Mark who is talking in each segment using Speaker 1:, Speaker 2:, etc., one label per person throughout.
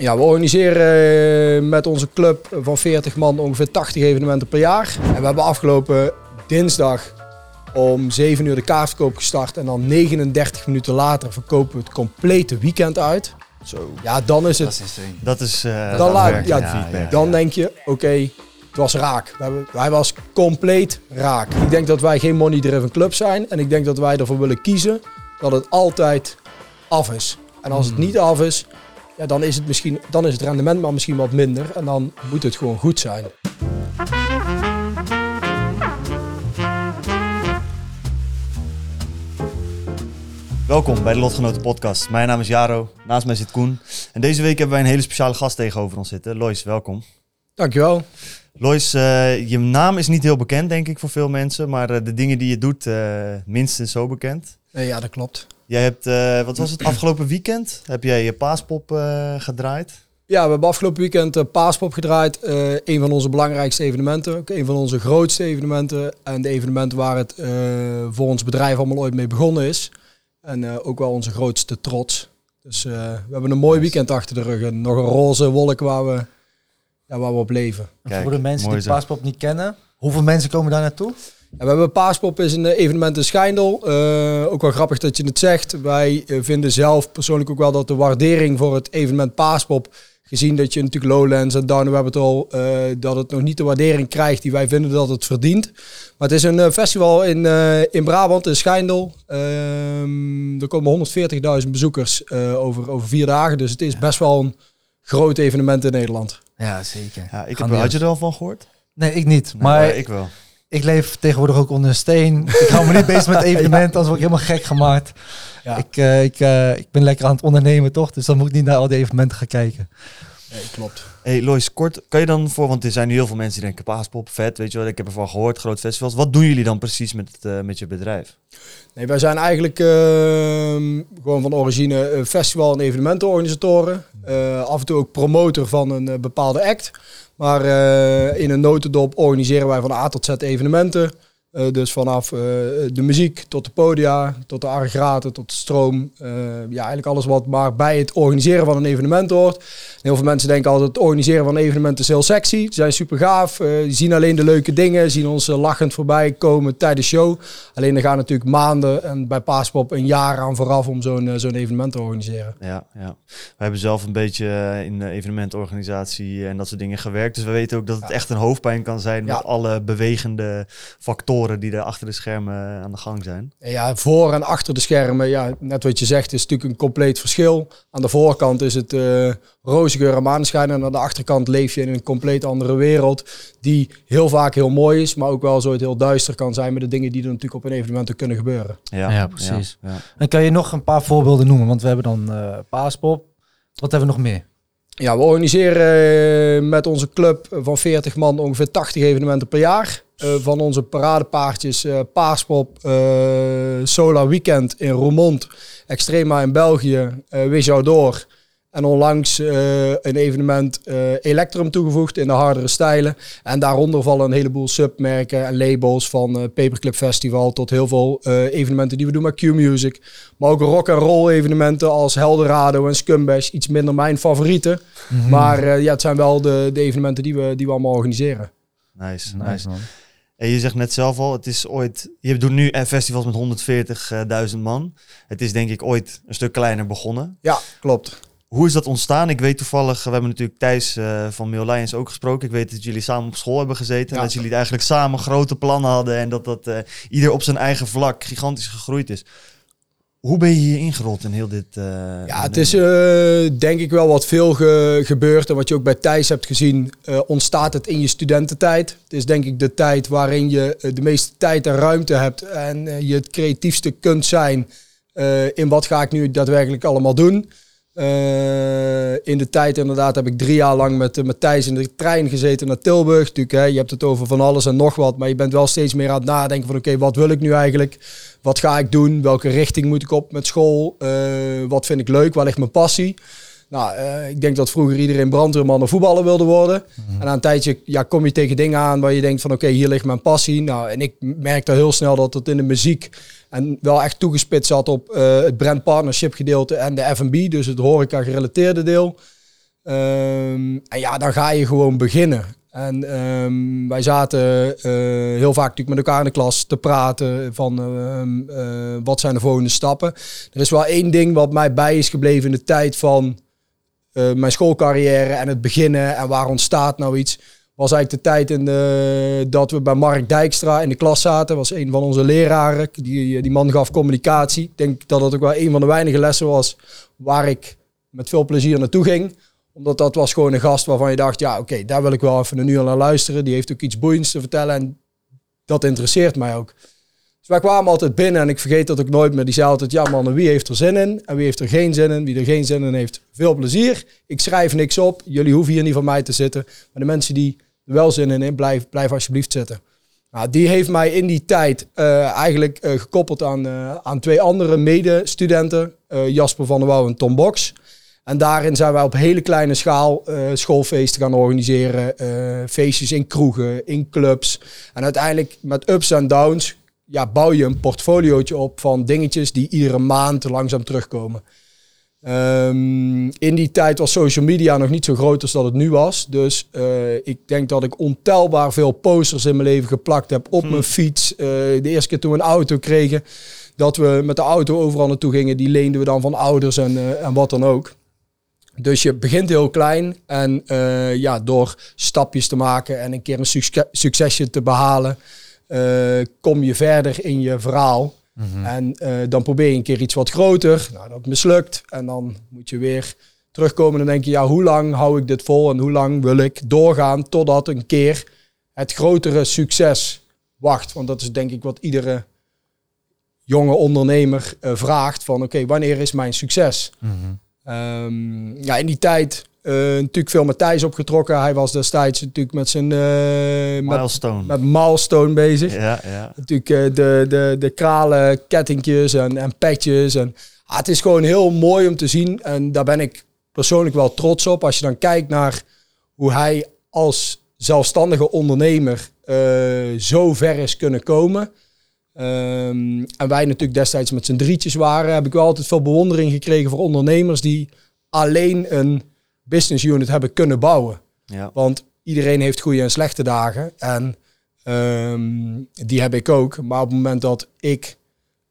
Speaker 1: Ja, we organiseren eh, met onze club van 40 man ongeveer 80 evenementen per jaar. En we hebben afgelopen dinsdag om 7 uur de kaartverkoop gestart. En dan 39 minuten later verkopen we het complete weekend uit.
Speaker 2: Zo.
Speaker 1: Ja, dan is
Speaker 2: Dat
Speaker 1: het.
Speaker 3: Dat is, eh,
Speaker 1: Dan
Speaker 3: dat werkt,
Speaker 1: ja,
Speaker 3: ja, feedback.
Speaker 1: Dan denk je, oké, het was raak. Hij was compleet raak. Ik denk dat wij geen money-driven club zijn. En ik denk dat wij ervoor willen kiezen dat het altijd af is. En als het niet af is, ja, dan, is het misschien, dan is het rendement maar misschien wat minder. En dan moet het gewoon goed zijn.
Speaker 3: Welkom bij de Lotgenoten Podcast. Mijn naam is Jaro, naast mij zit Koen. En deze week hebben wij een hele speciale gast tegenover ons zitten. Lois, welkom.
Speaker 1: Dankjewel.
Speaker 3: Lois, eh, je naam is niet heel bekend, denk ik, voor veel mensen. Maar eh, de dingen die je doet, eh, minstens zo bekend.
Speaker 1: Ja, dat klopt.
Speaker 3: Jij hebt, eh, wat was het, afgelopen weekend heb jij je paaspop eh, gedraaid.
Speaker 1: Ja, we hebben afgelopen weekend uh, Paaspop gedraaid. Eh, een van onze belangrijkste evenementen. Ook een van onze grootste evenementen. En de evenementen waar het eh, voor ons bedrijf allemaal ooit mee begonnen is. En eh, ook wel onze grootste trots. Dus eh, we hebben een mooi weekend achter de rug. En nog een roze wolk waar we, ja, waar we op leven.
Speaker 2: En voor de mensen die
Speaker 3: zo.
Speaker 2: Paaspop niet kennen, hoeveel mensen komen daar naartoe?
Speaker 1: We hebben Paaspop is een eh, evenement in Schijndel. Eh, ook wel grappig dat je het zegt. Wij eh, vinden zelf persoonlijk ook wel dat de waardering voor het evenement Paaspop, gezien dat je natuurlijk Lowlands en Down Rabbit Hole, eh, dat het nog niet de waardering krijgt die wij vinden dat het verdient. Maar het is een festival in, eh, in Brabant, in Schijndel. Ehm, er komen 140.000 bezoekers eh, over, over vier dagen. Dus het is best wel een groot evenement in Nederland.
Speaker 2: Ja, zeker.
Speaker 3: Ja, ik heb, had je er al van gehoord?
Speaker 2: Nee, ik niet.
Speaker 3: Nee,
Speaker 2: maar
Speaker 3: maar
Speaker 2: ik...
Speaker 3: ik wel.
Speaker 2: leef tegenwoordig ook onder een steen. ik hou me niet bezig met evenementen, anders word ik helemaal gek gemaakt.
Speaker 1: Ja.
Speaker 2: Ik, eh, ik, eh, ik ben lekker aan het ondernemen, toch? Dus dan moet ik niet naar al die evenementen gaan kijken.
Speaker 1: Nee, klopt.
Speaker 3: Hey Lois, kort, kan je dan voor, want er zijn nu heel veel mensen die denken, paaspop, vet, weet je wat, ik heb ervan gehoord, groot festivals. Wat doen jullie dan precies met, eh, met je bedrijf?
Speaker 1: Nee, wij zijn eigenlijk ehm, gewoon van origine festival- en evenementenorganisatoren. Eh, af en toe ook promotor van een bepaalde act. Maar eh, in een notendop organiseren wij van A tot Z evenementen. Eh, dus vanaf eh, de muziek tot de podia, tot de aggregaten, tot de stroom. Eh, ja, eigenlijk alles wat maar bij het organiseren van een evenement hoort. Heel veel mensen denken altijd, het organiseren van een evenement is heel sexy. Ze zijn super gaaf. die zien alleen de leuke dingen, zien ons lachend voorbij komen tijdens de show. Alleen er gaan natuurlijk maanden en bij Paaspop een jaar aan vooraf om zo'n zo'n evenement te organiseren.
Speaker 3: Ja, ja. We hebben zelf een beetje in evenementorganisatie en dat soort dingen gewerkt. Dus we weten ook dat het echt een hoofdpijn kan zijn
Speaker 1: Ja.
Speaker 3: met alle bewegende factoren die er achter de schermen aan de gang zijn.
Speaker 1: Ja, voor en achter de schermen, ja, net wat je zegt, is natuurlijk een compleet verschil. Aan de voorkant is het eh roze geur en maneschijn. En aan de achterkant leef je in een compleet andere wereld. Die heel vaak heel mooi is, maar ook wel zo het heel duister kan zijn met de dingen die er natuurlijk op een evenement kunnen gebeuren.
Speaker 3: Ja,
Speaker 2: Ja, precies.
Speaker 3: Ja, ja.
Speaker 2: En kan je nog een paar voorbeelden noemen? Want we hebben dan eh Paaspop. Wat hebben we nog meer?
Speaker 1: Ja, we organiseren eh, met onze club van 40 man ongeveer 80 evenementen per jaar. Eh, van onze paradepaardjes eh Paaspop, eh, Solar Weekend in Roermond, Extrema in België, eh Wis jou door. En onlangs eh, een evenement eh Electrum toegevoegd in de hardere stijlen. En daaronder vallen een heleboel submerken en labels van eh Paperclip Festival tot heel veel eh, evenementen die we doen met Q-Music. Maar ook rock en roll evenementen als Helderado en Scumbash. Iets minder mijn favorieten. Maar eh, ja, het zijn wel de, de evenementen die we, die we allemaal organiseren.
Speaker 3: Nice, nice.
Speaker 2: Nice man.
Speaker 3: En je zegt net zelf al, het is ooit, je doet nu eh, festivals met 140.000 man. Het is denk ik ooit een stuk kleiner begonnen.
Speaker 1: Ja, klopt.
Speaker 3: Hoe is dat ontstaan? Ik weet toevallig, we hebben natuurlijk Thijs eh, van Mail Lions ook gesproken. Ik weet dat jullie samen op school hebben gezeten. En dat jullie eigenlijk samen grote plannen hadden. En dat dat eh, ieder op zijn eigen vlak gigantisch gegroeid is. Hoe ben je hier ingerold in heel dit... eh,
Speaker 1: Ja, het is eh, denk ik wel wat veel ge- gebeurd. En wat je ook bij Thijs hebt gezien, eh, ontstaat het in je studententijd. Het is denk ik de tijd waarin je de meeste tijd en ruimte hebt. En je het creatiefste kunt zijn in wat ga ik nu daadwerkelijk allemaal doen. In de tijd inderdaad heb ik drie jaar lang met uh, Matthijs in de trein gezeten naar Tilburg. Natuurlijk, hè, je hebt het over van alles en nog wat. Maar je bent wel steeds meer aan het nadenken van oké, wat wil ik nu eigenlijk? Wat ga ik doen? Welke richting moet ik op met school? Uh, wat vind ik leuk? Waar ligt mijn passie? Nou, ik denk dat vroeger iedereen brandweerman of voetballer wilde worden. En na een tijdje ja, kom je tegen dingen aan waar je denkt van oké, hier ligt mijn passie. Nou, en ik merkte heel snel dat het in de muziek en wel echt toegespitst zat op uh, het brand partnership gedeelte en de F&B, dus het horeca gerelateerde deel. Um, en ja, dan ga je gewoon beginnen. En um, wij zaten uh, heel vaak natuurlijk met elkaar in de klas te praten van uh, wat zijn de volgende stappen. Er is wel één ding wat mij bij is gebleven in de tijd van mijn schoolcarrière en het beginnen en waar ontstaat nou iets was eigenlijk de tijd in de, dat we bij Mark Dijkstra in de klas zaten. was een van onze leraren. Die, die man gaf communicatie. Ik denk dat dat ook wel een van de weinige lessen was waar ik met veel plezier naartoe ging. Omdat dat was gewoon een gast waarvan je dacht, ja oké, daar wil ik wel even nu al naar luisteren. Die heeft ook iets boeiends te vertellen en dat interesseert mij ook. Dus wij kwamen altijd binnen en ik vergeet dat ook nooit meer. Die zei altijd, ja man, wie heeft er zin in en wie heeft er geen zin in? Wie er geen zin in heeft, veel plezier. Ik schrijf niks op, jullie hoeven hier niet van mij te zitten. Maar de mensen die wel zin in, blijf, blijf alsjeblieft zitten. Nou, die heeft mij in die tijd uh, eigenlijk uh, gekoppeld aan, uh, aan twee andere medestudenten, Jasper van der Wouw en Tom Box. En daarin zijn wij op hele kleine schaal schoolfeesten gaan organiseren, feestjes in kroegen, in clubs. En uiteindelijk met ups en downs ja, bouw je een portfoliootje op van dingetjes die iedere maand langzaam terugkomen. Um, in die tijd was social media nog niet zo groot als dat het nu was. Dus uh, ik denk dat ik ontelbaar veel posters in mijn leven geplakt heb op hmm. mijn fiets. De eerste keer toen we een auto kregen, dat we met de auto overal naartoe gingen, die leenden we dan van ouders en, en wat dan ook. Dus je begint heel klein en ja, door stapjes te maken en een keer een succes succesje te behalen, kom je verder in je verhaal. Mhm. En uh, dan probeer je een keer iets wat groter. Nou, dat mislukt. En dan moet je weer terugkomen en denk je, ja, hoe lang hou ik dit vol en hoe lang wil ik doorgaan totdat een keer het grotere succes wacht. Want dat is denk ik wat iedere jonge ondernemer vraagt van, oké, wanneer is mijn succes? Mm -hmm. Um, ja, in die tijd uh, natuurlijk veel met Thijs opgetrokken. Hij was destijds natuurlijk met zijn... Uh,
Speaker 3: milestone.
Speaker 1: Met, milestone bezig.
Speaker 3: Ja, ja.
Speaker 1: Natuurlijk uh, de, de, de kralen, kettingjes en, en petjes. En, ah, het is gewoon heel mooi om te zien. En daar ben ik persoonlijk wel trots op. Als je dan kijkt naar hoe hij als zelfstandige ondernemer zo ver is kunnen komen. Um, en wij natuurlijk destijds met z'n drietjes waren. Heb ik wel altijd veel bewondering gekregen voor ondernemers die alleen een business unit hebben kunnen bouwen. Ja. Want iedereen heeft goede en slechte dagen. En um, die heb ik ook. Maar op het moment dat ik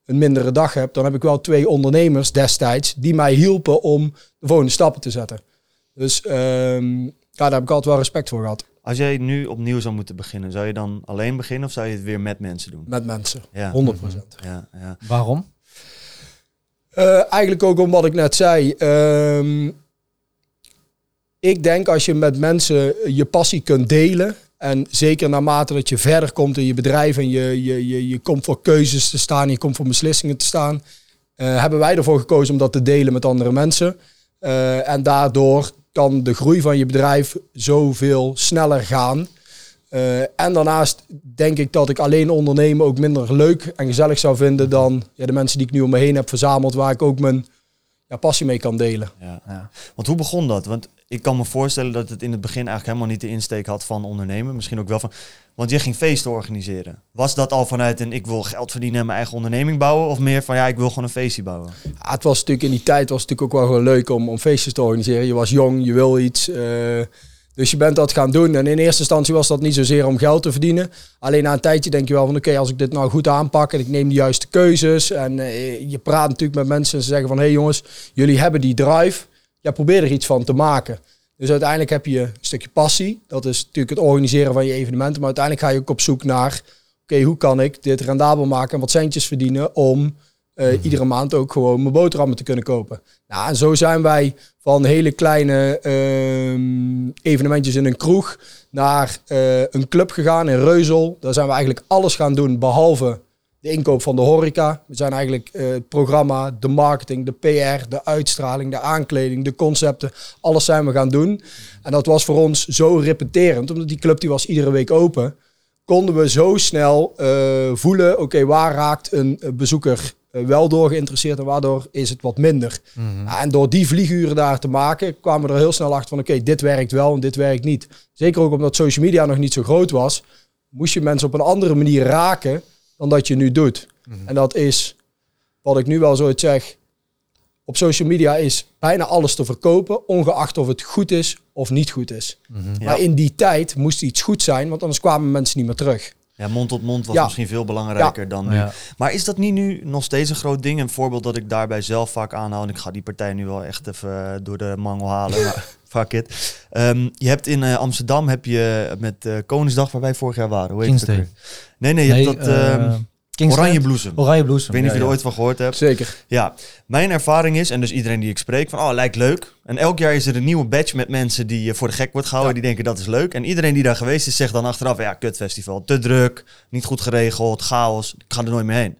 Speaker 1: een mindere dag heb, dan heb ik wel twee ondernemers destijds die mij hielpen om de volgende stappen te zetten. Dus um, ja, daar heb ik altijd wel respect voor gehad.
Speaker 3: Als jij nu opnieuw zou moeten beginnen, zou je dan alleen beginnen of zou je het weer met mensen doen?
Speaker 1: Met mensen,
Speaker 3: ja.
Speaker 1: 100%.
Speaker 3: Ja, ja.
Speaker 2: Waarom?
Speaker 1: Uh, eigenlijk ook om wat ik net zei. Um, ik denk als je met mensen je passie kunt delen. En zeker naarmate dat je verder komt in je bedrijf en je, je, je, je komt voor keuzes te staan, je komt voor beslissingen te staan. Uh, hebben wij ervoor gekozen om dat te delen met andere mensen. Uh, en daardoor de groei van je bedrijf zoveel sneller gaan. Uh, en daarnaast denk ik dat ik alleen ondernemen ook minder leuk en gezellig zou vinden dan ja, de mensen die ik nu om me heen heb verzameld, waar ik ook mijn ja, passie mee kan delen.
Speaker 3: Ja. ja. Want hoe begon dat? Want ik kan me voorstellen dat het in het begin eigenlijk helemaal niet de insteek had van ondernemen. Misschien ook wel van. Want je ging feesten organiseren. Was dat al vanuit een ik wil geld verdienen en mijn eigen onderneming bouwen? Of meer van ja, ik wil gewoon een feestje bouwen?
Speaker 1: Ja, het was natuurlijk in die tijd was het natuurlijk ook wel gewoon leuk om, om feestjes te organiseren. Je was jong, je wil iets. Uh, dus je bent dat gaan doen. En in eerste instantie was dat niet zozeer om geld te verdienen. Alleen na een tijdje denk je wel van oké, als ik dit nou goed aanpak en ik neem de juiste keuzes. En uh, je praat natuurlijk met mensen en ze zeggen van hé hey jongens, jullie hebben die drive ja, probeer er iets van te maken. Dus uiteindelijk heb je een stukje passie. Dat is natuurlijk het organiseren van je evenementen. Maar uiteindelijk ga je ook op zoek naar... Oké, hoe kan ik dit rendabel maken en wat centjes verdienen... om uh, iedere maand ook gewoon mijn boterhammen te kunnen kopen. Nou, en zo zijn wij van hele kleine uh, evenementjes in een kroeg... naar uh, een club gegaan in Reuzel. Daar zijn we eigenlijk alles gaan doen behalve de inkoop van de horeca. We zijn eigenlijk eh, het programma, de marketing, de PR, de uitstraling, de aankleding, de concepten. Alles zijn we gaan doen. En dat was voor ons zo repeterend, omdat die club die was iedere week open. Konden we zo snel eh, voelen, oké, waar raakt een bezoeker eh, wel door geïnteresseerd en waardoor is het wat minder. Ja, en door die vlieguren daar te maken, kwamen we er heel snel achter van oké, dit werkt wel en dit werkt niet. Zeker ook omdat social media nog niet zo groot was, moest je mensen op een andere manier raken dan dat je nu doet. En dat is, wat ik nu wel zo zeg, op social media is bijna alles te verkopen, ongeacht of het goed is of niet goed is.
Speaker 3: Ja.
Speaker 1: Maar in die tijd moest iets goed zijn, want anders kwamen mensen niet meer terug.
Speaker 3: Ja, mond tot mond was
Speaker 1: Ja.
Speaker 3: misschien veel belangrijker dan nu.
Speaker 2: Ja.
Speaker 3: Maar is dat niet nu nog steeds een groot ding? Een voorbeeld dat ik daarbij zelf vaak aanhaal. En ik ga die partij nu wel echt even eh, door de mangel halen. maar fuck it. Ehm, je hebt in eh, Amsterdam heb je met eh, Koningsdag, waar wij vorig jaar waren. Hoe heet het? Nee, nee, je
Speaker 2: Nee,
Speaker 3: hebt dat
Speaker 2: eh,
Speaker 3: ehm,
Speaker 2: Kingsland?
Speaker 3: Oranje Bloesem.
Speaker 2: Oranje bloesem.
Speaker 3: Ik weet niet of je
Speaker 2: ja,
Speaker 3: er
Speaker 2: ja.
Speaker 3: ooit van gehoord hebt.
Speaker 1: Zeker.
Speaker 3: Ja, mijn ervaring is, en dus iedereen die ik spreek, van oh, lijkt leuk. En elk jaar is er een nieuwe badge met mensen die eh, voor de gek wordt gehouden. Die denken dat is leuk. En iedereen die daar geweest is, zegt dan achteraf, ja, kutfestival. Te druk, niet goed geregeld, chaos. Ik ga er nooit meer heen.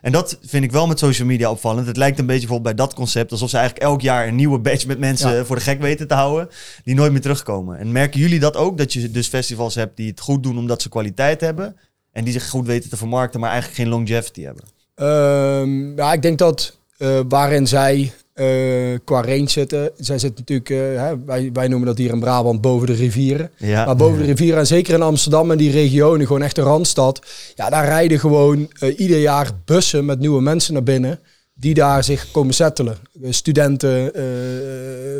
Speaker 3: En dat vind ik wel met social media opvallend. Het lijkt een beetje bijvoorbeeld bij dat concept alsof ze eigenlijk elk jaar een nieuwe badge met mensen
Speaker 1: Ja.
Speaker 3: voor de gek weten te houden, die nooit meer terugkomen. En merken jullie dat ook? Dat je dus festivals hebt die het goed doen omdat ze kwaliteit hebben en die zich goed weten te vermarkten, maar eigenlijk geen longevity hebben.
Speaker 1: Ehm, ja, ik denk dat eh, waarin zij eh, qua range zitten, zij zitten natuurlijk, eh, hè, wij, wij noemen dat hier in Brabant boven de rivieren.
Speaker 3: Ja.
Speaker 1: Maar boven de rivieren en zeker in Amsterdam en die regionen, gewoon echt de Randstad. Ja, daar rijden gewoon ieder jaar bussen met nieuwe mensen naar binnen. Die daar zich komen settelen. Studenten,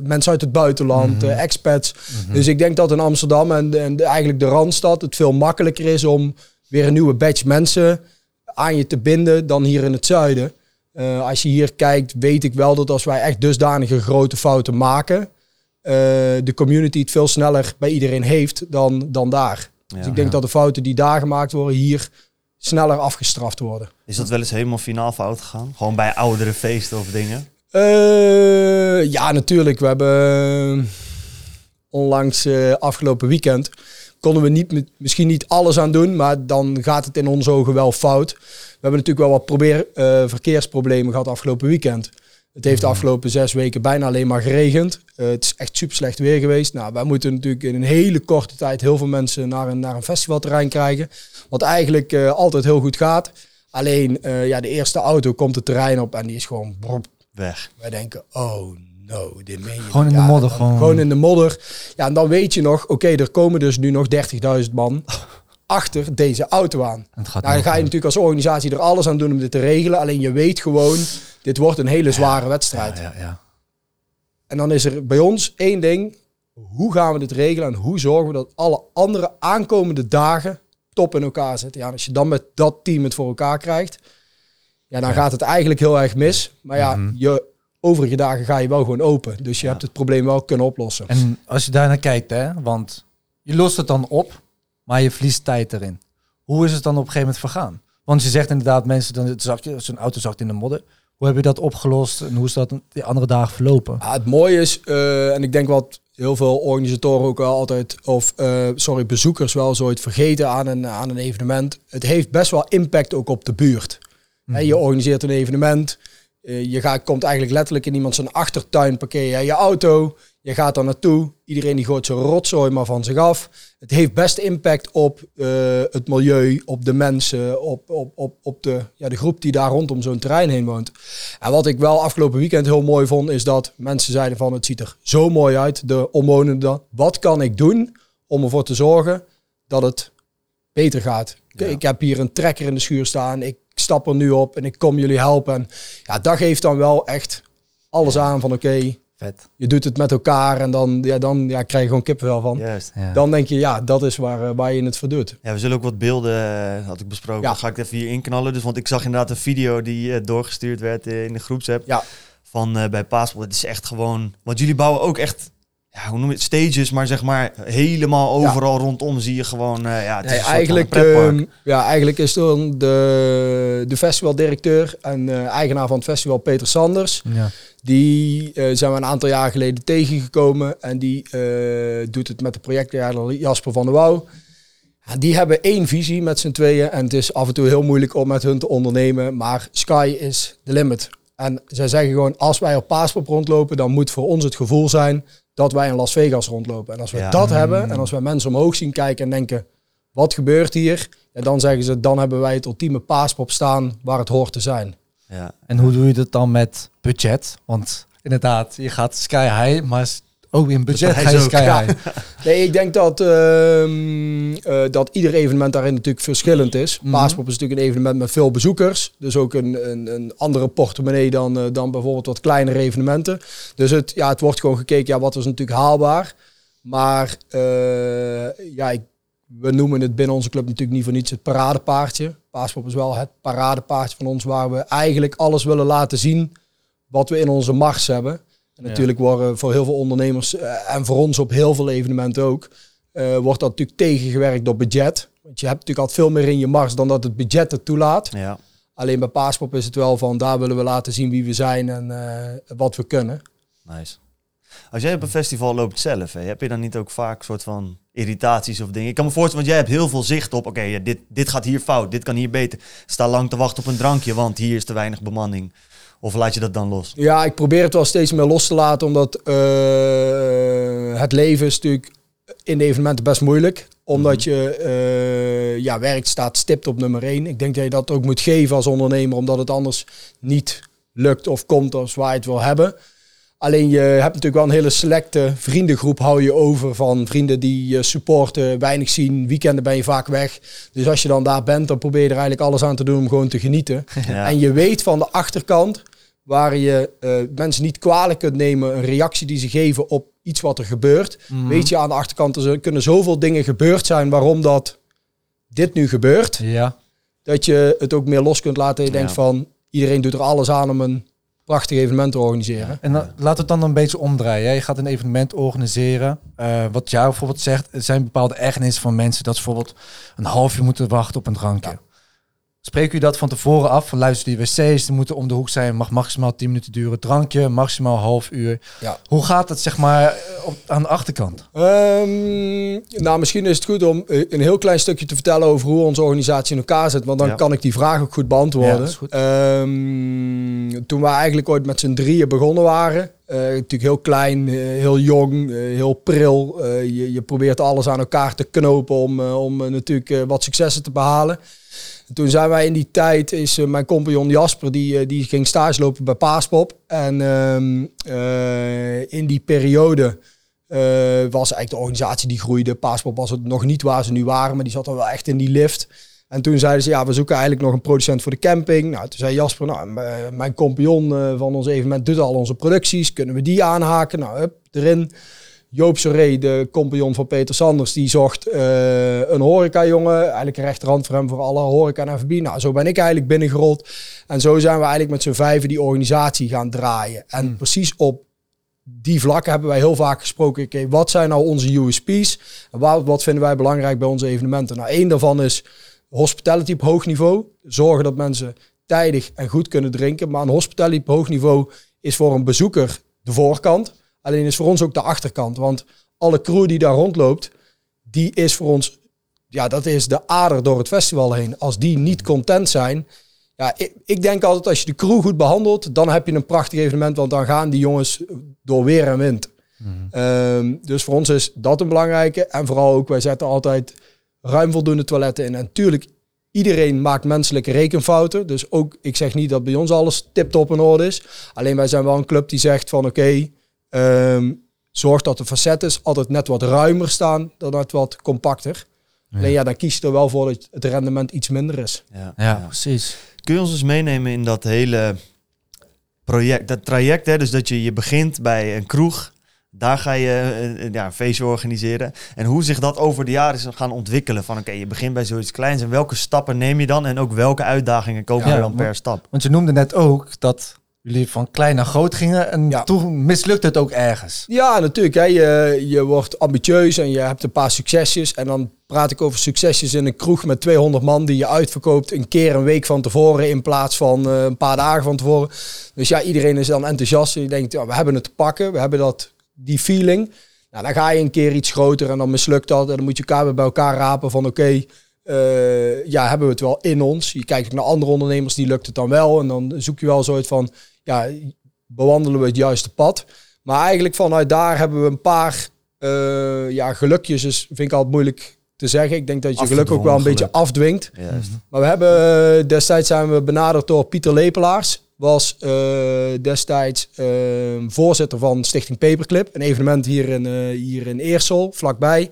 Speaker 1: mensen uit het buitenland, eh, expats. Dus ik denk dat in Amsterdam en, en eigenlijk de Randstad het veel makkelijker is om weer een nieuwe batch mensen aan je te binden dan hier in het zuiden. Eh, als je hier kijkt, weet ik wel dat als wij echt dusdanige grote fouten maken, eh, de community het veel sneller bij iedereen heeft dan, dan daar. dus ik denk
Speaker 2: Ja.
Speaker 1: dat de fouten die daar gemaakt worden, hier sneller afgestraft worden.
Speaker 3: Is dat wel eens helemaal finaal fout gegaan? Gewoon bij oudere feesten of dingen?
Speaker 1: Eh, ja, natuurlijk. We hebben onlangs eh, afgelopen weekend konden we niet, misschien niet alles aan doen, maar dan gaat het in onze ogen wel fout. We hebben natuurlijk wel wat probeer, eh, verkeersproblemen gehad afgelopen weekend. Het heeft de afgelopen zes weken bijna alleen maar geregend. Eh, het is echt super slecht weer geweest. Nou, wij moeten natuurlijk in een hele korte tijd heel veel mensen naar een, naar een festivalterrein krijgen. Wat eigenlijk eh, altijd heel goed gaat. Alleen ja, de eerste auto komt het terrein op en die is gewoon brop,
Speaker 3: Weg.
Speaker 1: wij denken, oh no, dit meen je
Speaker 2: Gewoon in de modder, gewoon.
Speaker 1: gewoon in de modder. Ja, en dan weet je nog, oké, er komen dus nu nog 30.000 man achter deze auto aan.
Speaker 2: Het gaat
Speaker 1: Nou, dan ga je natuurlijk als organisatie er alles aan doen om dit te regelen. Alleen je weet gewoon, dit wordt een hele zware wedstrijd.
Speaker 2: Ja, ja.
Speaker 1: En dan is er bij ons één ding. Hoe gaan we dit regelen en hoe zorgen we dat alle andere aankomende dagen top in elkaar zitten? Ja, als je dan met dat team het voor elkaar krijgt, ja, dan gaat het eigenlijk heel erg mis. Maar ja,
Speaker 2: Mhm.
Speaker 1: je overige dagen ga je wel gewoon open. Dus je
Speaker 3: Ja.
Speaker 1: hebt het probleem wel kunnen oplossen.
Speaker 2: En als je daar naar kijkt, hè, want je lost het dan op, maar je verliest tijd erin. Hoe is het dan op een gegeven moment vergaan? Want je zegt inderdaad, mensen, dan zak je, zo'n auto zakt in de modder. Hoe heb je dat opgelost en hoe is dat die andere dagen verlopen?
Speaker 1: Ja, het mooie is, eh, en ik denk wat heel veel organisatoren ook wel altijd, of eh, sorry, bezoekers wel zoiets vergeten aan een, aan een evenement. Het heeft best wel impact ook op de buurt. Je organiseert een evenement. Eh, je gaat, komt eigenlijk letterlijk in iemand zijn achtertuin, parkeer je je auto. Je gaat daar naartoe. Iedereen die gooit zijn rotzooi maar van zich af. Het heeft best impact op eh, het milieu, op de mensen, op, op, op, op de, ja, de groep die daar rondom zo'n terrein heen woont. En wat ik wel afgelopen weekend heel mooi vond, is dat mensen zeiden van het ziet er zo mooi uit, de omwonenden. Wat kan ik doen om ervoor te zorgen dat het beter gaat?
Speaker 3: Ja.
Speaker 1: Ik heb hier een trekker in de schuur staan. Ik stap er nu op en ik kom jullie helpen. En ja, dat geeft dan wel echt alles aan van oké,
Speaker 2: Vet.
Speaker 1: je doet het met elkaar en dan, ja, dan ja, krijg je gewoon kippenvel van.
Speaker 3: Juist.
Speaker 2: Ja.
Speaker 1: Dan denk je, ja, dat is waar, eh, waar je het voor doet.
Speaker 3: Ja, we zullen ook wat beelden, eh, had ik besproken.
Speaker 1: Ja.
Speaker 3: Ga ik het even hier inknallen. Dus, want ik zag inderdaad een video die eh, doorgestuurd werd in de groepsapp.
Speaker 1: Ja.
Speaker 3: Van eh, bij Paaspel. Het is echt gewoon... Want jullie bouwen ook echt... Ja, hoe noem je het? Stages, maar zeg maar helemaal overal rondom zie je gewoon... eh, ja, het is
Speaker 1: Nee,
Speaker 3: een soort van
Speaker 1: eigenlijk, ehm, ja, eigenlijk is dan de, de festivaldirecteur en eh, eigenaar van het festival, Peter Sanders.
Speaker 2: Ja.
Speaker 1: Die eh, zijn we een aantal jaar geleden tegengekomen. En die eh, doet het met de projectleider Jasper van der Wouw. En die hebben één visie met z'n tweeën. En het is af en toe heel moeilijk om met hun te ondernemen. Maar sky is the limit. En zij zeggen gewoon, als wij op Paaspop rondlopen, dan moet voor ons het gevoel zijn dat wij in Las Vegas rondlopen. En als we
Speaker 3: Ja.
Speaker 1: dat hebben, en als we mensen omhoog zien kijken en denken, wat gebeurt hier? En dan zeggen ze, dan hebben wij het ultieme Paaspop staan waar het hoort te zijn.
Speaker 3: Ja.
Speaker 2: En hoe doe je dat dan met budget? Want inderdaad, je gaat sky high, maar ook in budget
Speaker 3: hij is
Speaker 2: sky.
Speaker 1: Nee, ik denk dat, ehm, eh, dat ieder evenement daarin natuurlijk verschillend is. Paaspop is natuurlijk een evenement met veel bezoekers. Dus ook een, een, een andere portemonnee dan, eh, dan bijvoorbeeld wat kleinere evenementen. Dus het, ja, het wordt gewoon gekeken, ja, wat is natuurlijk haalbaar. Maar eh, ja, ik, we noemen het binnen onze club natuurlijk niet voor niets het paradepaardje. Paaspop is wel het paradepaardje van ons waar we eigenlijk alles willen laten zien wat we in onze mars hebben. En natuurlijk worden voor heel veel ondernemers eh, en voor ons op heel veel evenementen ook, eh, wordt dat natuurlijk tegengewerkt door budget. Want je hebt natuurlijk altijd veel meer in je mars dan dat het budget het toelaat.
Speaker 3: ja.
Speaker 1: Alleen bij Paaspop is het wel van daar willen we laten zien wie we zijn en eh, wat we kunnen.
Speaker 3: Nice. Als jij op een festival loopt zelf, hè, heb je dan niet ook vaak soort van irritaties of dingen? Ik kan me voorstellen, want jij hebt heel veel zicht op, oké, dit, dit gaat hier fout, dit kan hier beter. Sta lang te wachten op een drankje, want hier is te weinig bemanning. Of laat je dat dan los?
Speaker 1: Ja, ik probeer het wel steeds meer los te laten, omdat eh, het leven is natuurlijk in de evenementen best moeilijk. Omdat je eh, ja, werk staat stipt op nummer één. Ik denk dat je dat ook moet geven als ondernemer, omdat het anders niet lukt of komt als waar je het wil hebben. Alleen je hebt natuurlijk wel een hele selecte vriendengroep hou je over van vrienden die je supporten, weinig zien. Weekenden ben je vaak weg. Dus als je dan daar bent, dan probeer je er eigenlijk alles aan te doen om gewoon te genieten.
Speaker 3: Ja.
Speaker 1: En je weet van de achterkant, waar je eh, mensen niet kwalijk kunt nemen, een reactie die ze geven op iets wat er gebeurt.
Speaker 2: Mhm.
Speaker 1: Weet je aan de achterkant, er kunnen zoveel dingen gebeurd zijn waarom dat dit nu gebeurt.
Speaker 2: Ja.
Speaker 1: Dat je het ook meer los kunt laten. Je
Speaker 3: Ja.
Speaker 1: denkt van, iedereen doet er alles aan om een prachtig evenement te organiseren.
Speaker 2: En dan, laat het dan een beetje omdraaien. hè. Je gaat een evenement organiseren. Eh, wat jij bijvoorbeeld zegt, er zijn bepaalde ergernissen van mensen dat ze bijvoorbeeld een half uur moeten wachten op een drankje. Spreek u dat van tevoren af? Van luister, die wc's die moeten om de hoek zijn, mag maximaal 10 minuten duren. Drankje, maximaal half uur.
Speaker 1: Ja.
Speaker 2: Hoe gaat het zeg maar op, aan de achterkant?
Speaker 1: Ehm, nou, misschien is het goed om eh, een heel klein stukje te vertellen over hoe onze organisatie in elkaar zit. Want dan
Speaker 3: Ja.
Speaker 1: kan ik die vraag ook goed
Speaker 2: Ja,
Speaker 1: beantwoorden.
Speaker 2: dat is goed.
Speaker 1: Ehm, toen we eigenlijk ooit met z'n drieën begonnen waren. eh, natuurlijk heel klein, eh, heel jong, heel pril. Eh, je, je probeert alles aan elkaar te knopen om, om natuurlijk wat successen te behalen. En toen zijn wij in die tijd, is eh, mijn compagnon Jasper, die, eh, die ging stage lopen bij Paaspop. En ehm, eh, in die periode was eigenlijk de organisatie die groeide. Paaspop was het nog niet waar ze nu waren, maar die zat al wel echt in die lift. En toen zeiden ze, ja, we zoeken eigenlijk nog een producent voor de camping. Nou, toen zei Jasper, nou, mijn compagnon van ons evenement doet al onze producties. Kunnen we die aanhaken? Nou, hup, erin. Joop Soré, de compagnon van Peter Sanders, die zocht eh, een horeca-jongen. Eigenlijk een rechterhand voor hem voor alle horeca en FB. Nou, zo ben ik eigenlijk binnengerold. En zo zijn we eigenlijk met z'n vijven die organisatie gaan draaien. En precies op die vlakken hebben wij heel vaak gesproken. Oké, wat zijn nou onze USP's? En wat, wat vinden wij belangrijk bij onze evenementen? Nou, één daarvan is hospitality op hoog niveau. Zorgen dat mensen tijdig en goed kunnen drinken. Maar een hospitality op hoog niveau is voor een bezoeker de voorkant. Alleen is voor ons ook de achterkant. Want alle crew die daar rondloopt, die is voor ons... Ja, dat is de ader door het festival heen. Als die niet content zijn... Ja, ik, ik denk altijd als je de crew goed behandelt, dan heb je een prachtig evenement. Want dan gaan die jongens door weer en wind. Ehm, dus voor ons is dat een belangrijke. En vooral ook, wij zetten altijd ruim voldoende toiletten in. En natuurlijk, iedereen maakt menselijke rekenfouten. Dus ook, ik zeg niet dat bij ons alles tip-top in orde is. Alleen wij zijn wel een club die zegt van oké, ehm, zorg dat de facettes altijd net wat ruimer staan dan net wat compacter. Alleen ja, dan kies je er wel voor dat het rendement iets minder is.
Speaker 3: Ja,
Speaker 2: Ja, precies.
Speaker 3: Kun je ons eens meenemen in dat hele project, dat traject, hè? dus dat je, je begint bij een kroeg, daar ga je eh, eh, ja, een feestje organiseren. En hoe zich dat over de jaren is gaan ontwikkelen. Van oké, je begint bij zoiets kleins en welke stappen neem je dan? En ook welke uitdagingen komen
Speaker 2: Ja,
Speaker 3: er dan per stap?
Speaker 2: Want je noemde net ook dat jullie van klein naar groot gingen en
Speaker 1: Ja.
Speaker 2: toen mislukt het ook ergens.
Speaker 1: Ja, natuurlijk. Hè. Je, je wordt ambitieus en je hebt een paar succesjes. En dan praat ik over succesjes in een kroeg met 200 man die je uitverkoopt een keer een week van tevoren in plaats van eh, een paar dagen van tevoren. Dus ja, iedereen is dan enthousiast en je denkt, ja, we hebben het te pakken. We hebben dat, die feeling. Nou, dan ga je een keer iets groter en dan mislukt dat. En dan moet je elkaar weer bij elkaar rapen van oké, eh, ja, hebben we het wel in ons. Je kijkt naar andere ondernemers, die lukt het dan wel. En dan zoek je wel zoiets van, ja, bewandelen we het juiste pad. Maar eigenlijk vanuit daar hebben we een paar eh, ja, gelukjes. Dus vind ik altijd moeilijk te zeggen. Ik denk dat je geluk ook wel een beetje afdwingt.
Speaker 3: Juist.
Speaker 1: Maar we hebben eh, destijds zijn we benaderd door Pieter Lepelaars. Was eh, destijds eh, voorzitter van Stichting Paperclip. Een evenement hier in, hier in Eersel, vlakbij.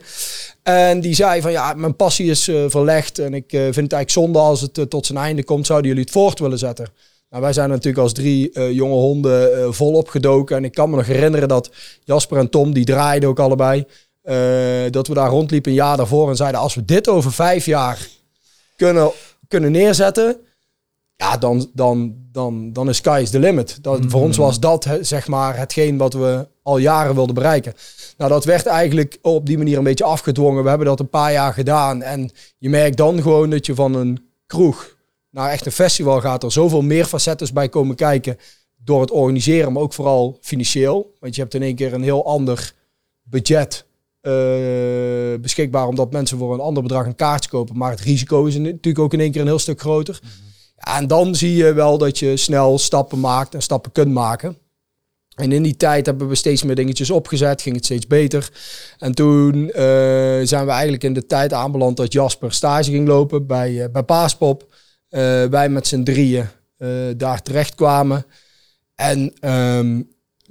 Speaker 1: En die zei van ja, mijn passie is verlegd. En ik vind het eigenlijk zonde als het tot zijn einde komt. Zouden jullie het voort willen zetten? Nou, wij zijn natuurlijk als drie eh, jonge honden eh, volop gedoken. En ik kan me nog herinneren dat Jasper en Tom, die draaiden ook allebei. eh, dat we daar rondliepen een jaar daarvoor en zeiden... als we dit over vijf jaar kunnen, kunnen neerzetten... ja, dan, dan, dan, dan is sky is the limit. Dat, Voor ons was dat zeg maar hetgeen wat we al jaren wilden bereiken. Nou, dat werd eigenlijk op die manier een beetje afgedwongen. We hebben dat een paar jaar gedaan. En je merkt dan gewoon dat je van een kroeg naar echt een festival gaat. Er zoveel meer facetten bij komen kijken door het organiseren, maar ook vooral financieel. Want je hebt in één keer een heel ander budget eh, beschikbaar, omdat mensen voor een ander bedrag een kaartje kopen. Maar het risico is natuurlijk ook in één keer een heel stuk groter. En dan zie je wel dat je snel stappen maakt en stappen kunt maken. En in die tijd hebben we steeds meer dingetjes opgezet, ging het steeds beter. En toen eh, zijn we eigenlijk in de tijd aanbeland dat Jasper stage ging lopen bij, eh, bij Paaspop. Eh, wij met z'n drieën eh, daar terecht kwamen. En ehm,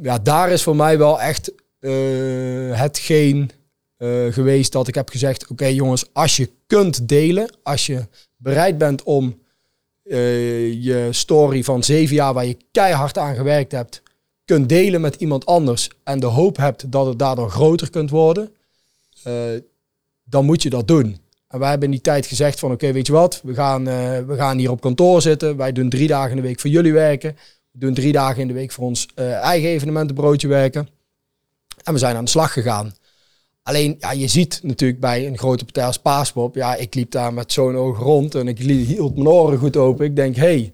Speaker 1: ja, daar is voor mij wel echt eh, hetgeen geweest dat ik heb gezegd: Oké, jongens, als je kunt delen, als je bereid bent om je story van zeven jaar waar je keihard aan gewerkt hebt, kunt delen met iemand anders en de hoop hebt dat het daardoor groter kunt worden, dan moet je dat doen. En wij hebben in die tijd gezegd van oké, weet je wat, we gaan, eh, we gaan hier op kantoor zitten. Wij doen drie dagen in de week voor jullie werken. We doen drie dagen in de week voor ons eh, eigen evenementenbroodje werken. En we zijn aan de slag gegaan. Alleen, ja, je ziet natuurlijk bij een grote partij als Paaspop, ja, ik liep daar met zo'n oog rond en ik hield mijn oren goed open. Ik denk, hey,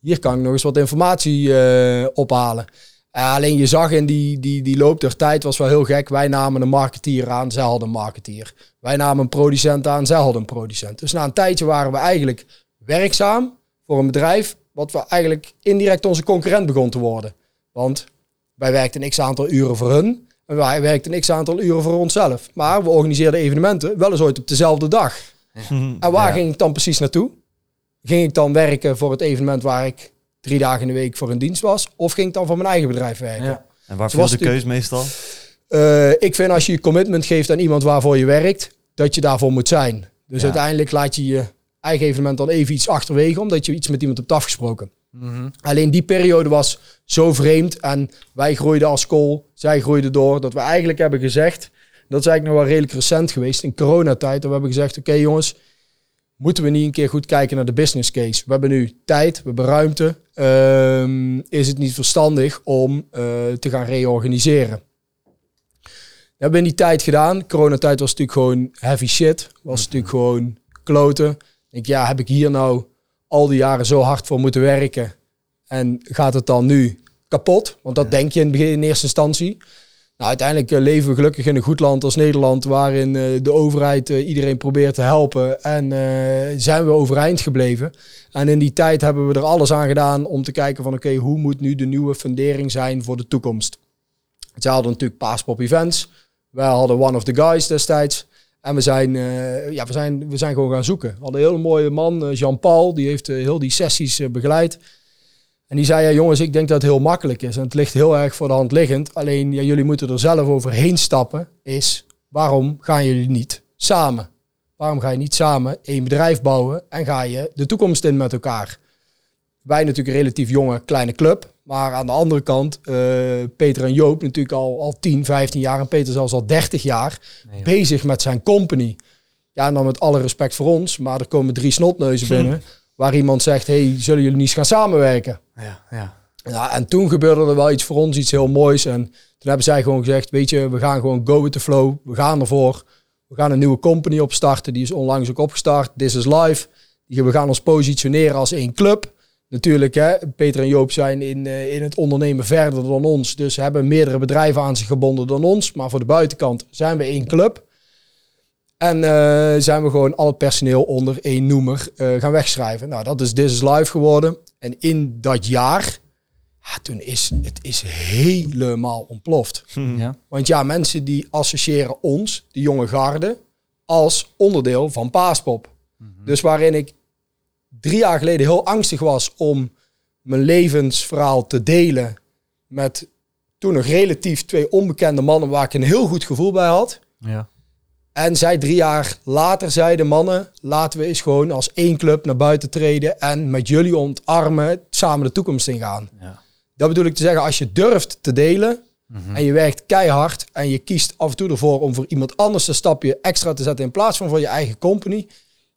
Speaker 1: hier kan ik nog eens wat informatie eh, ophalen. Eh, alleen je zag in die, die, die loop der tijd was wel heel gek. Wij namen een marketeer aan, zij hadden een marketeer. Wij namen een producent aan, zij hadden een producent. Dus na een tijdje waren we eigenlijk werkzaam voor een bedrijf wat we eigenlijk indirect onze concurrent begon te worden. Want wij werkten een x aantal uren voor hun en wij werkten een x aantal uren voor onszelf. Maar we organiseerden evenementen wel eens ooit op dezelfde dag. En waar ging ik dan precies naartoe? Ging ik dan werken voor het evenement waar ik drie dagen in de week voor een dienst was? Of ging ik dan voor mijn eigen bedrijf werken?
Speaker 2: Ja.
Speaker 3: En waar
Speaker 1: Zo
Speaker 3: viel
Speaker 1: was
Speaker 3: de keus meestal?
Speaker 1: Eh, ik vind als je je commitment geeft aan iemand waarvoor je werkt, dat je daarvoor moet zijn. Dus
Speaker 3: Ja.
Speaker 1: uiteindelijk laat je je eigen evenement dan even iets achterwege, omdat je iets met iemand hebt afgesproken.
Speaker 2: Mhm.
Speaker 1: Alleen die periode was zo vreemd en wij groeiden als school, zij groeiden door, dat we eigenlijk hebben gezegd, dat is eigenlijk nog wel redelijk recent geweest, in coronatijd, dat we hebben gezegd, oké jongens, moeten we niet een keer goed kijken naar de business case? We hebben nu tijd, we hebben ruimte. Ehm, is het niet verstandig om eh, te gaan reorganiseren? Dat hebben we in die tijd gedaan. Coronatijd was natuurlijk gewoon heavy shit. Was natuurlijk gewoon kloten. Ik denk, ja, heb ik hier nou al die jaren zo hard voor moeten werken? En gaat het dan nu kapot? Want dat denk je in, het begin, in eerste instantie. Nou, uiteindelijk eh, leven we gelukkig in een goed land als Nederland, waarin eh, de overheid eh, iedereen probeert te helpen. En zijn we overeind gebleven. En in die tijd hebben we er alles aan gedaan om te kijken van oké, hoe moet nu de nieuwe fundering zijn voor de toekomst? Zij hadden natuurlijk Paaspop Events. Wij hadden One of the Guys destijds. En we zijn, ja, we zijn, we zijn gewoon gaan zoeken. We hadden een hele mooie man, Jean-Paul, die heeft heel die sessies begeleid. En die zei, ja jongens, ik denk dat het heel makkelijk is. En het ligt heel erg voor de hand liggend. Alleen, ja, jullie moeten er zelf overheen stappen. Is, waarom gaan jullie niet samen? Waarom ga je niet samen één bedrijf bouwen en ga je de toekomst in met elkaar? Wij natuurlijk een relatief jonge, kleine club. Maar aan de andere kant, eh, Peter en Joop natuurlijk al, al 10, 15 jaar. En Peter zelfs al 30 jaar
Speaker 2: Nee,
Speaker 1: bezig met zijn company. Ja, en dan met alle respect voor ons. Maar er komen drie snotneuzen binnen. Waar iemand zegt, hey, zullen jullie niet eens gaan samenwerken?
Speaker 2: Ja, ja.
Speaker 1: Ja, en toen gebeurde er wel iets voor ons, iets heel moois. En toen hebben zij gewoon gezegd, weet je, we gaan gewoon go with the flow. We gaan ervoor. We gaan een nieuwe company opstarten. Die is onlangs ook opgestart. This is live. We gaan ons positioneren als één club. Natuurlijk, hè, Peter en Joop zijn in, eh, in het ondernemen verder dan ons. Dus hebben meerdere bedrijven aan zich gebonden dan ons. Maar voor de buitenkant zijn we één club. En eh, zijn we gewoon al het personeel onder één noemer eh, gaan wegschrijven. Nou, dat is This is Live geworden. En in dat jaar, ja, toen is het is helemaal ontploft.
Speaker 2: Ja.
Speaker 1: Want ja, mensen die associëren ons, de jonge garde, als onderdeel van Paaspop. Dus waarin ik drie jaar geleden heel angstig was om mijn levensverhaal te delen met toen nog relatief twee onbekende mannen waar ik een heel goed gevoel bij had.
Speaker 2: Ja.
Speaker 1: En zij drie jaar later zeiden mannen, laten we eens gewoon als één club naar buiten treden en met jullie ontarmen samen de toekomst ingaan.
Speaker 2: Ja.
Speaker 1: Dat bedoel ik te zeggen, als je durft te delen en je werkt keihard en je kiest af en toe ervoor om voor iemand anders een stapje extra te zetten in plaats van voor je eigen company,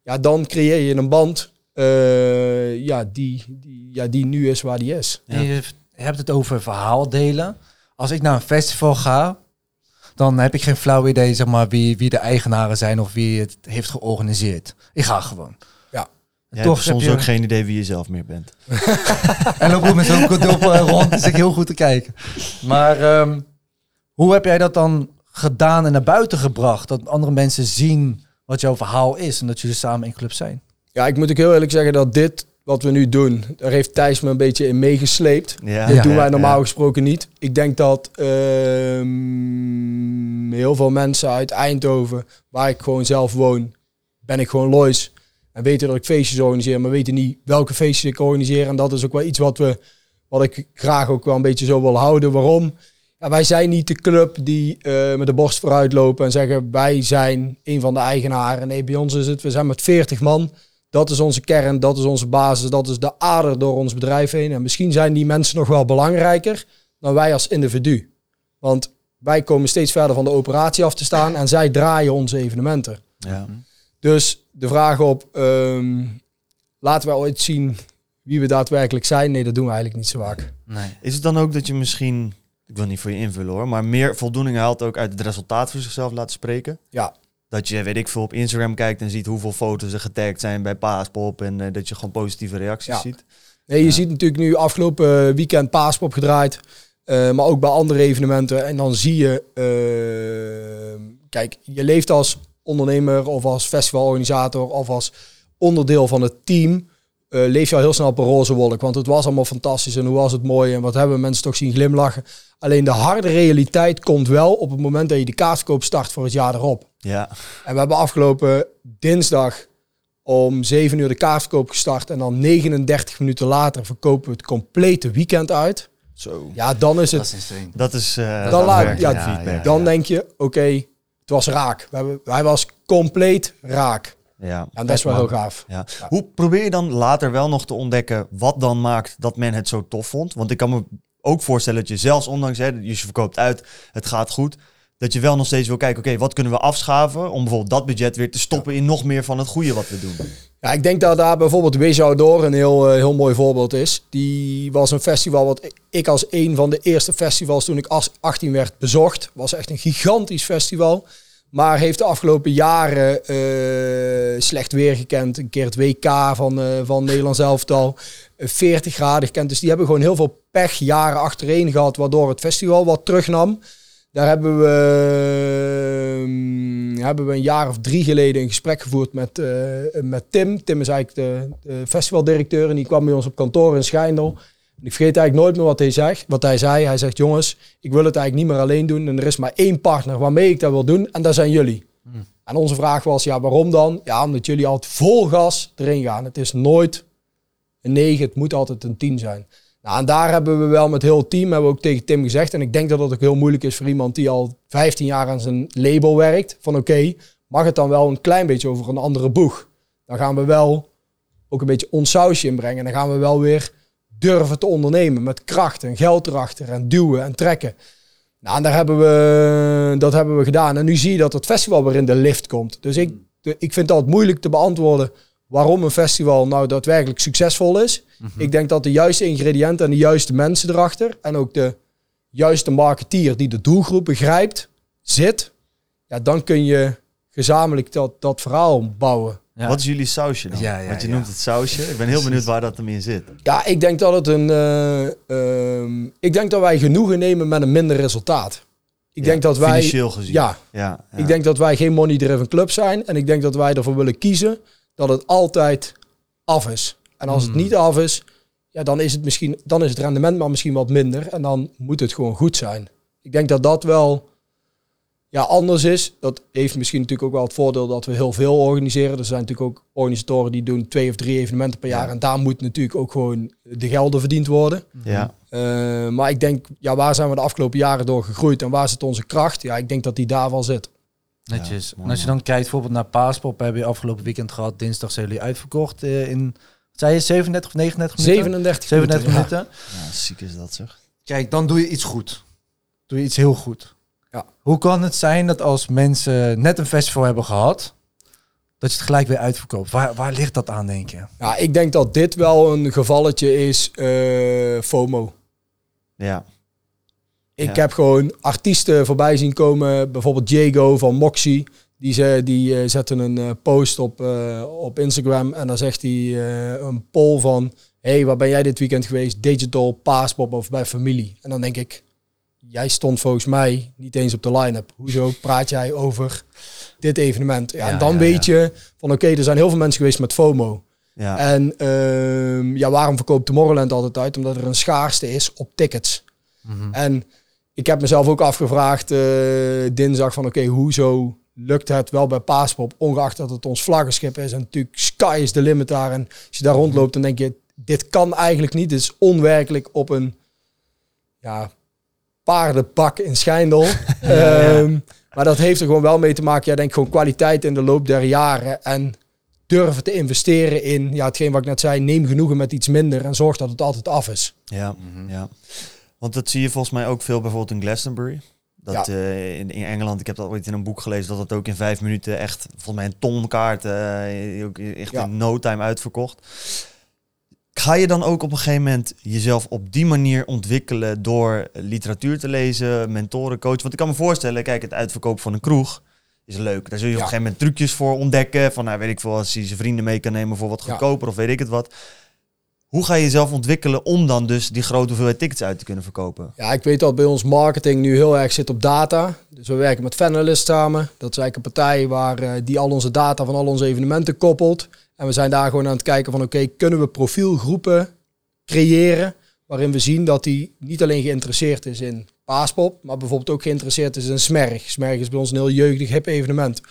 Speaker 1: ja, dan creëer je een band eh, ja, die, die, ja, die nu is waar die is.
Speaker 2: En Je hebt het over verhaal delen. Als ik naar een festival ga, dan heb ik geen flauw idee zeg maar, wie, wie de eigenaren zijn of wie het heeft georganiseerd. Ik ga gewoon.
Speaker 1: Ja.
Speaker 2: Toch
Speaker 3: hebt
Speaker 2: heb
Speaker 3: soms
Speaker 2: je,
Speaker 3: ook geen idee wie je zelf meer bent.
Speaker 2: En loop ook met zo'n doppel rond, dus ik heel goed te kijken. Maar ehm, hoe heb jij dat dan gedaan en naar buiten gebracht? Dat andere mensen zien wat jouw verhaal is en dat jullie samen in club zijn.
Speaker 1: Ja, ik moet ook heel eerlijk zeggen dat dit wat we nu doen, daar heeft Thijs me een beetje in meegesleept.
Speaker 3: Ja,
Speaker 1: Dit
Speaker 2: Ja.
Speaker 1: doen wij normaal
Speaker 3: ja.
Speaker 1: gesproken niet. Ik denk dat ehm, heel veel mensen uit Eindhoven, waar ik gewoon zelf woon, ben ik gewoon Lois. En weten dat ik feestjes organiseer, maar weten niet welke feestjes ik organiseer. En dat is ook wel iets wat, we, wat ik graag ook wel een beetje zo wil houden. Waarom? Ja, wij zijn niet de club die eh, met de borst vooruit lopen en zeggen wij zijn een van de eigenaren. Nee, bij ons is het, we zijn met 40 man. Dat is onze kern, dat is onze basis, dat is de ader door ons bedrijf heen. En misschien zijn die mensen nog wel belangrijker dan wij als individu. Want wij komen steeds verder van de operatie af te staan en zij draaien onze evenementen.
Speaker 3: Ja.
Speaker 1: Dus de vraag op, ehm, laten we ooit zien wie we daadwerkelijk zijn? Nee, dat doen we eigenlijk niet zo vaak.
Speaker 2: Nee.
Speaker 3: Is het dan ook dat je misschien, ik wil niet voor je invullen hoor, maar meer voldoening haalt ook uit het resultaat voor zichzelf laten spreken?
Speaker 1: Ja,
Speaker 3: Dat je, weet ik veel, op Instagram kijkt en ziet hoeveel foto's er getagd zijn bij Paaspop en eh, dat je gewoon positieve reacties
Speaker 1: Ja.
Speaker 3: ziet.
Speaker 1: Nee, je
Speaker 3: Ja.
Speaker 1: ziet natuurlijk nu afgelopen weekend Paaspop gedraaid. eh, maar ook bij andere evenementen. En dan zie je... eh, kijk, je leeft als ondernemer of als festivalorganisator of als onderdeel van het team. Eh, leef je al heel snel op een roze wolk. Want het was allemaal fantastisch en hoe was het mooi. En wat hebben mensen toch zien glimlachen. Alleen de harde realiteit komt wel op het moment dat je de kaartverkoop start voor het jaar erop.
Speaker 3: Ja,
Speaker 1: En we hebben afgelopen dinsdag om 7 uur de kaartverkoop gestart. En dan 39 minuten later verkopen we het complete weekend uit.
Speaker 3: zo.
Speaker 1: Ja, dan is
Speaker 2: Dat
Speaker 1: het.
Speaker 2: is insane.
Speaker 3: Dat is eh
Speaker 1: Dan laat-
Speaker 3: werk,
Speaker 1: ja. Dan denk je, oké, het was raak. We hebben, hij was compleet raak.
Speaker 3: Ja.
Speaker 1: En dat is wel heel gaaf.
Speaker 3: Ja. Hoe probeer je dan later wel nog te ontdekken wat dan maakt dat men het zo tof vond? Want ik kan me ook voorstellen dat je zelfs ondanks, hè, je verkoopt uit, het gaat goed, dat je wel nog steeds wil kijken, oké, wat kunnen we afschaven om bijvoorbeeld dat budget weer te stoppen in nog meer van het goede wat we doen?
Speaker 1: Ja, ik denk dat daar bijvoorbeeld Wish Outdoor een heel, eh, heel mooi voorbeeld is. Die was een festival wat ik- als een van de eerste festivals toen ik als 18 werd bezocht. Was echt een gigantisch festival. Maar heeft de afgelopen jaren eh, slecht weer gekend. Een keer het WK van, eh van Nederlands elftal. eh, 40 graden gekend. Dus die hebben gewoon heel veel pech jaren achtereen gehad. Waardoor het festival wat terugnam. Daar hebben we, ehm, hebben we een jaar of drie geleden een gesprek gevoerd met, eh, met Tim. Tim is eigenlijk de, de festivaldirecteur en die kwam bij ons op kantoor in Schijndel. Ik vergeet eigenlijk nooit meer wat hij, zegt, wat hij zei. Hij zegt, jongens, ik wil het eigenlijk niet meer alleen doen. En er is maar één partner waarmee ik dat wil doen en dat zijn jullie. En onze vraag was, ja, waarom dan? Ja, omdat jullie altijd vol gas erin gaan. Het is nooit een 9, het moet altijd een 10 zijn. Nou, en daar hebben we wel met heel het team, hebben we ook tegen Tim gezegd. En ik denk dat dat ook heel moeilijk is voor iemand die al 15 jaar aan zijn label werkt. Van oké, mag het dan wel een klein beetje over een andere boeg? Dan gaan we wel ook een beetje ons sausje inbrengen. En dan gaan we wel weer durven te ondernemen met kracht en geld erachter en duwen en trekken. Nou, en daar hebben we, dat hebben we gedaan. En nu zie je dat het festival weer in de lift komt. Dus ik, ik vind het altijd moeilijk te beantwoorden waarom een festival nou daadwerkelijk succesvol is. Ik denk dat de juiste ingrediënten en de juiste mensen erachter en ook de juiste marketeer die de doelgroep begrijpt, zit. Ja, dan kun je gezamenlijk dat, dat verhaal bouwen.
Speaker 2: Ja.
Speaker 3: Wat is jullie sausje dan?
Speaker 2: Ja, ja,
Speaker 3: Want je
Speaker 2: ja.
Speaker 3: noemt het sausje. Ik ben heel benieuwd waar dat hem in zit.
Speaker 1: Ja, ik denk dat het een. eh, ehm, ik denk dat wij genoegen nemen met een minder resultaat. Ik
Speaker 3: Ja,
Speaker 1: denk dat wij.
Speaker 3: Financieel gezien.
Speaker 1: Ja,
Speaker 3: ja, ja.
Speaker 1: ik denk dat wij geen money-driven club zijn. En ik denk dat wij ervoor willen kiezen dat het altijd af is. En als het
Speaker 2: Hmm.
Speaker 1: niet af is, ja, dan is het misschien dan is het rendement maar misschien wat minder. En dan moet het gewoon goed zijn. Ik denk dat dat wel ja, anders is. Dat heeft misschien natuurlijk ook wel het voordeel dat we heel veel organiseren. Er zijn natuurlijk ook organisatoren die doen twee of drie evenementen per
Speaker 3: Ja.
Speaker 1: jaar. En daar moet natuurlijk ook gewoon de gelden verdiend worden.
Speaker 3: Ja.
Speaker 1: Eh, maar ik denk, ja, waar zijn we de afgelopen jaren door gegroeid en waar zit onze kracht? Ja, ik denk dat die daar wel zit.
Speaker 2: Netjes.
Speaker 3: Ja,
Speaker 2: en als je dan kijkt bijvoorbeeld naar Paaspop, hebben je afgelopen weekend gehad. Dinsdag zijn jullie uitverkocht eh, in, zei je, 37 of 39 minuten?
Speaker 1: 37,
Speaker 2: 37
Speaker 1: minuten. ja.
Speaker 2: minuten.
Speaker 3: Ja, ziek is dat zeg.
Speaker 2: Kijk, dan doe je iets goed. Doe je iets heel goed.
Speaker 1: Ja.
Speaker 2: Hoe kan het zijn dat als mensen net een festival hebben gehad, dat je het gelijk weer uitverkoopt? Waar, waar ligt dat aan, denk je?
Speaker 1: Ja, ik denk dat dit wel een gevalletje is eh, FOMO.
Speaker 3: Ja.
Speaker 1: Ik
Speaker 3: Ja.
Speaker 1: heb gewoon artiesten voorbij zien komen, bijvoorbeeld Diego van Moxie. Die, ze, die eh, zette een eh, post op, eh, op Instagram en dan zegt hij eh, een poll van... hey, waar ben jij dit weekend geweest? Digital, Paaspop of bij familie? En dan denk ik, jij stond volgens mij niet eens op de line-up. Hoezo praat jij over dit evenement? Ja,
Speaker 2: Ja,
Speaker 1: en dan
Speaker 2: ja,
Speaker 1: weet je van oké, er zijn heel veel mensen geweest met FOMO.
Speaker 3: Ja.
Speaker 1: En ehm, ja, waarom verkoopt Tomorrowland altijd uit? Omdat er een schaarste is op tickets. En ik heb mezelf ook afgevraagd eh, dinsdag van oké, hoezo lukt het wel bij Paaspop, ongeacht dat het ons vlaggenschip is. En natuurlijk sky is the limit daar. En als je daar rondloopt, dan denk je, dit kan eigenlijk niet. Dit is onwerkelijk op een ja, paardenpak in Schijndel. Ehm, maar dat heeft er gewoon wel mee te maken. Ja, denk gewoon kwaliteit in de loop der jaren. En durven te investeren in, ja, hetgeen wat ik net zei, neem genoegen met iets minder en zorg dat het altijd af is.
Speaker 3: Ja, ja. Want dat zie je volgens mij ook veel bijvoorbeeld in Glastonbury. Dat
Speaker 1: Ja.
Speaker 3: eh, in, in Engeland, ik heb dat ooit in een boek gelezen, dat het ook in vijf minuten echt, volgens mij een ton kaart, eh, ook echt
Speaker 1: Ja.
Speaker 3: in no time uitverkocht. Ga je dan ook op een gegeven moment jezelf op die manier ontwikkelen door literatuur te lezen, mentoren, coach? Want ik kan me voorstellen, kijk, het uitverkopen van een kroeg is leuk. Daar zul je op een gegeven moment trucjes voor ontdekken. Van, nou, weet ik veel, als hij zijn vrienden mee kan nemen voor wat
Speaker 1: Ja.
Speaker 3: goedkoper of weet ik het wat. Hoe ga je jezelf ontwikkelen om dan dus die grote hoeveelheid tickets uit te kunnen verkopen?
Speaker 1: Ja, ik weet dat bij ons marketing nu heel erg zit op data. Dus we werken met Fanalist samen. Dat is eigenlijk een partij waar eh, die al onze data van al onze evenementen koppelt. En we zijn daar gewoon aan het kijken van oké, kunnen we profielgroepen creëren waarin we zien dat die niet alleen geïnteresseerd is in Paaspop, maar bijvoorbeeld ook geïnteresseerd is in Smerg. Smerg is bij ons een heel jeugdig hip evenement.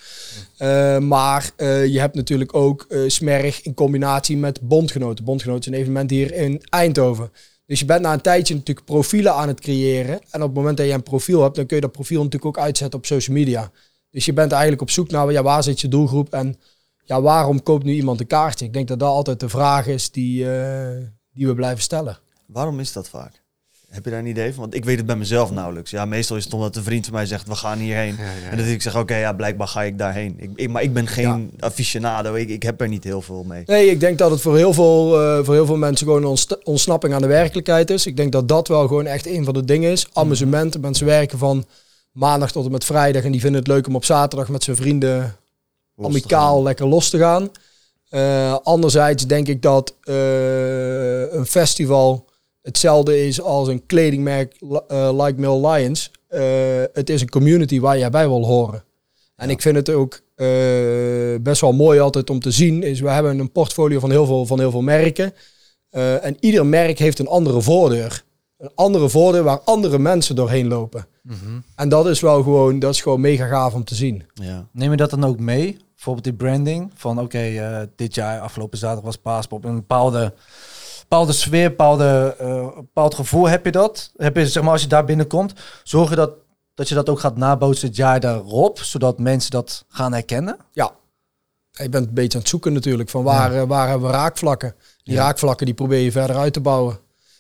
Speaker 1: Eh, maar eh, je hebt natuurlijk ook eh, Smerg in combinatie met Bondgenoten. Bondgenoten is een evenement hier in Eindhoven. Dus je bent na een tijdje natuurlijk profielen aan het creëren. En op het moment dat je een profiel hebt, dan kun je dat profiel natuurlijk ook uitzetten op social media. Dus je bent eigenlijk op zoek naar ja, waar zit je doelgroep en ja, waarom koopt nu iemand een kaartje? Ik denk dat dat altijd de vraag is die, eh, die we blijven stellen.
Speaker 3: Waarom is dat vaak? Heb je daar een idee van? Want ik weet het bij mezelf nauwelijks. Ja, meestal is het omdat een vriend van mij zegt, we gaan hierheen. En dat ik zeg, oké, ja, blijkbaar ga ik daarheen. Ik, ik- maar ik ben geen aficionado. Ik, ik heb er niet heel veel mee.
Speaker 1: Nee, ik denk dat het voor heel veel, eh, voor heel veel mensen gewoon een ontsna- ontsnapping aan de werkelijkheid is. Ik denk dat dat wel gewoon echt een van de dingen is. Amusement. Mensen werken van maandag tot en met vrijdag en die vinden het leuk om op zaterdag met zijn vrienden amicaal lekker los te gaan. Eh, anderzijds denk ik dat eh, een festival hetzelfde is als een kledingmerk eh, like Mill Lions. Eh, het is een community waar jij bij wil horen. En
Speaker 3: Ja.
Speaker 1: ik vind het ook eh, best wel mooi altijd om te zien. Is we hebben een portfolio van heel veel, van heel veel merken. Eh, en ieder merk heeft een andere voordeur. Een andere voordeur waar andere mensen doorheen lopen. En dat is wel gewoon, dat is gewoon mega gaaf om te zien.
Speaker 3: Ja.
Speaker 2: Neem je dat dan ook mee? Bijvoorbeeld die branding van oké, eh, dit jaar, afgelopen zaterdag was Paaspop. Een bepaalde, bepaalde sfeer, bepaalde, eh, bepaald gevoel heb je dat? Heb je, zeg maar, als je daar binnenkomt, zorg je dat, dat je dat ook gaat nabootsen het jaar daarop, zodat mensen dat gaan herkennen?
Speaker 1: Ja. Je bent een beetje aan het zoeken natuurlijk van waar, eh, waar hebben we raakvlakken. Die raakvlakken die probeer je verder uit te bouwen.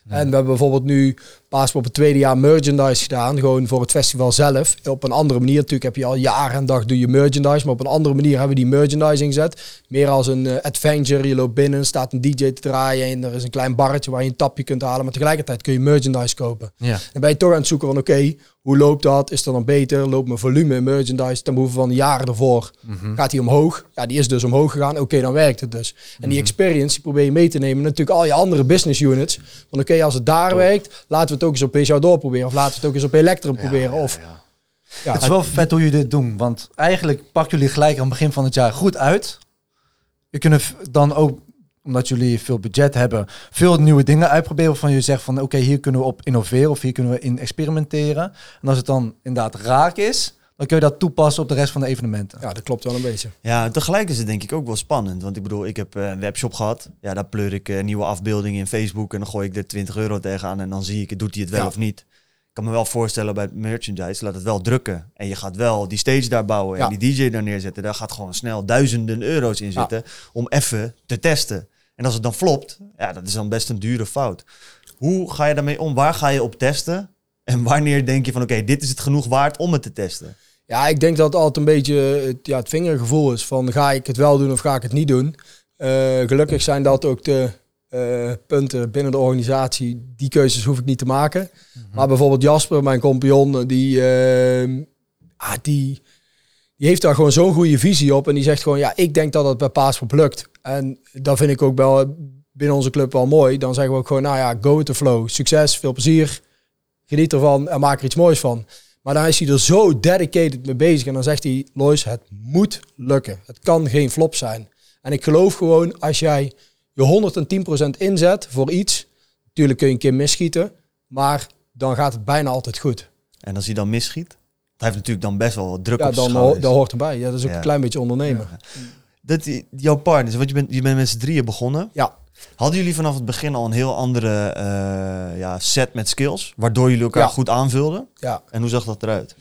Speaker 1: En we hebben bijvoorbeeld nu Paaspop het tweede jaar merchandise gedaan. Gewoon voor het festival zelf. Op een andere manier. Natuurlijk heb je al jaren en dag doe je merchandise. Maar op een andere manier hebben we die merchandising gezet. Meer als een eh, adventure. Je loopt binnen, staat een DJ te draaien. En er is een klein barretje waar je een tapje kunt halen. Maar tegelijkertijd kun je merchandise kopen.
Speaker 2: Ja.
Speaker 1: Dan ben je toch aan het zoeken van oké, hoe loopt dat? Is dat dan beter? Loopt mijn volume in merchandise ten behoeve van de jaren ervoor? Gaat die omhoog? Ja, die is dus omhoog gegaan. Oké, dan werkt het dus. En die experience die probeer je mee te nemen. Natuurlijk al je andere business units. Van oké, als het daar werkt, laten we het ook eens op Peugeot proberen. Of laten we het ook eens op Electrum proberen. Of, ja,
Speaker 2: het is wel vet hoe jullie dit doen. Want eigenlijk pakken jullie gelijk aan het begin van het jaar goed uit. Je kunnen dan ook, omdat jullie veel budget hebben, veel nieuwe dingen uitproberen. Waarvan je zegt van oké, hier kunnen we op innoveren of hier kunnen we in experimenteren. En als het dan inderdaad raak is, dan kun je dat toepassen op de rest van de evenementen.
Speaker 1: ja, dat klopt wel een beetje.
Speaker 3: Ja, tegelijk is het denk ik ook wel spannend. Want ik bedoel, ik heb eh, een webshop gehad. Ja, daar pleur ik eh, nieuwe afbeeldingen in Facebook en dan gooi ik er 20 euro tegenaan en dan zie ik, doet hij het wel
Speaker 1: Ja.
Speaker 3: of niet. Ik kan me wel voorstellen bij merchandise, laat het wel drukken. En je gaat wel die stage daar bouwen en
Speaker 1: Ja.
Speaker 3: die DJ daar neerzetten. Daar gaat gewoon snel duizenden euro's in
Speaker 1: Ja.
Speaker 3: zitten om even te testen. En als het dan flopt, ja, dat is dan best een dure fout. Hoe ga je daarmee om? Waar ga je op testen? En wanneer denk je van, oké, dit is het genoeg waard om het te testen?
Speaker 1: Ja, ik denk dat het altijd een beetje het, ja, het vingergevoel is van ga ik het wel doen of ga ik het niet doen. Eh, gelukkig zijn dat ook de eh, punten binnen de organisatie. Die keuzes hoef ik niet te maken. Maar bijvoorbeeld Jasper, mijn compagnon, die, eh, ah, die, die heeft daar gewoon zo'n goede visie op. En die zegt gewoon, ja, ik denk dat het bij Paaspop lukt. En dat vind ik ook wel binnen onze club wel mooi. Dan zeggen we ook gewoon, nou ja, go with the flow. Succes, veel plezier, geniet ervan en maak er iets moois van. Maar dan is hij er zo dedicated mee bezig. En dan zegt hij, Lois, het moet lukken. Het kan geen flop zijn. En ik geloof gewoon, als jij je 110% inzet voor iets... Natuurlijk kun je een keer misschieten, maar dan gaat het bijna altijd goed.
Speaker 3: En als hij dan misschiet, hij heeft natuurlijk dan best wel wat druk
Speaker 1: Ja,
Speaker 3: op
Speaker 1: dan
Speaker 3: schouders.
Speaker 1: ho dat hoort erbij. Ja, dat is ook
Speaker 3: Ja.
Speaker 1: een klein beetje ondernemen.
Speaker 3: Dat, jouw partners, want je bent, je bent met z'n drieën begonnen.
Speaker 1: Ja.
Speaker 3: Hadden jullie vanaf het begin al een heel andere eh, ja, set met skills, waardoor jullie elkaar
Speaker 1: Ja.
Speaker 3: goed aanvulden?
Speaker 1: Ja.
Speaker 3: En hoe zag dat eruit?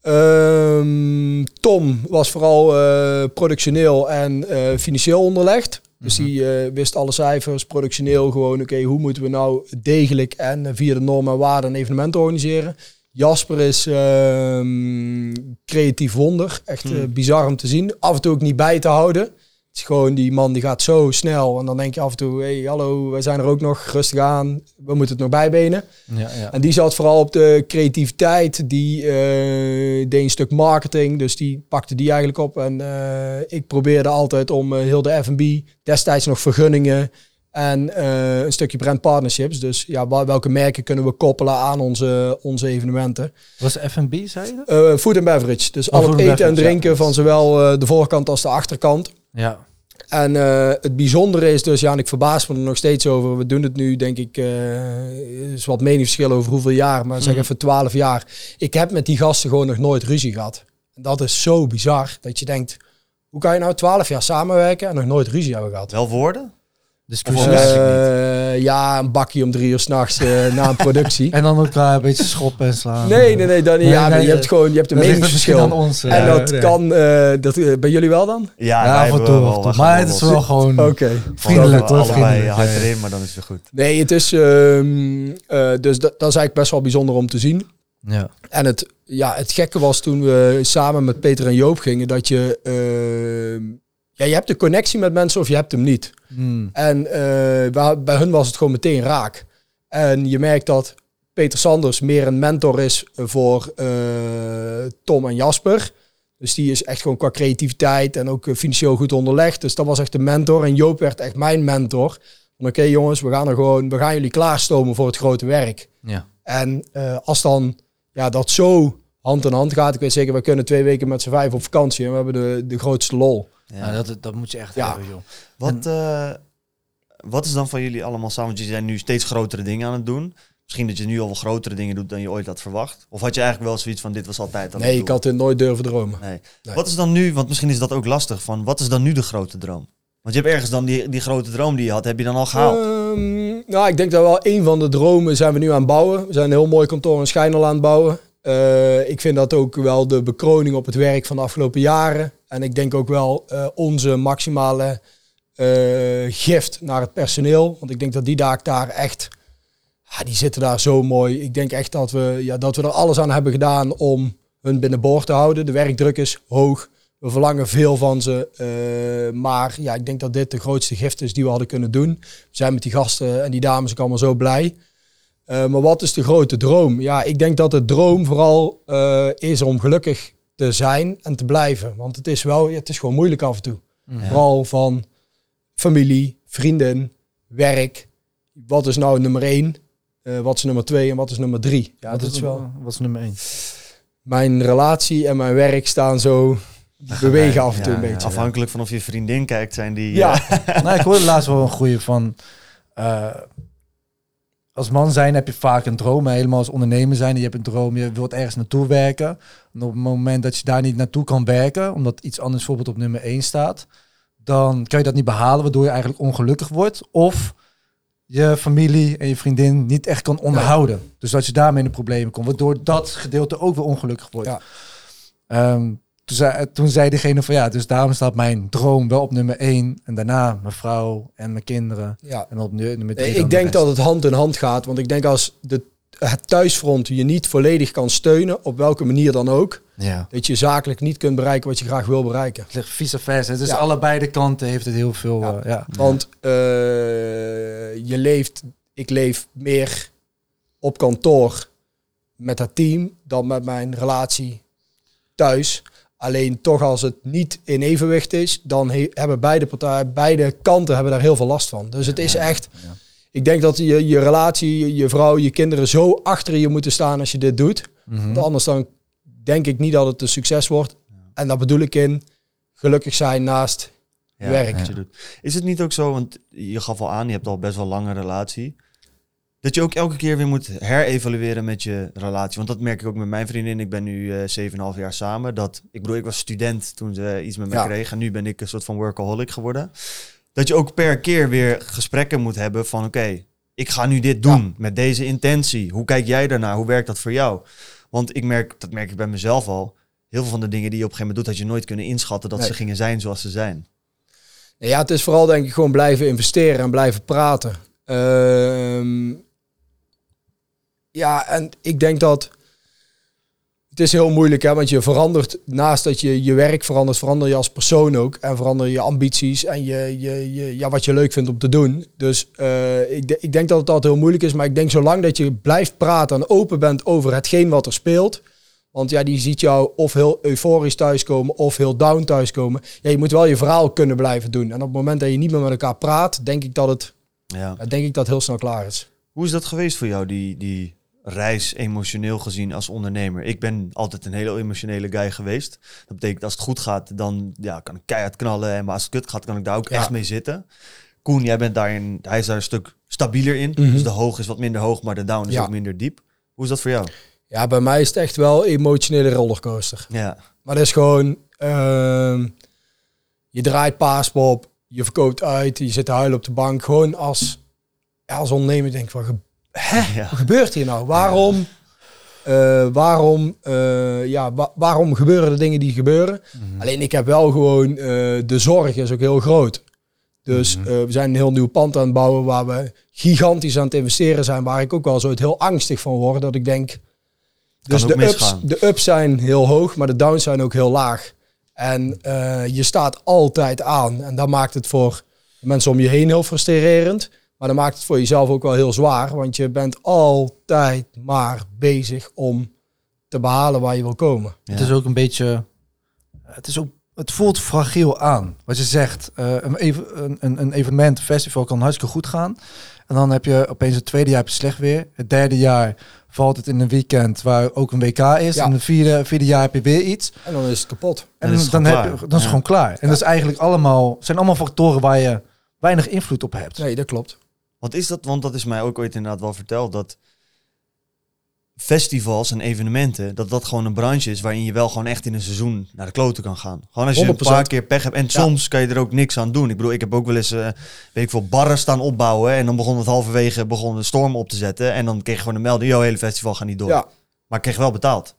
Speaker 1: Ehm, Tom was vooral eh, productioneel en eh, financieel onderlegd. Dus die eh, wist alle cijfers, productioneel gewoon, oké, hoe moeten we nou degelijk en via de normen en waarden een evenement organiseren. Jasper is ehm, creatief wonder, echt eh,
Speaker 3: Hmm.
Speaker 1: bizar om te zien. Af en toe ook niet bij te houden. Het is gewoon, die man die gaat zo snel en dan denk je af en toe, hey, hallo, wij zijn er ook nog, rustig aan, we moeten het nog bijbenen.
Speaker 2: Ja, ja.
Speaker 1: En die zat vooral op de creativiteit. Die eh, deed een stuk marketing. Dus die pakte die eigenlijk op. En eh, ik probeerde altijd om heel de F&B, destijds nog vergunningen en eh, een stukje brand partnerships. Dus ja, welke merken kunnen we koppelen aan onze, onze evenementen.
Speaker 2: Was F&B, zei je dat?
Speaker 1: Eh, food and beverage. Dus
Speaker 2: Oh,
Speaker 1: al het eten en drinken
Speaker 2: ja.
Speaker 1: van zowel eh, de voorkant als de achterkant.
Speaker 2: Ja.
Speaker 1: En eh, het bijzondere is dus, ja, en ik verbaas me er nog steeds over. We doen het nu, denk ik, eh is wat meningsverschil over hoeveel jaar, maar zeg
Speaker 3: Mhm.
Speaker 1: even 12 jaar. Ik heb met die gasten gewoon nog nooit ruzie gehad. En dat is zo bizar dat je denkt, hoe kan je nou 12 jaar samenwerken en nog nooit ruzie hebben gehad?
Speaker 3: Wel woorden?
Speaker 2: Discussie.
Speaker 3: Of- eigenlijk
Speaker 1: Eh, ja, een bakje om drie uur s'nachts eh na een productie.
Speaker 2: En dan elkaar een beetje schoppen en slaan.
Speaker 1: Nee, nee, nee, dan.
Speaker 2: Nee,
Speaker 1: ja,
Speaker 2: nee,
Speaker 1: je hebt gewoon je hebt een
Speaker 2: er
Speaker 1: meningsverschil.
Speaker 2: aan ons.
Speaker 1: En
Speaker 2: eh,
Speaker 1: dat
Speaker 2: nee.
Speaker 1: kan, eh, dat, eh, bij jullie wel dan?
Speaker 3: Ja,
Speaker 2: Ja, af en toe.
Speaker 3: wel-
Speaker 2: toe. Maar het is wel gewoon
Speaker 1: Oké.
Speaker 2: vriendelijk, hoor.
Speaker 3: Allebei
Speaker 2: Vriendelijk.
Speaker 3: hard erin, maar dan is het goed.
Speaker 1: Nee, het is, ehm, eh, dus dat, dat is eigenlijk best wel bijzonder om te zien.
Speaker 2: Ja.
Speaker 1: En het, ja, het gekke was toen we samen met Peter en Joop gingen, dat je, ehm, ja, je hebt de connectie met mensen of je hebt hem niet.
Speaker 2: Hmm.
Speaker 1: En eh, bij, bij hun was het gewoon meteen raak. En je merkt dat Peter Sanders meer een mentor is voor eh, Tom en Jasper. Dus die is echt gewoon qua creativiteit en ook eh, financieel goed onderlegd. Dus dat was echt de mentor. En Joop werd echt mijn mentor. Van oké jongens, we gaan er gewoon, we gaan jullie klaarstomen voor het grote werk.
Speaker 2: Ja.
Speaker 1: En als dan ja, dat zo hand in hand gaat, ik weet zeker, we kunnen twee weken met z'n vijf op vakantie en we hebben de, de grootste lol.
Speaker 3: Ja.
Speaker 2: Ja, dat, dat moet je echt
Speaker 1: Ja.
Speaker 2: hebben, joh.
Speaker 3: Wat, eh, wat is dan van jullie allemaal samen? Want je zijn nu steeds grotere dingen aan het doen. Misschien dat je nu al wel grotere dingen doet dan je ooit had verwacht. Of had je eigenlijk wel zoiets van dit was altijd al
Speaker 1: Nee, ik had het nooit durven dromen.
Speaker 3: Nee.
Speaker 1: Nee.
Speaker 3: Wat is dan nu, want misschien is dat ook lastig, van wat is dan nu de grote droom? Want je hebt ergens dan die, die grote droom die je had, heb je dan al gehaald?
Speaker 1: Ehm, nou, ik denk dat wel een van de dromen zijn we nu aan het bouwen. We zijn een heel mooi kantoor in Schijnel aan het bouwen. Eh, ik vind dat ook wel de bekroning op het werk van de afgelopen jaren. En ik denk ook wel eh, onze maximale eh, gift naar het personeel. Want ik denk dat die daar, echt ja, die zitten daar zo mooi. Ik denk echt dat we, ja, dat we er alles aan hebben gedaan om hun binnenboord te houden. De werkdruk is hoog. We verlangen veel van ze. maar ja, ik denk dat dit de grootste gift is die we hadden kunnen doen. We zijn met die gasten en die dames ook allemaal zo blij. Eh, maar wat is de grote droom? Ja, ik denk dat de droom vooral eh, is om gelukkig te zijn en te blijven. Want het is wel, het is gewoon moeilijk af en toe. Vooral van familie, vrienden, werk. Wat is nou nummer één? Eh, wat is nummer twee en wat is nummer drie? Ja,
Speaker 2: wat
Speaker 1: dat is wel.
Speaker 2: Wat is nummer één?
Speaker 1: Mijn relatie en mijn werk staan zo die bewegen af en toe
Speaker 3: Ja,
Speaker 1: een beetje.
Speaker 3: Afhankelijk van of je vriendin kijkt, zijn die...
Speaker 1: Ja,
Speaker 2: nou, ik hoorde laatst wel een goede van... als man zijn heb je vaak een droom. Helemaal als ondernemer zijn. Je hebt een droom, je wilt ergens naartoe werken. En op het moment dat je daar niet naartoe kan werken... omdat iets anders bijvoorbeeld op nummer 1 staat... dan kan je dat niet behalen, waardoor je eigenlijk ongelukkig wordt. Of je familie en je vriendin niet echt kan onderhouden. Dus dat je daarmee in de problemen komt. Waardoor dat gedeelte ook weer ongelukkig wordt.
Speaker 1: Ja.
Speaker 2: Ehm, toen, zei, toen zei degene van ja, dus daarom staat mijn droom wel op nummer 1. En daarna mijn vrouw en mijn kinderen.
Speaker 1: ja.
Speaker 2: En op nu- nummer 3
Speaker 1: Nee, ik denk dat het hand in hand gaat. Want ik denk als de, het thuisfront je niet volledig kan steunen, op welke manier dan ook,
Speaker 2: Ja.
Speaker 1: dat je zakelijk niet kunt bereiken wat je graag wil bereiken.
Speaker 2: Het ligt vice versa. Dus
Speaker 1: Ja.
Speaker 2: allebei de kanten heeft het heel veel.
Speaker 1: Ja.
Speaker 2: eh, ja.
Speaker 1: Want eh, je leeft, ik leef meer op kantoor met het team dan met mijn relatie thuis. Alleen toch als het niet in evenwicht is, dan he- hebben beide partijen, beide kanten hebben daar heel veel last van. Dus het is echt,
Speaker 2: ja.
Speaker 1: ik denk dat je, je relatie, je vrouw, je kinderen zo achter je moeten staan als je dit doet.
Speaker 2: Mhm.
Speaker 1: Want anders dan denk ik niet dat het een succes wordt. En dat bedoel ik in gelukkig zijn naast
Speaker 3: Ja,
Speaker 1: werk.
Speaker 3: Is het niet ook zo, want je gaf al aan, je hebt al best wel een lange relatie. Dat je ook elke keer weer moet herevalueren met je relatie. Want dat merk ik ook met mijn vriendin. Ik ben nu eh 7,5 jaar samen. Dat, ik bedoel, ik was student toen ze iets met me
Speaker 1: Ja.
Speaker 3: kreeg. En nu ben ik een soort van workaholic geworden. Dat je ook per keer weer gesprekken moet hebben van... Oké, ik ga nu dit doen met deze intentie. Hoe kijk jij daarnaar? Hoe werkt dat voor jou? Want ik merk, dat merk ik bij mezelf al... Heel veel van de dingen die je op een gegeven moment doet... had je nooit kunnen inschatten dat
Speaker 1: Nee.
Speaker 3: ze gingen zijn zoals ze zijn.
Speaker 1: Ja, het is vooral denk ik gewoon blijven investeren en blijven praten. Ehm, ja, en ik denk dat het is heel moeilijk, hè, want je verandert naast dat je je werk verandert, verander je als persoon ook en verander je ambities en je, je, je, ja, wat je leuk vindt om te doen. Dus eh, ik, ik denk dat het altijd heel moeilijk is, maar ik denk zolang dat je blijft praten en open bent over hetgeen wat er speelt. Want ja, die ziet jou of heel euforisch thuiskomen of heel down thuiskomen. Ja, je moet wel je verhaal kunnen blijven doen. En op het moment dat je niet meer met elkaar praat, denk ik dat het,
Speaker 3: Ja.
Speaker 1: ja, denk ik dat het heel snel klaar is.
Speaker 3: Hoe is dat geweest voor jou, die, die reis emotioneel gezien als ondernemer? Ik ben altijd een hele emotionele guy geweest. Dat betekent als het goed gaat, dan ja, kan ik keihard knallen. En maar als het kut gaat, kan ik daar ook
Speaker 1: Ja.
Speaker 3: echt mee zitten. Koen, jij bent daarin, hij is daar een stuk stabieler in.
Speaker 1: Mhm.
Speaker 3: Dus de hoog is wat minder hoog, maar de down is
Speaker 1: Ja.
Speaker 3: ook minder diep. Hoe is dat voor jou?
Speaker 1: Ja, bij mij is het echt wel emotionele rollercoaster.
Speaker 3: Ja,
Speaker 1: Maar dat is gewoon, ehm, je draait paaspop, je verkoopt uit, je zit te huilen op de bank. Gewoon als, ja, als ondernemer denk ik van, hè,
Speaker 3: ja.
Speaker 1: wat gebeurt hier nou? Waarom, eh, waarom, eh, ja, wa- waarom gebeuren de dingen die gebeuren? Alleen ik heb wel gewoon, eh, de zorg is ook heel groot. Dus
Speaker 2: Mhm.
Speaker 1: we zijn een heel nieuw pand aan het bouwen waar we gigantisch aan het investeren zijn. Waar ik ook wel zo het heel angstig van word. Dat ik denk, dus de ups, de ups zijn heel hoog, maar de downs zijn ook heel laag. En je staat altijd aan. En dat maakt het voor mensen om je heen heel frustrerend. Maar dat maakt het voor jezelf ook wel heel zwaar. Want je bent altijd maar bezig om te behalen waar je wil komen.
Speaker 3: Ja.
Speaker 2: Het is ook een beetje. Het, is ook, het voelt fragiel aan. Wat je zegt, eh, een, even- een, een, evenement, een festival kan hartstikke goed gaan. En dan heb je opeens het tweede jaar heb je slecht weer. Het derde jaar valt het in een weekend waar ook een WK is.
Speaker 1: Ja.
Speaker 2: En het vierde, vierde jaar heb je weer iets.
Speaker 1: En dan is het kapot.
Speaker 2: En
Speaker 3: Dan is het
Speaker 2: dan,
Speaker 3: gewoon
Speaker 2: heb je,
Speaker 3: klaar.
Speaker 2: dan is het
Speaker 3: Ja.
Speaker 2: gewoon klaar. En dat is eigenlijk allemaal, zijn allemaal factoren waar je weinig invloed op hebt.
Speaker 1: Nee, dat klopt.
Speaker 3: Wat is dat? Want dat is mij ook ooit inderdaad wel verteld. Dat festivals en evenementen, dat dat gewoon een branche is waarin je wel gewoon echt in een seizoen naar de kloten kan gaan. Gewoon als je een
Speaker 1: 100%.
Speaker 3: paar keer pech hebt. En soms kan je er ook niks aan doen. Ik bedoel, ik heb ook wel eens, eh, weet ik veel, barren staan opbouwen. En dan begon het halverwege begon de storm op te zetten. En dan kreeg je gewoon een melding, jouw hele festival gaat niet door.
Speaker 1: Ja,
Speaker 3: Maar ik kreeg wel betaald.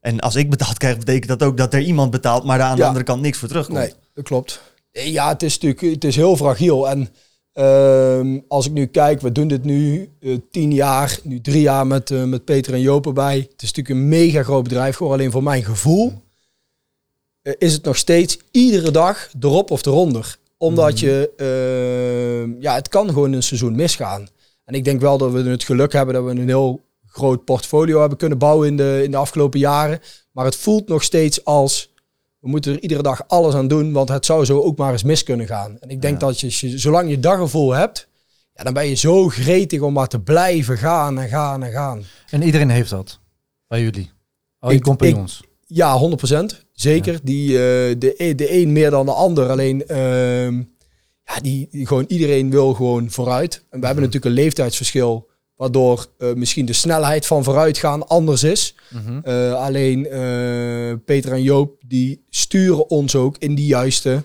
Speaker 3: En als ik betaald krijg, betekent dat ook dat er iemand betaalt, maar daar aan de andere kant niks voor terugkomt.
Speaker 1: nee, dat klopt. Ja, het is natuurlijk het is heel fragiel. En Ehm, als ik nu kijk, we doen dit nu eh, tien jaar, nu drie jaar met, eh, met Peter en Joop erbij. Het is natuurlijk een mega groot bedrijf, gewoon alleen voor mijn gevoel. eh, is het nog steeds iedere dag erop of eronder. Omdat je, ehm, ja, het kan gewoon een seizoen misgaan. En ik denk wel dat we het geluk hebben dat we een heel groot portfolio hebben kunnen bouwen in de, in de afgelopen jaren. Maar het voelt nog steeds als, we moeten er iedere dag alles aan doen, want het zou zo ook maar eens mis kunnen gaan. En ik denk
Speaker 3: Ja.
Speaker 1: dat je, je- zolang je daggevoel hebt, ja, dan ben je zo gretig om maar te blijven gaan en gaan en gaan.
Speaker 2: En iedereen heeft dat. Bij jullie. Al je
Speaker 1: Ik-
Speaker 2: compagnons.
Speaker 1: Ja, 100%. Zeker. Die, eh, de, e- de een meer dan de ander. Alleen, ehm, ja, die, die gewoon, iedereen wil gewoon vooruit. En we hebben natuurlijk een leeftijdsverschil, waardoor eh, misschien de snelheid van vooruitgaan anders is.
Speaker 2: Mhm.
Speaker 1: Eh, alleen eh, Peter en Joop, die sturen ons ook in die juiste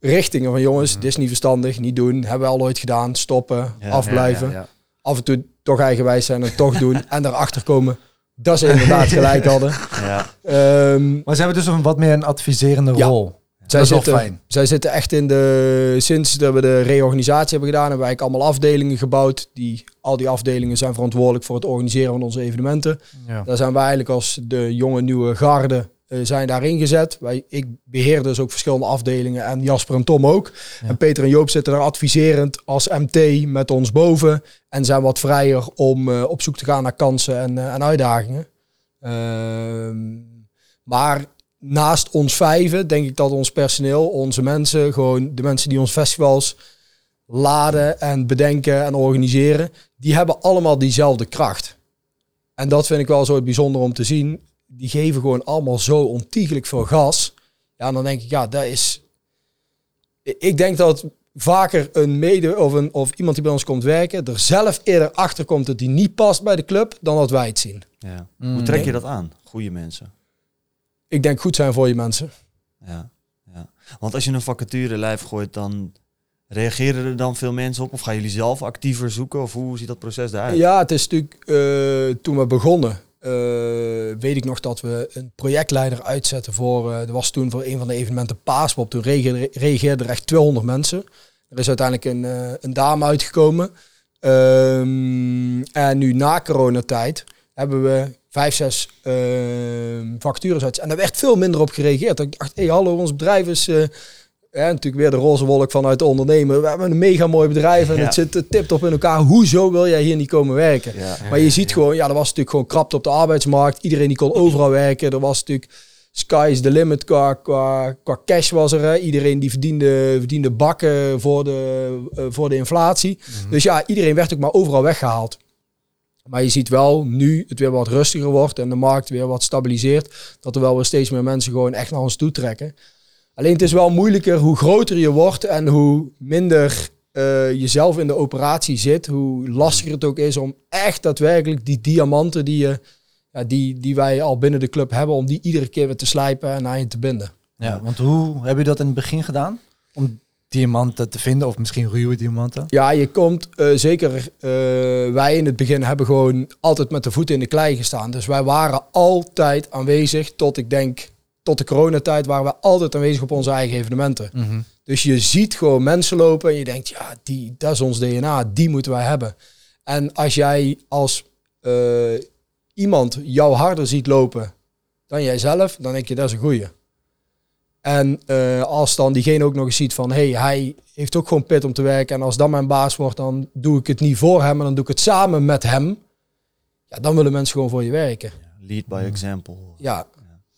Speaker 1: richtingen. Van jongens, dit is niet verstandig, niet doen. Hebben we al ooit gedaan, stoppen,
Speaker 3: Ja.
Speaker 1: afblijven.
Speaker 2: Ja, ja, ja.
Speaker 1: Af en toe toch eigenwijs zijn en toch doen. en erachter komen dat ze inderdaad gelijk hadden.
Speaker 3: Ja.
Speaker 1: Ehm,
Speaker 2: Maar ze hebben dus een wat meer een adviserende
Speaker 1: Ja.
Speaker 2: rol.
Speaker 1: Zij
Speaker 2: dat is
Speaker 1: zitten,
Speaker 2: fijn.
Speaker 1: zij zitten echt in de. Sinds dat we de reorganisatie hebben gedaan, hebben wij eigenlijk allemaal afdelingen gebouwd. Die, al die afdelingen zijn verantwoordelijk voor het organiseren van onze evenementen.
Speaker 2: Ja.
Speaker 1: Daar zijn wij eigenlijk als de jonge nieuwe garde eh, zijn daarin gezet. Wij, ik beheer dus ook verschillende afdelingen en Jasper en Tom ook.
Speaker 2: Ja.
Speaker 1: En Peter en Joop zitten daar adviserend als MT met ons boven. En zijn wat vrijer om eh, op zoek te gaan naar kansen en, eh, en uitdagingen. Ehm, maar naast ons vijven denk ik dat ons personeel, onze mensen, gewoon de mensen die ons festivals laden en bedenken en organiseren, die hebben allemaal diezelfde kracht. En dat vind ik wel zo het bijzonder om te zien. Die geven gewoon allemaal zo ontiegelijk veel gas. Ja, en dan denk ik, ja, dat is. Ik denk dat vaker een mede of, een, of iemand die bij ons komt werken, er zelf eerder achter komt dat die niet past bij de club, dan dat wij het zien.
Speaker 3: Ja.
Speaker 2: Mm.
Speaker 3: Hoe trek je dat aan? Goede mensen.
Speaker 1: Ik denk goed zijn voor je mensen.
Speaker 3: Ja. ja. Want als je een vacature lijf gooit, dan reageren er dan veel mensen op? Of gaan jullie zelf actiever zoeken? Of hoe ziet dat proces eruit?
Speaker 1: Ja, het is natuurlijk eh, toen we begonnen. eh, weet ik nog dat we een projectleider uitzetten voor. eh dat was toen voor een van de evenementen Paaspop. Toen reageerden reageerden er echt 200 mensen. Er is uiteindelijk een, een dame uitgekomen. Ehm, en nu na coronatijd hebben we vijf, zes ehm vacatures uit. En daar werd veel minder op gereageerd. Ik dacht, hé, hallo, ons bedrijf is. ja, natuurlijk weer de roze wolk vanuit de ondernemer. We hebben een mega mooi bedrijf en
Speaker 3: Ja.
Speaker 1: het zit tip-top in elkaar. Hoezo wil jij hier niet komen werken?
Speaker 3: Ja.
Speaker 1: Maar je ziet gewoon, ja, er was natuurlijk gewoon krapte op de arbeidsmarkt. Iedereen die kon overal werken. Er was natuurlijk sky is the limit qua, qua, qua cash was er. Hè. Iedereen die verdiende, verdiende bakken voor de, eh, voor de inflatie. Dus ja, iedereen werd ook maar overal weggehaald. Maar je ziet wel, nu het weer wat rustiger wordt en de markt weer wat stabiliseert, dat er wel weer steeds meer mensen gewoon echt naar ons toe trekken. Alleen het is wel moeilijker hoe groter je wordt en hoe minder eh, jezelf in de operatie zit, hoe lastiger het ook is om echt daadwerkelijk die diamanten die, je, ja, die, die wij al binnen de club hebben, om die iedere keer weer te slijpen en aan je te binden.
Speaker 2: Ja, want hoe heb je dat in het begin gedaan? Om diamanten te vinden, of misschien ruwe diamanten?
Speaker 1: Ja, je komt eh, zeker. eh, wij in het begin hebben gewoon altijd met de voeten in de klei gestaan. Dus wij waren altijd aanwezig tot ik denk, tot de coronatijd waren we altijd aanwezig op onze eigen evenementen.
Speaker 2: Mhm.
Speaker 1: Dus je ziet gewoon mensen lopen en je denkt, ja, die, dat is ons DNA, die moeten wij hebben. En als jij als eh, iemand jou harder ziet lopen dan jijzelf, dan denk je, dat is een goeie. En eh, als dan diegene ook nog eens ziet van, hey, hij heeft ook gewoon pit om te werken. En als dat mijn baas wordt, dan doe ik het niet voor hem, maar dan doe ik het samen met hem. Ja, dan willen mensen gewoon voor je werken.
Speaker 3: Lead by example.
Speaker 1: Ja,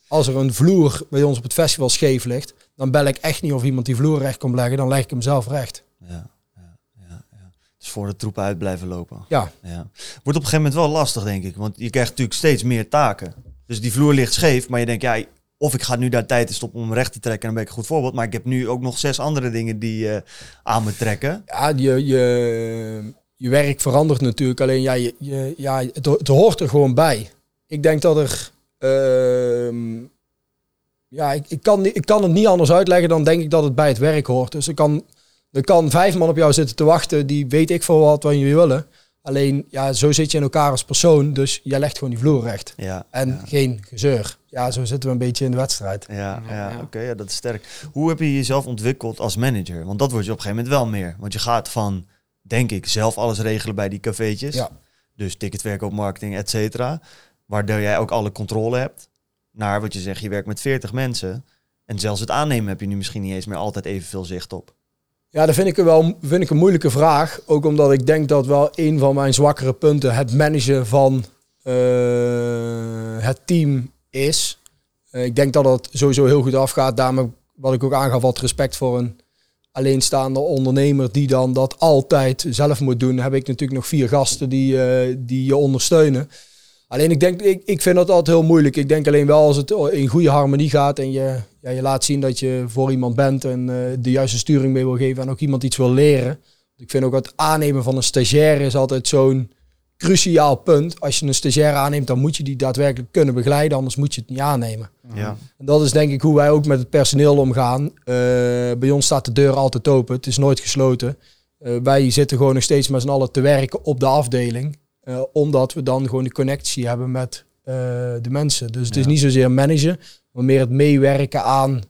Speaker 1: als er een vloer bij ons op het festival scheef ligt, dan bel ik echt niet of iemand die vloer recht komt leggen. Dan leg ik hem zelf recht.
Speaker 3: Ja, ja, ja, ja. Dus voor de troepen uit blijven lopen.
Speaker 1: Ja,
Speaker 3: Ja. Wordt op een gegeven moment wel lastig, denk ik. Want je krijgt natuurlijk steeds meer taken. Dus die vloer ligt scheef, maar je denkt, ja, of ik ga nu daar tijd in stoppen om recht te trekken en dan ben ik een goed voorbeeld. Maar ik heb nu ook nog zes andere dingen die eh, aan me trekken.
Speaker 1: ja je, je, je werk verandert natuurlijk. Alleen ja, je, ja het, hoort er gewoon bij. Ik denk dat er. ehm, ja, ik, ik, kan, ik kan het niet anders uitleggen dan denk ik dat het bij het werk hoort. Dus er kan, er kan vijf man op jou zitten te wachten. Die weet ik voor wat wat jullie willen. Alleen, ja, zo zit je in elkaar als persoon. Dus jij legt gewoon die vloer recht.
Speaker 3: Ja,
Speaker 1: En
Speaker 3: ja.
Speaker 1: geen gezeur. Ja, zo zitten we een beetje in de wedstrijd.
Speaker 3: Ja, ja,
Speaker 2: Ja.
Speaker 3: oké, ja, dat is sterk. Hoe heb je jezelf ontwikkeld als manager? Want dat word je op een gegeven moment wel meer. Want je gaat van, denk ik, zelf alles regelen bij die cafeetjes.
Speaker 1: Ja.
Speaker 3: Dus ticketverkoop, marketing, et cetera. Waardoor jij ook alle controle hebt. Naar wat je zegt, je werkt met 40 mensen. En zelfs het aannemen heb je nu misschien niet eens meer altijd evenveel zicht op.
Speaker 1: Ja, dat vind ik, wel, vind ik een moeilijke vraag. Ook omdat ik denk dat wel een van mijn zwakkere punten het managen van eh, het team is. Eh, ik denk dat het sowieso heel goed afgaat. Daarom wat ik ook aangaf, wat respect voor een alleenstaande ondernemer die dan dat altijd zelf moet doen. Heb ik natuurlijk nog vier gasten die, eh, die je ondersteunen. Alleen ik denk, ik, ik vind dat altijd heel moeilijk. Ik denk alleen wel als het in goede harmonie gaat en je, ja, je laat zien dat je voor iemand bent en eh, de juiste sturing mee wil geven en ook iemand iets wil leren. Ik vind ook het aannemen van een stagiaire is altijd zo'n cruciaal punt. Als je een stagiaire aanneemt, dan moet je die daadwerkelijk kunnen begeleiden, anders moet je het niet aannemen.
Speaker 3: Ja.
Speaker 1: En dat is denk ik hoe wij ook met het personeel omgaan. Eh, bij ons staat de deur altijd open, het is nooit gesloten. Eh, wij zitten gewoon nog steeds met z'n allen te werken op de afdeling. omdat we dan gewoon de connectie hebben met de mensen. Dus het is niet zozeer managen, maar meer het meewerken aan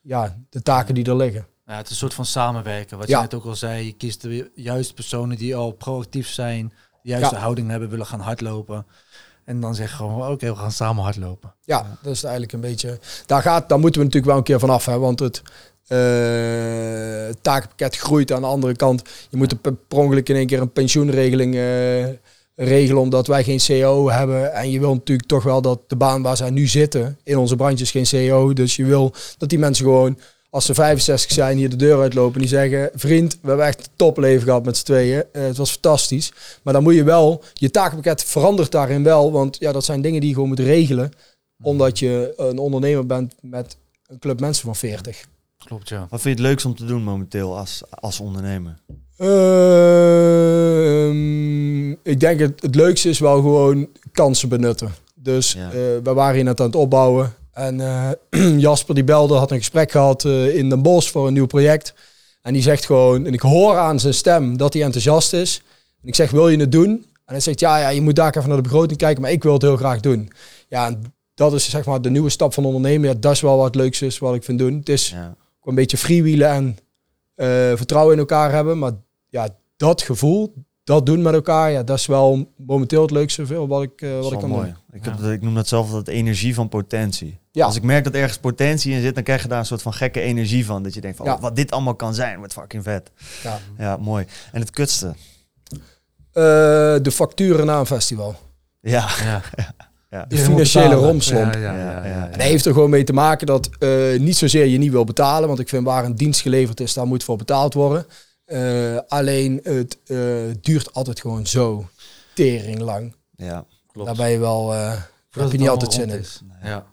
Speaker 1: ja, de taken die er liggen.
Speaker 2: Ja, het is een soort van samenwerken. Wat
Speaker 1: Ja.
Speaker 2: je net ook al zei, je kiest de juiste personen die al proactief zijn, de juiste
Speaker 1: Ja.
Speaker 2: houding hebben, willen gaan hardlopen. En dan zeg je gewoon, oké, we gaan samen hardlopen.
Speaker 1: Ja, dat is eigenlijk een beetje. Daar, gaat, daar moeten we natuurlijk wel een keer vanaf, hè, want het eh, takenpakket groeit aan de andere kant. Je moet per per ongeluk in één keer een pensioenregeling eh, regelen, omdat wij geen CEO hebben. En je wil natuurlijk toch wel dat de baan waar zij nu zitten, in onze branche is geen CEO. Dus je wil dat die mensen gewoon, als ze 65 zijn, hier de deur uitlopen en die zeggen: Vriend, we hebben echt een topleven gehad met z'n tweeën. Eh, het was fantastisch. Maar dan moet je wel, je takenpakket verandert daarin wel, want ja, dat zijn dingen die je gewoon moet regelen omdat je een ondernemer bent met een club mensen van 40.
Speaker 2: Klopt, ja.
Speaker 3: Wat vind je het leukst om te doen momenteel als, als ondernemer?
Speaker 1: Ehm, ik denk het, het leukste is wel gewoon kansen benutten. Dus
Speaker 3: Ja.
Speaker 1: eh, we waren hier net aan het opbouwen. En eh, Jasper die belde, had een gesprek gehad eh, in Den Bosch voor een nieuw project. En die zegt gewoon, en ik hoor aan zijn stem dat hij enthousiast is. En ik zeg, wil je het doen? En hij zegt, ja, ja, je moet daar even naar de begroting kijken, maar ik wil het heel graag doen. Ja, en dat is zeg maar de nieuwe stap van ondernemen. Ja, dat is wel wat het leukste is wat ik vind doen. Het is
Speaker 3: Ja.
Speaker 1: een beetje freewheelen en vertrouwen in elkaar hebben. Maar ja, dat gevoel, dat doen met elkaar, ja, dat is wel momenteel het leukste veel wat ik, eh,
Speaker 3: Dat
Speaker 1: wat ik kan
Speaker 3: mooi.
Speaker 1: doen.
Speaker 3: Ik, heb, dat- ik noem dat zelf altijd energie van potentie.
Speaker 1: Ja.
Speaker 3: Als ik merk dat ergens potentie in zit, dan krijg je daar een soort van gekke energie van. Dat je denkt van,
Speaker 1: Ja.
Speaker 3: oh, wat dit allemaal kan zijn, wordt fucking vet.
Speaker 1: Ja.
Speaker 3: Ja, mooi. En het kutste?
Speaker 1: Eh, de facturen na een festival.
Speaker 3: Ja,
Speaker 2: ja.
Speaker 3: ja.
Speaker 1: De financiële romslomp.
Speaker 2: Ja, ja, ja,
Speaker 3: Ja,
Speaker 2: ja,
Speaker 3: ja.
Speaker 2: ja.
Speaker 1: En dat heeft er gewoon mee te maken dat eh, niet zozeer je niet wil betalen. Want ik vind waar een dienst geleverd is, daar moet voor betaald worden. Eh, alleen het eh, duurt altijd gewoon zo tering lang.
Speaker 3: ja.
Speaker 2: Klopt.
Speaker 1: Daar ben je wel, eh, daar heb je niet altijd zin in.
Speaker 2: Ja.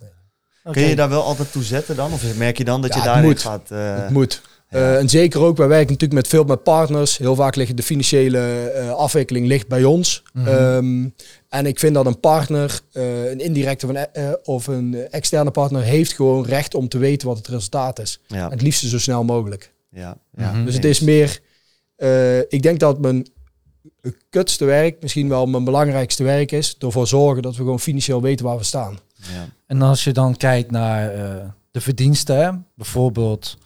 Speaker 3: Kun je daar wel altijd toe zetten dan? Of merk je dan dat
Speaker 1: Ja,
Speaker 3: je daarin
Speaker 1: moet.
Speaker 3: gaat... eh,
Speaker 1: Het moet.
Speaker 3: ja.
Speaker 1: Eh, en zeker ook, wij werken natuurlijk met veel met partners. Heel vaak ligt de financiële eh, afwikkeling ligt bij ons.
Speaker 2: Mhm.
Speaker 1: Ehm, en ik vind dat een partner, eh, een indirecte of een, eh, of een externe partner, heeft gewoon recht om te weten wat het resultaat is.
Speaker 3: ja,
Speaker 1: En het liefste zo snel mogelijk.
Speaker 3: Ja, ja.
Speaker 2: Mhm.
Speaker 1: Dus het is meer, eh, ik denk dat mijn kutste werk misschien wel mijn belangrijkste werk is. Ervoor zorgen dat we gewoon financieel weten waar we staan.
Speaker 3: ja.
Speaker 2: En als je dan kijkt naar eh, de verdiensten, hè, bijvoorbeeld,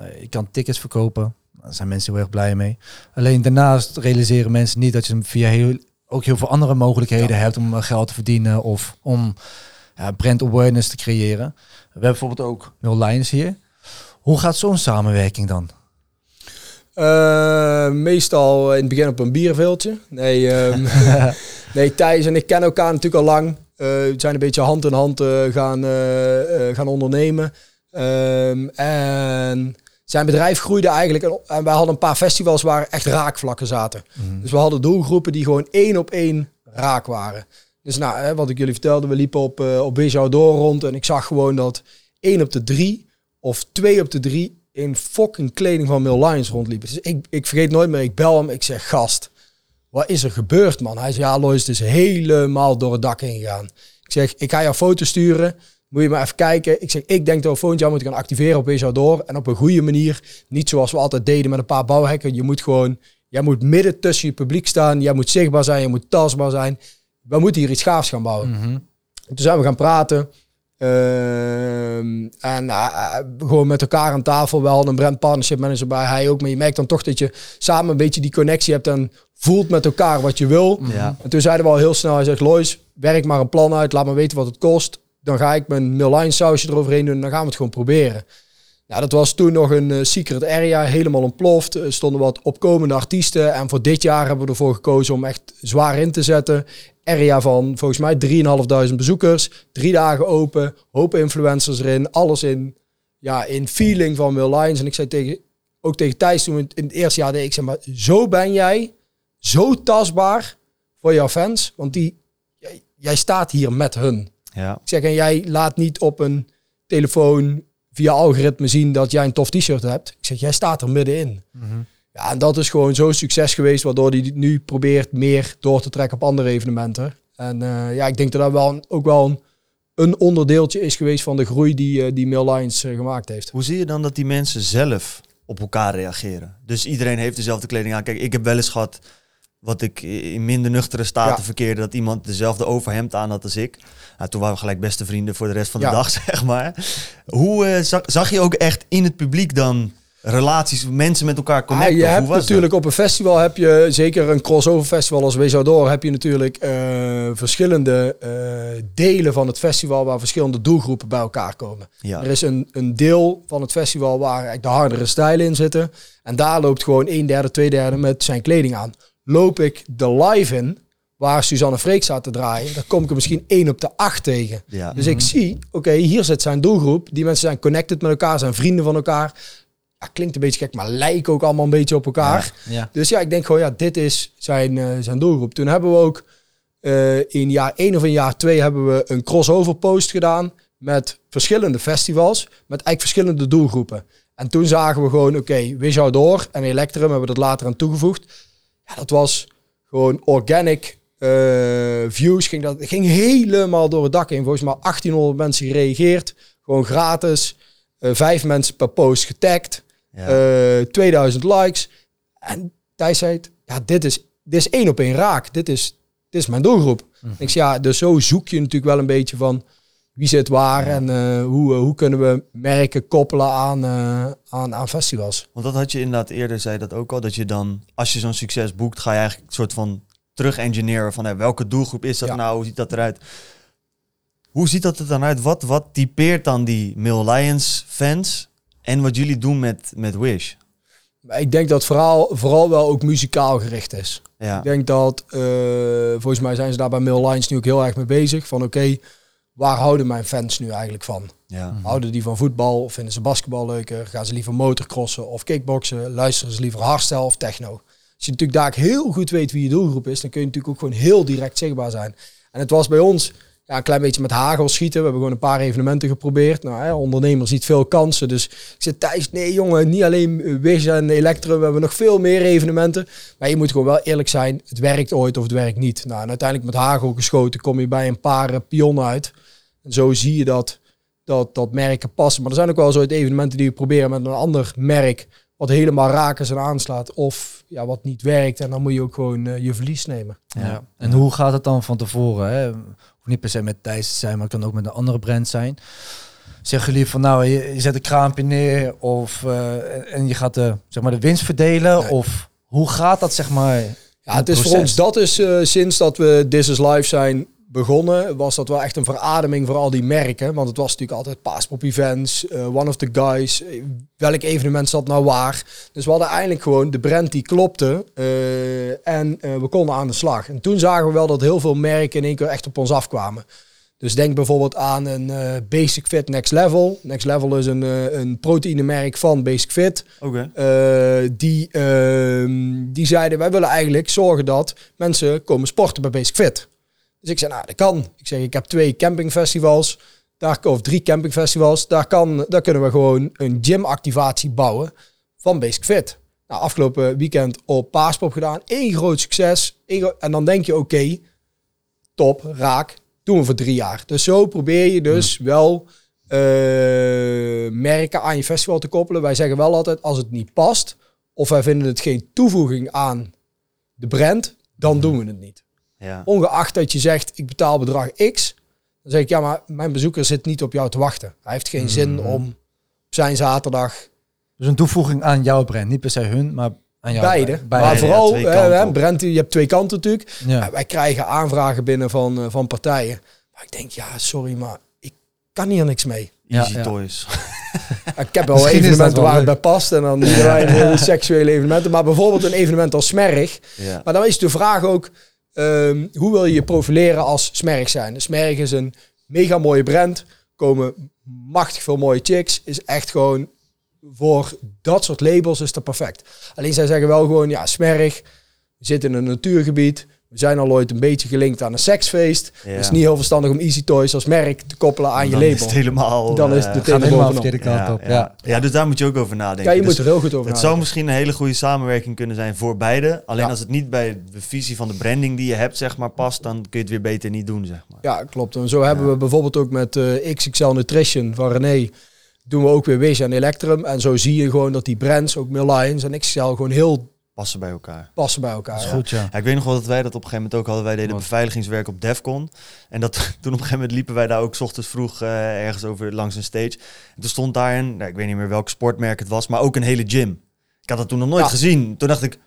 Speaker 2: eh, je kan tickets verkopen, daar zijn mensen heel erg blij mee. Alleen daarnaast realiseren mensen niet dat je via heel, ook heel veel andere mogelijkheden hebt om geld te verdienen of om ja, brand awareness te creëren. We hebben bijvoorbeeld ook Will Lions hier. Hoe gaat zo'n samenwerking dan?
Speaker 1: Eh, meestal in het begin op een bierveeltje. Nee, ehm, nee, Thijs en ik kennen elkaar natuurlijk al lang. Eh, we zijn een beetje hand in hand eh, gaan, gaan ondernemen. Ehm, en zijn bedrijf groeide eigenlijk. En, wij hadden een paar festivals waar echt raakvlakken zaten. Dus we hadden doelgroepen die gewoon één op één raak waren. Dus nou, hè, wat ik jullie vertelde, we liepen op, uh, op door rond. En ik zag gewoon dat één op de drie of twee op de drie in fucking kleding van Mill Lions rondliepen. Dus ik, ik vergeet nooit meer, ik bel hem, ik zeg, gast, wat is er gebeurd, man? Hij zegt, ja, Lois, het is helemaal door het dak heen gegaan. Ik zeg, ik ga jou foto sturen, moet je maar even kijken. Ik zeg, ik denk dat we volgend jaar moeten gaan activeren op Bijou door. En op een goede manier, niet zoals we altijd deden met een paar bouwhekken. Je moet gewoon Jij moet midden tussen je publiek staan. Jij moet zichtbaar zijn. Je moet tastbaar zijn. We moeten hier iets gaafs gaan bouwen.
Speaker 2: Mhm.
Speaker 1: Toen zijn we gaan praten. Ehm, en eh, eh, gewoon met elkaar aan tafel wel een brand partnership manager bij hij ook. Maar je merkt dan toch dat je samen een beetje die connectie hebt en voelt met elkaar wat je wil.
Speaker 3: Ja.
Speaker 1: En toen zeiden we al heel snel, hij zegt, Lois, werk maar een plan uit, laat me weten wat het kost. Dan ga ik mijn Milline sausje eroverheen doen en dan gaan we het gewoon proberen. Ja, dat was toen nog een eh, secret area, helemaal ontploft. Er stonden wat opkomende artiesten. En voor dit jaar hebben we ervoor gekozen om echt zwaar in te zetten. Area van volgens mij 3.500 bezoekers. Drie dagen open, hoop influencers erin. Alles in, ja, in feeling van Will Lions. En ik zei tegen, ook tegen Thijs toen in het eerste jaar deed. Ik zei, maar zo ben jij, zo tastbaar voor jouw fans. Want die, jij, jij staat hier met hun.
Speaker 3: Ja.
Speaker 1: Ik zeg, en jij laat niet op een telefoon via algoritme zien dat jij een tof t-shirt hebt. Ik zeg, jij staat er middenin. Ja, en dat is gewoon zo'n succes geweest, waardoor hij nu probeert meer door te trekken op andere evenementen. En eh, ja, ik denk dat dat wel een- ook wel een, een onderdeeltje is geweest van de groei die, eh, die Mail Lines eh, gemaakt heeft.
Speaker 3: Hoe zie je dan dat die mensen zelf op elkaar reageren? Dus iedereen heeft dezelfde kleding aan. Kijk, ik heb wel eens gehad wat ik in minder nuchtere staten
Speaker 1: Ja.
Speaker 3: verkeerde, dat iemand dezelfde overhemd aan had als ik. Nou, toen waren we gelijk beste vrienden voor de rest van de
Speaker 1: Ja.
Speaker 3: dag, zeg maar. Hoe eh, zag, zag je ook echt in het publiek dan relaties, mensen met elkaar
Speaker 1: Ah,
Speaker 3: connecten?
Speaker 1: je
Speaker 3: Of hoe
Speaker 1: hebt natuurlijk op een festival heb je zeker een crossover festival als Wees Door heb je natuurlijk eh, verschillende eh, delen van het festival waar verschillende doelgroepen bij elkaar komen.
Speaker 3: Ja.
Speaker 1: Er is een, een deel van het festival waar de hardere stijlen in zitten. En daar loopt gewoon een derde, twee derde met zijn kleding aan. Loop ik de live in, waar Suzanne Freek staat te draaien, dan kom ik er misschien één op de acht tegen.
Speaker 3: Ja.
Speaker 1: Dus ik zie, oké, hier zit zijn doelgroep. Die mensen zijn connected met elkaar, zijn vrienden van elkaar. Ja, klinkt een beetje gek, maar lijken ook allemaal een beetje op elkaar.
Speaker 2: Ja.
Speaker 1: Dus ja, ik denk gewoon, ja, dit is zijn, eh, zijn doelgroep. Toen hebben we ook eh, in jaar 1 of in jaar 2 hebben we een crossover post gedaan met verschillende festivals, met eigenlijk verschillende doelgroepen. En toen zagen we gewoon, oké, okay, Wish Door en Electrum hebben we dat later aan toegevoegd. Ja, dat was gewoon organic eh, views. Ging dat ging helemaal door het dak heen. Volgens mij 1800 mensen gereageerd. Gewoon gratis. Eh, vijf mensen per post getagd.
Speaker 3: Ja.
Speaker 1: Eh, 2000 likes. En Thijs zei, ja, dit is, dit is één op één raak. Dit is, dit is mijn doelgroep.
Speaker 2: Mhm.
Speaker 1: Ik zei, ja, dus zo zoek je natuurlijk wel een beetje van wie zit waar en eh, hoe, eh, hoe kunnen we merken koppelen aan, eh, aan, aan festivals.
Speaker 3: Want dat had je inderdaad eerder, zei dat ook al, dat je dan, als je zo'n succes boekt, ga je eigenlijk een soort van terug-engineeren van hé, welke doelgroep is dat
Speaker 1: Ja.
Speaker 3: nou, hoe ziet dat eruit? Hoe ziet dat er dan uit? Wat, wat typeert dan die Mill Lions fans en wat jullie doen met, met Wish?
Speaker 1: Ik denk dat het vooral, vooral wel ook muzikaal gericht is.
Speaker 3: Ja,
Speaker 1: Ik denk dat, volgens mij zijn ze daar bij Mill Lines nu ook heel erg mee bezig. Van oké, waar houden mijn fans nu eigenlijk van?
Speaker 3: ja.
Speaker 1: Houden die van voetbal? Of vinden ze basketbal leuker? Gaan ze liever motorcrossen of kickboksen? Luisteren ze liever hardstyle of techno? Als je natuurlijk daar heel goed weet wie je doelgroep is, dan kun je natuurlijk ook gewoon heel direct zichtbaar zijn. En het was bij ons ja, een klein beetje met hagel schieten. We hebben gewoon een paar evenementen geprobeerd. Nou, hè, ondernemer ziet veel kansen. Dus ik zei, Thijs, nee jongen, niet alleen Wish en Electro. We hebben nog veel meer evenementen. Maar je moet gewoon wel eerlijk zijn. Het werkt ooit of het werkt niet. Nou, en uiteindelijk met hagel geschoten kom je bij een paar eh, pionnen uit. En zo zie je dat, dat, dat merken passen. Maar er zijn ook wel zo'n evenementen die we proberen met een ander merk. Wat helemaal raken en aanslaat. Of ja, wat niet werkt. En dan moet je ook gewoon eh, je verlies nemen.
Speaker 2: Ja. En hoe gaat het dan van tevoren? Hè? Hoeft niet per se met Thijs te zijn, maar het kan ook met een andere brand zijn. Zeggen jullie van nou, je, je zet een kraampje neer of eh, en je gaat de, zeg maar de winst verdelen?
Speaker 1: Nee.
Speaker 2: Of hoe gaat dat zeg maar?
Speaker 1: Ja, het is voor ons, dat is eh, sinds dat we This is Live zijn begonnen, was dat wel echt een verademing voor al die merken. Want het was natuurlijk altijd Paaspop Events, eh, One of the Guys, eh, welk evenement zat nou waar. Dus we hadden eigenlijk gewoon de brand die klopte eh, en we konden aan de slag. En toen zagen we wel dat heel veel merken in één keer echt op ons afkwamen. Dus denk bijvoorbeeld aan een Basic Fit Next Level. Next Level is een, een proteïnemerk van Basic Fit.
Speaker 3: Oké.
Speaker 1: Eh, die, ehm, die zeiden, wij willen eigenlijk zorgen dat mensen komen sporten bij Basic Fit. Dus ik zei, nou, dat kan. Ik zeg, ik heb twee campingfestivals, daar, of drie campingfestivals. Daar, kan, daar kunnen we gewoon een gymactivatie bouwen van Basic Fit. Nou, afgelopen weekend op Paaspop gedaan. Eén groot succes. En dan denk je, oké, top, raak. Doen we voor drie jaar. Dus zo probeer je dus wel eh, merken aan je festival te koppelen. Wij zeggen wel altijd, als het niet past, of wij vinden het geen toevoeging aan de brand, dan doen we het niet.
Speaker 3: Ja.
Speaker 1: Ongeacht dat je zegt, ik betaal bedrag X, dan zeg ik, ja, maar mijn bezoeker zit niet op jou te wachten. Hij heeft geen zin
Speaker 2: Mhm.
Speaker 1: om op zijn zaterdag
Speaker 2: Dus een toevoeging aan jouw brand. Niet per se hun, maar aan jou.
Speaker 1: beide.
Speaker 2: Beide.
Speaker 1: Maar vooral,
Speaker 3: ja.
Speaker 1: Brent, je hebt twee kanten natuurlijk.
Speaker 2: Ja.
Speaker 1: Ja, wij krijgen aanvragen binnen van, eh, van partijen. Maar ik denk, ja, sorry, maar ik kan hier niks mee.
Speaker 2: Ja,
Speaker 3: Easy
Speaker 2: ja.
Speaker 3: Toys.
Speaker 1: Ik heb wel
Speaker 2: Misschien
Speaker 1: evenementen waar het bij past. En dan hele seksuele evenementen. Maar bijvoorbeeld een evenement als Smerg.
Speaker 3: ja.
Speaker 1: Maar dan is de vraag ook, ehm, hoe wil je je profileren als Smerg zijn? Smerg is een mega mooie brand. Komen machtig veel mooie chicks. Is echt gewoon, voor dat soort labels is dat perfect. Alleen zij zeggen wel gewoon, ja, Smerg, zitten in een natuurgebied. We zijn al ooit een beetje gelinkt aan een seksfeest.
Speaker 3: Ja.
Speaker 1: Het is niet heel verstandig om Easy Toys als merk te koppelen aan je
Speaker 3: Dan
Speaker 1: label.
Speaker 3: is het helemaal...
Speaker 1: Dan is
Speaker 3: eh,
Speaker 1: het meteen
Speaker 2: helemaal
Speaker 1: bovenop.
Speaker 2: verkeerde kant
Speaker 3: ja,
Speaker 2: op.
Speaker 3: ja.
Speaker 2: Ja.
Speaker 3: Dus daar moet je ook over nadenken.
Speaker 1: Ja, je
Speaker 3: Dus
Speaker 1: moet er heel goed over
Speaker 3: het zou
Speaker 1: nadenken.
Speaker 3: misschien een hele goede samenwerking kunnen zijn voor beide. Alleen
Speaker 1: Ja.
Speaker 3: als het niet bij de visie van de branding die je hebt, zeg maar, past, dan kun je het weer beter niet doen, zeg maar.
Speaker 1: Ja, klopt. En zo hebben we bijvoorbeeld ook met eh, XXL Nutrition van René. Doen we ook weer Wish en Electrum. En zo zie je gewoon dat die brands, ook meer Lions en XXL, gewoon heel
Speaker 3: Passen bij elkaar.
Speaker 1: passen bij elkaar.
Speaker 2: Dat is
Speaker 1: Ja.
Speaker 2: goed, ja.
Speaker 3: Ja, ik weet nog wel dat wij dat op een gegeven moment ook hadden. Wij deden beveiligingswerk op Defcon. En dat, toen op een gegeven moment liepen wij daar ook 's ochtends vroeg eh, ergens over langs een stage. En toen stond daar een, nou, ik weet niet meer welk sportmerk het was, maar ook een hele gym. Ik had dat toen nog nooit
Speaker 1: Ja.
Speaker 3: gezien. Toen dacht ik,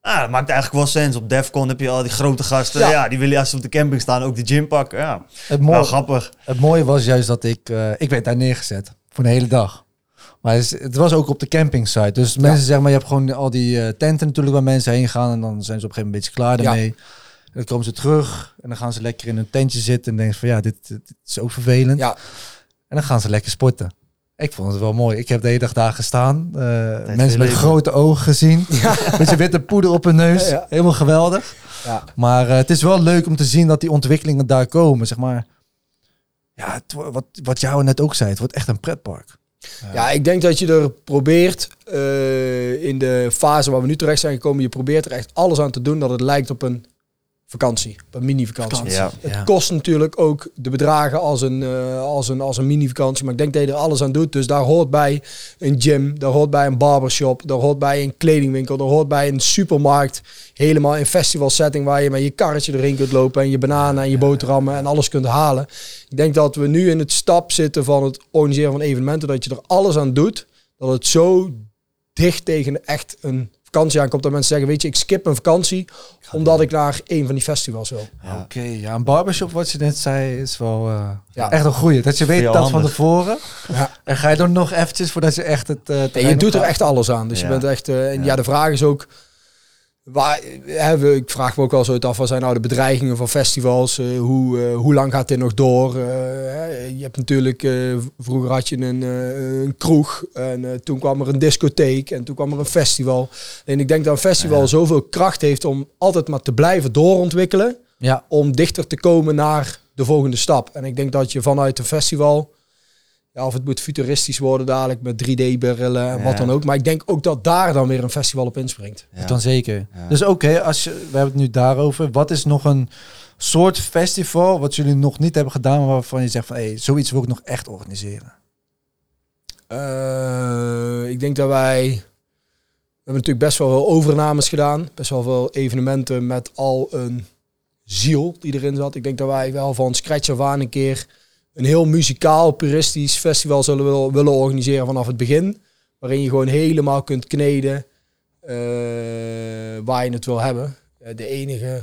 Speaker 3: ah, dat maakt eigenlijk wel sens. Op Defcon heb je al die grote gasten.
Speaker 1: Ja.
Speaker 3: Ja, die willen als ze op de camping staan ook de gym pakken. Ja,
Speaker 2: Het,
Speaker 3: nou
Speaker 2: mooie,
Speaker 3: grappig.
Speaker 2: het mooie was juist dat ik... eh, ik werd daar neergezet. Voor de hele dag. Maar het, was ook op de campingsite. Dus mensen zeggen maar, je hebt gewoon al die eh, tenten natuurlijk waar mensen heen gaan. En dan zijn ze op een gegeven moment een beetje klaar
Speaker 1: Ja.
Speaker 2: daarmee. En dan komen ze terug. En dan gaan ze lekker in hun tentje zitten. En denken van, ja, dit, dit is ook vervelend.
Speaker 1: Ja.
Speaker 2: En dan gaan ze lekker sporten. Ik vond het wel mooi. Ik heb de hele dag daar gestaan. Eh, mensen met
Speaker 3: leven.
Speaker 2: grote ogen gezien. Met je witte poeder op hun neus.
Speaker 1: Ja, ja.
Speaker 2: Helemaal geweldig.
Speaker 1: Ja.
Speaker 2: Maar eh, het is wel leuk om te zien dat die ontwikkelingen daar komen. Zeg maar, ja, het, wat, wat jou net ook zei, het wordt echt een pretpark.
Speaker 1: Ja, ik denk dat je er probeert, eh, in de fase waar we nu terecht zijn gekomen, je probeert er echt alles aan te doen dat het lijkt op een vakantie, een mini-vakantie.
Speaker 3: Ja.
Speaker 1: Het kost natuurlijk ook de bedragen als een, eh, als een, als een mini-vakantie. Maar ik denk dat je er alles aan doet. Dus daar hoort bij een gym, daar hoort bij een barbershop, daar hoort bij een kledingwinkel, daar hoort bij een supermarkt. Helemaal in festival setting waar je met je karretje erin kunt lopen en je bananen en je boterhammen en alles kunt halen. Ik denk dat we nu in het stap zitten van het organiseren van evenementen, dat je er alles aan doet. Dat het zo dicht tegen echt een vakantie aankomt dat mensen zeggen, weet je, ik skip een vakantie omdat ik naar een van die festivals wil.
Speaker 3: Ja.
Speaker 2: Oké, ja, een barbershop, wat je net zei, is wel eh,
Speaker 1: Ja.
Speaker 2: echt een goeie. Dat je weet dat van tevoren.
Speaker 1: Ja.
Speaker 2: En ga je dan nog eventjes voordat je echt het uh,
Speaker 1: En je doet er echt alles aan. Dus
Speaker 3: Ja.
Speaker 1: je bent echt. eh, en ja.
Speaker 3: Ja.
Speaker 1: de vraag is ook. Waar, hè, ik vraag me ook wel zo af, wat zijn nou de bedreigingen van festivals? Eh, hoe, eh, hoe lang gaat dit nog door? Eh, hè, je hebt natuurlijk, vroeger had je een, een kroeg en toen kwam er een discotheek en toen kwam er een festival. En ik denk dat een festival
Speaker 3: Ja.
Speaker 1: zoveel kracht heeft om altijd maar te blijven doorontwikkelen,
Speaker 2: Ja,
Speaker 1: om dichter te komen naar de volgende stap. En ik denk dat je vanuit een festival, ja, of het moet futuristisch worden dadelijk met 3D-brillen en wat dan ook. Maar ik denk ook dat daar dan weer een festival op inspringt.
Speaker 3: Ja.
Speaker 2: dan zeker.
Speaker 3: Ja.
Speaker 2: Dus oké, als je, we hebben het nu daarover. Wat is nog een soort festival wat jullie nog niet hebben gedaan, maar waarvan je zegt van, hé, zoiets wil ik nog echt organiseren?
Speaker 1: Eh, ik denk dat wij... We hebben natuurlijk best wel veel overnames gedaan. Best wel veel evenementen met al een ziel die erin zat. Ik denk dat wij wel van scratch af aan een keer een heel muzikaal, puristisch festival zullen wil- willen organiseren vanaf het begin. Waarin je gewoon helemaal kunt kneden eh, waar je het wil hebben. Eh, de enige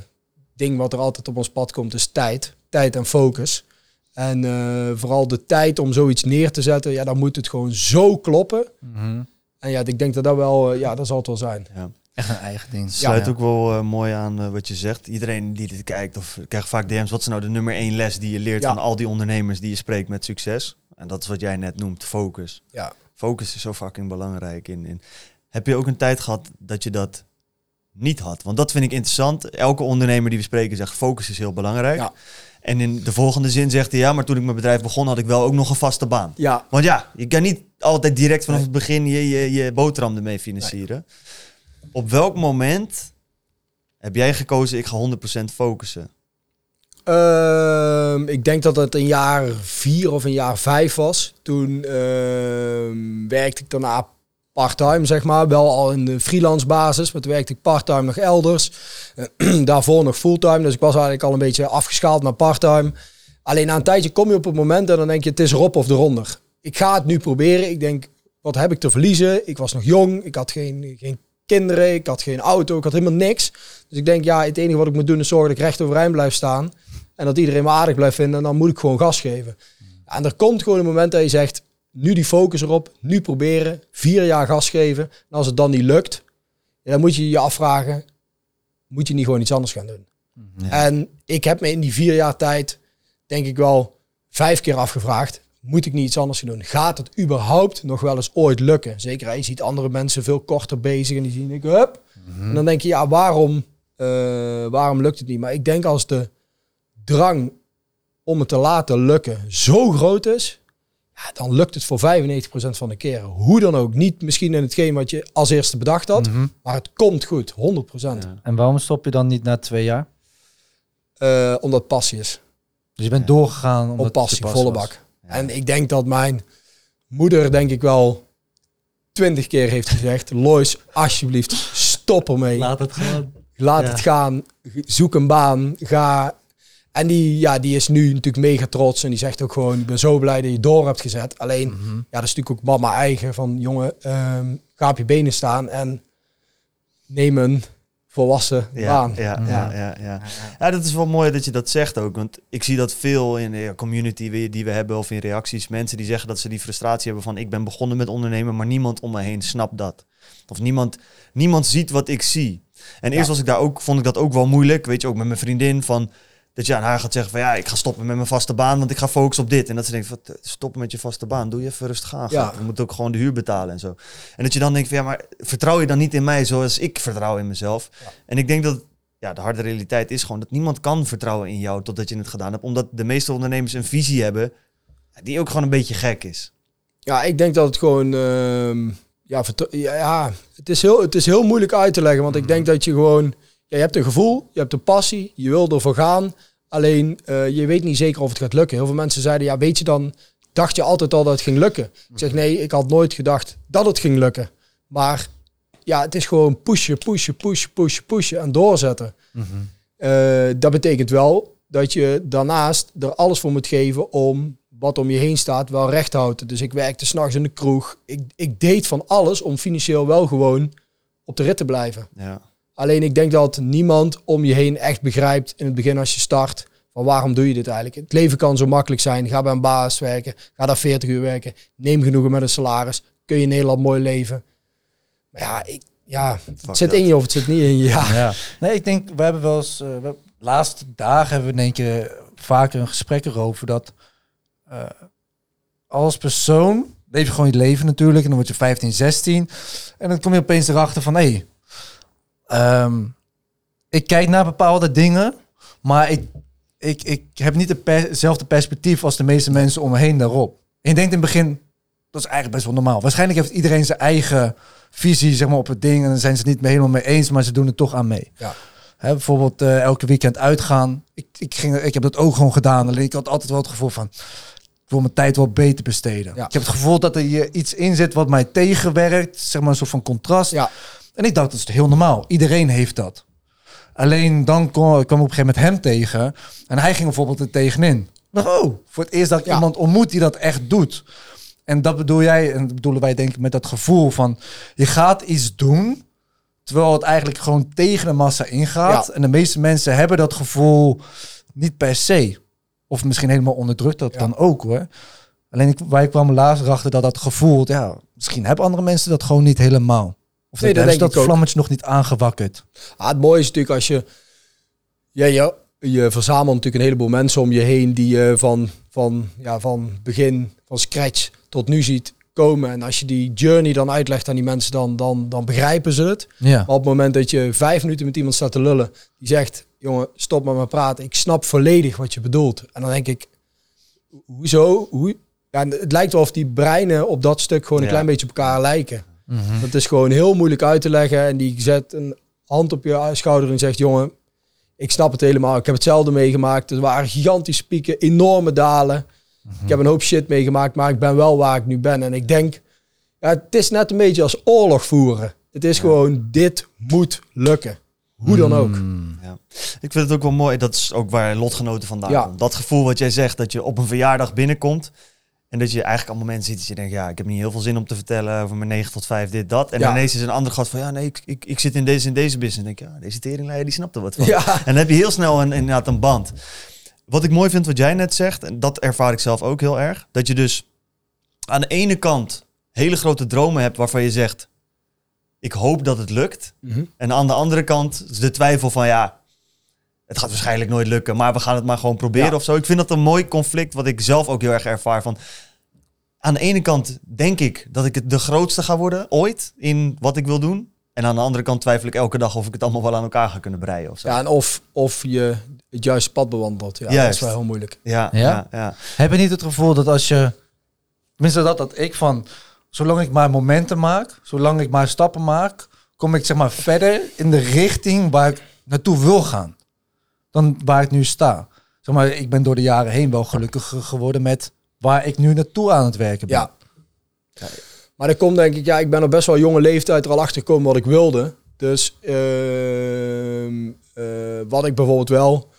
Speaker 1: ding wat er altijd op ons pad komt is tijd. Tijd en focus. En eh, vooral de tijd om zoiets neer te zetten, ja, dan moet het gewoon zo kloppen. En ja, ik denk dat dat wel, ja, dat zal het wel zijn.
Speaker 3: Ja.
Speaker 2: Echt een eigen ding.
Speaker 3: Sluit
Speaker 2: Ja.
Speaker 3: ook wel eh, mooi aan eh, wat je zegt. Iedereen die dit kijkt of krijgt vaak DM's. Wat is nou de nummer één les die je leert van al die ondernemers die je spreekt met succes? En dat is wat jij net noemt, focus.
Speaker 1: Ja.
Speaker 3: Focus is zo fucking belangrijk. In, in. Heb je ook een tijd gehad dat je dat niet had? Want dat vind ik interessant. Elke ondernemer die we spreken zegt focus is heel belangrijk.
Speaker 1: Ja.
Speaker 3: En in de volgende zin zegt hij ja, maar toen ik mijn bedrijf begon had ik wel ook nog een vaste baan.
Speaker 1: Ja,
Speaker 3: Want ja, je kan niet altijd direct vanaf
Speaker 1: Nee.
Speaker 3: het begin je, je, je boterham ermee financieren. Op welk moment heb jij gekozen, ik ga 100% focussen?
Speaker 1: Ehm, ik denk dat het een jaar vier of een jaar vijf was. Toen ehm, werkte ik daarna part-time, zeg maar. Wel al in de freelance basis. Maar toen werkte ik part-time nog elders. Daarvoor nog fulltime. Dus ik was eigenlijk al een beetje afgeschaald naar part-time. Alleen na een tijdje kom je op het moment en dan denk je, het is erop of eronder. Ik ga het nu proberen. Ik denk, wat heb ik te verliezen? Ik was nog jong. Ik had geen, geen kinderen. Ik had geen auto. Ik had helemaal niks. Dus ik denk, ja, het enige wat ik moet doen is zorgen dat ik recht overeind blijf staan. En dat iedereen me aardig blijft vinden. En dan moet ik gewoon gas geven. en er komt gewoon een moment dat je zegt, nu die focus erop. Nu proberen. Vier jaar gas geven. En als het dan niet lukt, dan moet je je afvragen, moet je niet gewoon iets anders gaan doen? En ik heb me in die vier jaar tijd, denk ik wel, vijf keer afgevraagd. Moet ik niet iets anders gaan doen? Gaat het überhaupt nog wel eens ooit lukken? Zeker, je ziet andere mensen veel korter bezig en die zien ik, hup. En dan denk je, ja, waarom, eh, waarom lukt het niet? Maar ik denk als de drang om het te laten lukken zo groot is, ja, dan lukt het voor 95% van de keren. Hoe dan ook. Niet misschien in hetgeen wat je als eerste bedacht had,
Speaker 2: Mhm.
Speaker 1: maar het komt goed, 100%.
Speaker 2: En waarom stop je dan niet na twee jaar?
Speaker 1: Eh, omdat het passie is.
Speaker 2: Dus je bent doorgegaan omdat
Speaker 1: Op passie,
Speaker 2: passie
Speaker 1: volle
Speaker 2: was.
Speaker 1: bak. En ik denk dat mijn moeder, denk ik wel, twintig keer heeft gezegd: Lois, alsjeblieft, stop ermee. Laat,
Speaker 2: het gewoon.
Speaker 3: Ja.
Speaker 1: het gaan. Zoek een baan. Ga. En die, ja, die is nu natuurlijk mega trots. En die zegt ook gewoon: Ik ben zo blij dat je door hebt gezet. Alleen,
Speaker 2: Mhm.
Speaker 1: ja, dat is natuurlijk ook mama eigen. Van jongen, ehm, ga op je benen staan en neem een volwassen
Speaker 3: Ja,
Speaker 1: baan.
Speaker 3: ja, ja, ja, ja. ja, dat is wel mooi dat je dat zegt ook. Want ik zie dat veel in de community die- we hebben of in reacties. Mensen die zeggen dat ze die frustratie hebben van ik ben begonnen met ondernemen, maar niemand om me heen snapt dat. Of niemand, niemand ziet wat ik zie. En eerst was ik daar ook, vond ik dat ook wel moeilijk. Weet je, ook met mijn vriendin van dat je aan haar gaat zeggen van ja, ik ga stoppen met mijn vaste baan, want ik ga focussen op dit. En dat ze denkt van "T- stoppen met je vaste baan, doe je even rustig aan.
Speaker 1: Ja.
Speaker 3: Moet ook gewoon de huur betalen en zo. En dat je dan denkt van ja, maar vertrouw je dan niet in mij zoals ik vertrouw in mezelf? En ik denk dat ja, de harde realiteit is gewoon dat niemand kan vertrouwen in jou totdat je het gedaan hebt. Omdat de meeste ondernemers een visie hebben die ook gewoon een beetje gek is.
Speaker 1: Ja, ik denk dat het gewoon. ehm, ja, ja, ja, het, is heel, het is heel moeilijk uit te leggen. Want ik denk dat je gewoon. Ja, je hebt een gevoel, je hebt een passie, je wil ervoor gaan. Alleen eh, je weet niet zeker of het gaat lukken. Heel veel mensen zeiden: Ja, weet je dan. Dacht je altijd al dat het ging lukken? Ik zeg nee, ik had nooit gedacht dat het ging lukken. Maar ja, het is gewoon pushen, pushen, pushen, pushen, pushen en doorzetten. Eh, dat betekent wel dat je daarnaast er alles voor moet geven om wat om je heen staat wel recht te houden. Dus ik werkte s'nachts in de kroeg. Ik, ik deed van alles om financieel wel gewoon op de rit te blijven.
Speaker 3: Ja.
Speaker 1: Alleen ik denk dat niemand om je heen echt begrijpt in het begin als je start van waarom doe je dit eigenlijk. Het leven kan zo makkelijk zijn. Ga bij een baas werken. Ga daar 40 uur werken. Neem genoegen met een salaris. Kun je in Nederland mooi leven. Maar ja, ik, ja het zit
Speaker 3: dat.
Speaker 1: in je of het zit niet in je. Ja.
Speaker 2: Ja. Nee, ik denk, we hebben wel eens, eh, we, laatste dagen hebben we denk ik vaker een gesprek erover dat eh, als persoon leef je gewoon je leven natuurlijk en dan word je 15, 16 en dan kom je opeens erachter van hé, hey, ehm, ik kijk naar bepaalde dingen, maar ik, ik, ik heb niet hetzelfde perspectief als de meeste mensen om me heen daarop. Je denkt in het begin, dat is eigenlijk best wel normaal. Waarschijnlijk heeft iedereen zijn eigen visie zeg maar, op het ding en dan zijn ze het niet helemaal mee eens, maar ze doen het toch aan mee.
Speaker 1: Ja.
Speaker 2: Hè, bijvoorbeeld eh, elke weekend uitgaan. Ik, ik, ging, ik heb dat ook gewoon gedaan. Alleen ik had altijd wel het gevoel van, ik wil mijn tijd wel beter besteden.
Speaker 1: Ja.
Speaker 2: Ik heb het gevoel dat er hier iets in zit wat mij tegenwerkt. Zeg maar een soort van contrast.
Speaker 1: Ja.
Speaker 2: En ik dacht, dat is heel normaal. Iedereen heeft dat. Alleen dan kwam ik op een gegeven moment hem tegen. En hij ging bijvoorbeeld er tegenin. Oh, voor het eerst dat ik
Speaker 1: Ja.
Speaker 2: iemand ontmoet die dat echt doet. En dat bedoel jij, en dat bedoelen wij denk ik met dat gevoel van... je gaat iets doen, terwijl het eigenlijk gewoon tegen de massa ingaat.
Speaker 1: Ja.
Speaker 2: En de meeste mensen hebben dat gevoel niet per se. Of misschien helemaal onderdrukt dat
Speaker 1: Ja.
Speaker 2: dan ook hoor. Alleen ik, wij kwamen laatst erachter dat dat gevoel... ja, misschien hebben andere mensen dat gewoon niet helemaal. Of
Speaker 1: Nee,
Speaker 2: dat,
Speaker 1: denk
Speaker 2: dat
Speaker 1: ik ook.
Speaker 2: vlammetje nog niet aangewakkerd.
Speaker 1: Ah, het mooie is natuurlijk als je... Ja, je, je verzamelt natuurlijk een heleboel mensen om je heen die je van, van, ja, van begin, van scratch tot nu ziet komen. En als je die journey dan uitlegt aan die mensen, dan, dan, dan begrijpen ze het.
Speaker 2: Ja.
Speaker 1: Maar op het moment dat je vijf minuten met iemand staat te lullen, die zegt, jongen, stop met me praten. Ik snap volledig wat je bedoelt. En dan denk ik, hoezo? Hoe? Ja, het lijkt wel of die breinen op dat stuk gewoon een
Speaker 3: Ja.
Speaker 1: klein beetje op elkaar lijken.
Speaker 2: Mhm.
Speaker 1: Dat is gewoon heel moeilijk uit te leggen. En die zet een hand op je schouder en zegt: Jongen, ik snap het helemaal. Ik heb hetzelfde meegemaakt. Er waren gigantische pieken, enorme dalen. Ik heb een hoop shit meegemaakt, maar ik ben wel waar ik nu ben. En ik denk, Ja, het is net een beetje als oorlog voeren. Het is gewoon, dit moet lukken. Hoe dan ook.
Speaker 2: Mm.
Speaker 3: Ja. Ik vind het ook wel mooi. Dat is ook waar lotgenoten vandaan
Speaker 1: Ja.
Speaker 3: komen. Dat gevoel wat jij zegt, dat je op een verjaardag binnenkomt. En dat je eigenlijk allemaal mensen ziet dat je denkt, ja, ik heb niet heel veel zin om te vertellen over mijn 9 tot 5, dit, dat. En
Speaker 1: Ja.
Speaker 3: ineens is een ander gast van, ja, nee, ik, ik, ik zit in deze, in deze business. En denk ik, ja, deze teringleier, die snapt er wat van.
Speaker 1: Ja.
Speaker 3: En dan heb je heel snel een, inderdaad een band. Wat ik mooi vind wat jij net zegt, en dat ervaar ik zelf ook heel erg, dat je dus aan de ene kant hele grote dromen hebt waarvan je zegt, ik hoop dat het lukt.
Speaker 1: Mhm.
Speaker 3: En aan de andere kant de twijfel van ja, het gaat waarschijnlijk nooit lukken, maar we gaan het maar gewoon proberen
Speaker 1: Ja.
Speaker 3: of zo. Ik vind dat een mooi conflict wat ik zelf ook heel erg ervaar van. Aan de ene kant denk ik dat ik het de grootste ga worden ooit in wat ik wil doen. En aan de andere kant twijfel ik elke dag of ik het allemaal wel aan elkaar ga kunnen breien of zo.
Speaker 1: Ja, en of, of je het juiste pad bewandelt. Ja, dat is wel heel moeilijk.
Speaker 3: ja,
Speaker 2: Ja?
Speaker 3: ja, ja.
Speaker 2: Heb je niet het gevoel dat als je... Tenminste dat, dat ik van... Zolang ik maar momenten maak, zolang ik maar stappen maak... kom ik zeg maar verder in de richting waar ik naartoe wil gaan. Dan waar ik nu sta. Zeg maar, ik ben door de jaren heen wel gelukkiger geworden met waar ik nu naartoe aan het werken ben.
Speaker 1: Ja. Maar dat komt denk ik, ja, ik ben op best wel jonge leeftijd er al achter gekomen wat ik wilde. Dus ehm, eh, wat ik bijvoorbeeld wel,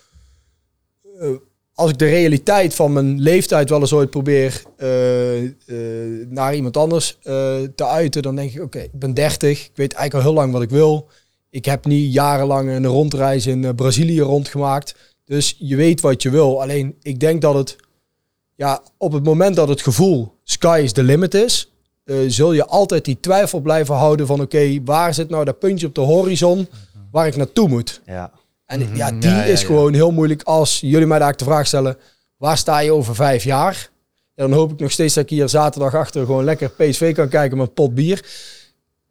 Speaker 1: eh, als ik de realiteit van mijn leeftijd wel eens ooit probeer eh, naar iemand anders te uiten, dan denk ik, oké, ik ben 30, ik weet eigenlijk al heel lang wat ik wil. Ik heb niet jarenlang een rondreis in eh, Brazilië rondgemaakt. Dus je weet wat je wil. Alleen ik denk dat het, ja, op het moment dat het gevoel sky is the limit is, eh, zul je altijd die twijfel blijven houden van oké, waar zit nou dat puntje op de horizon waar ik naartoe moet?
Speaker 3: ja.
Speaker 1: En
Speaker 2: Mhm.
Speaker 1: ja, die
Speaker 2: Ja, ja,
Speaker 1: is
Speaker 2: ja.
Speaker 1: gewoon heel moeilijk als jullie mij daar de vraag stellen, waar sta je over vijf jaar? En dan hoop ik nog steeds dat ik hier zaterdag achter gewoon lekker PSV kan kijken met een pot bier.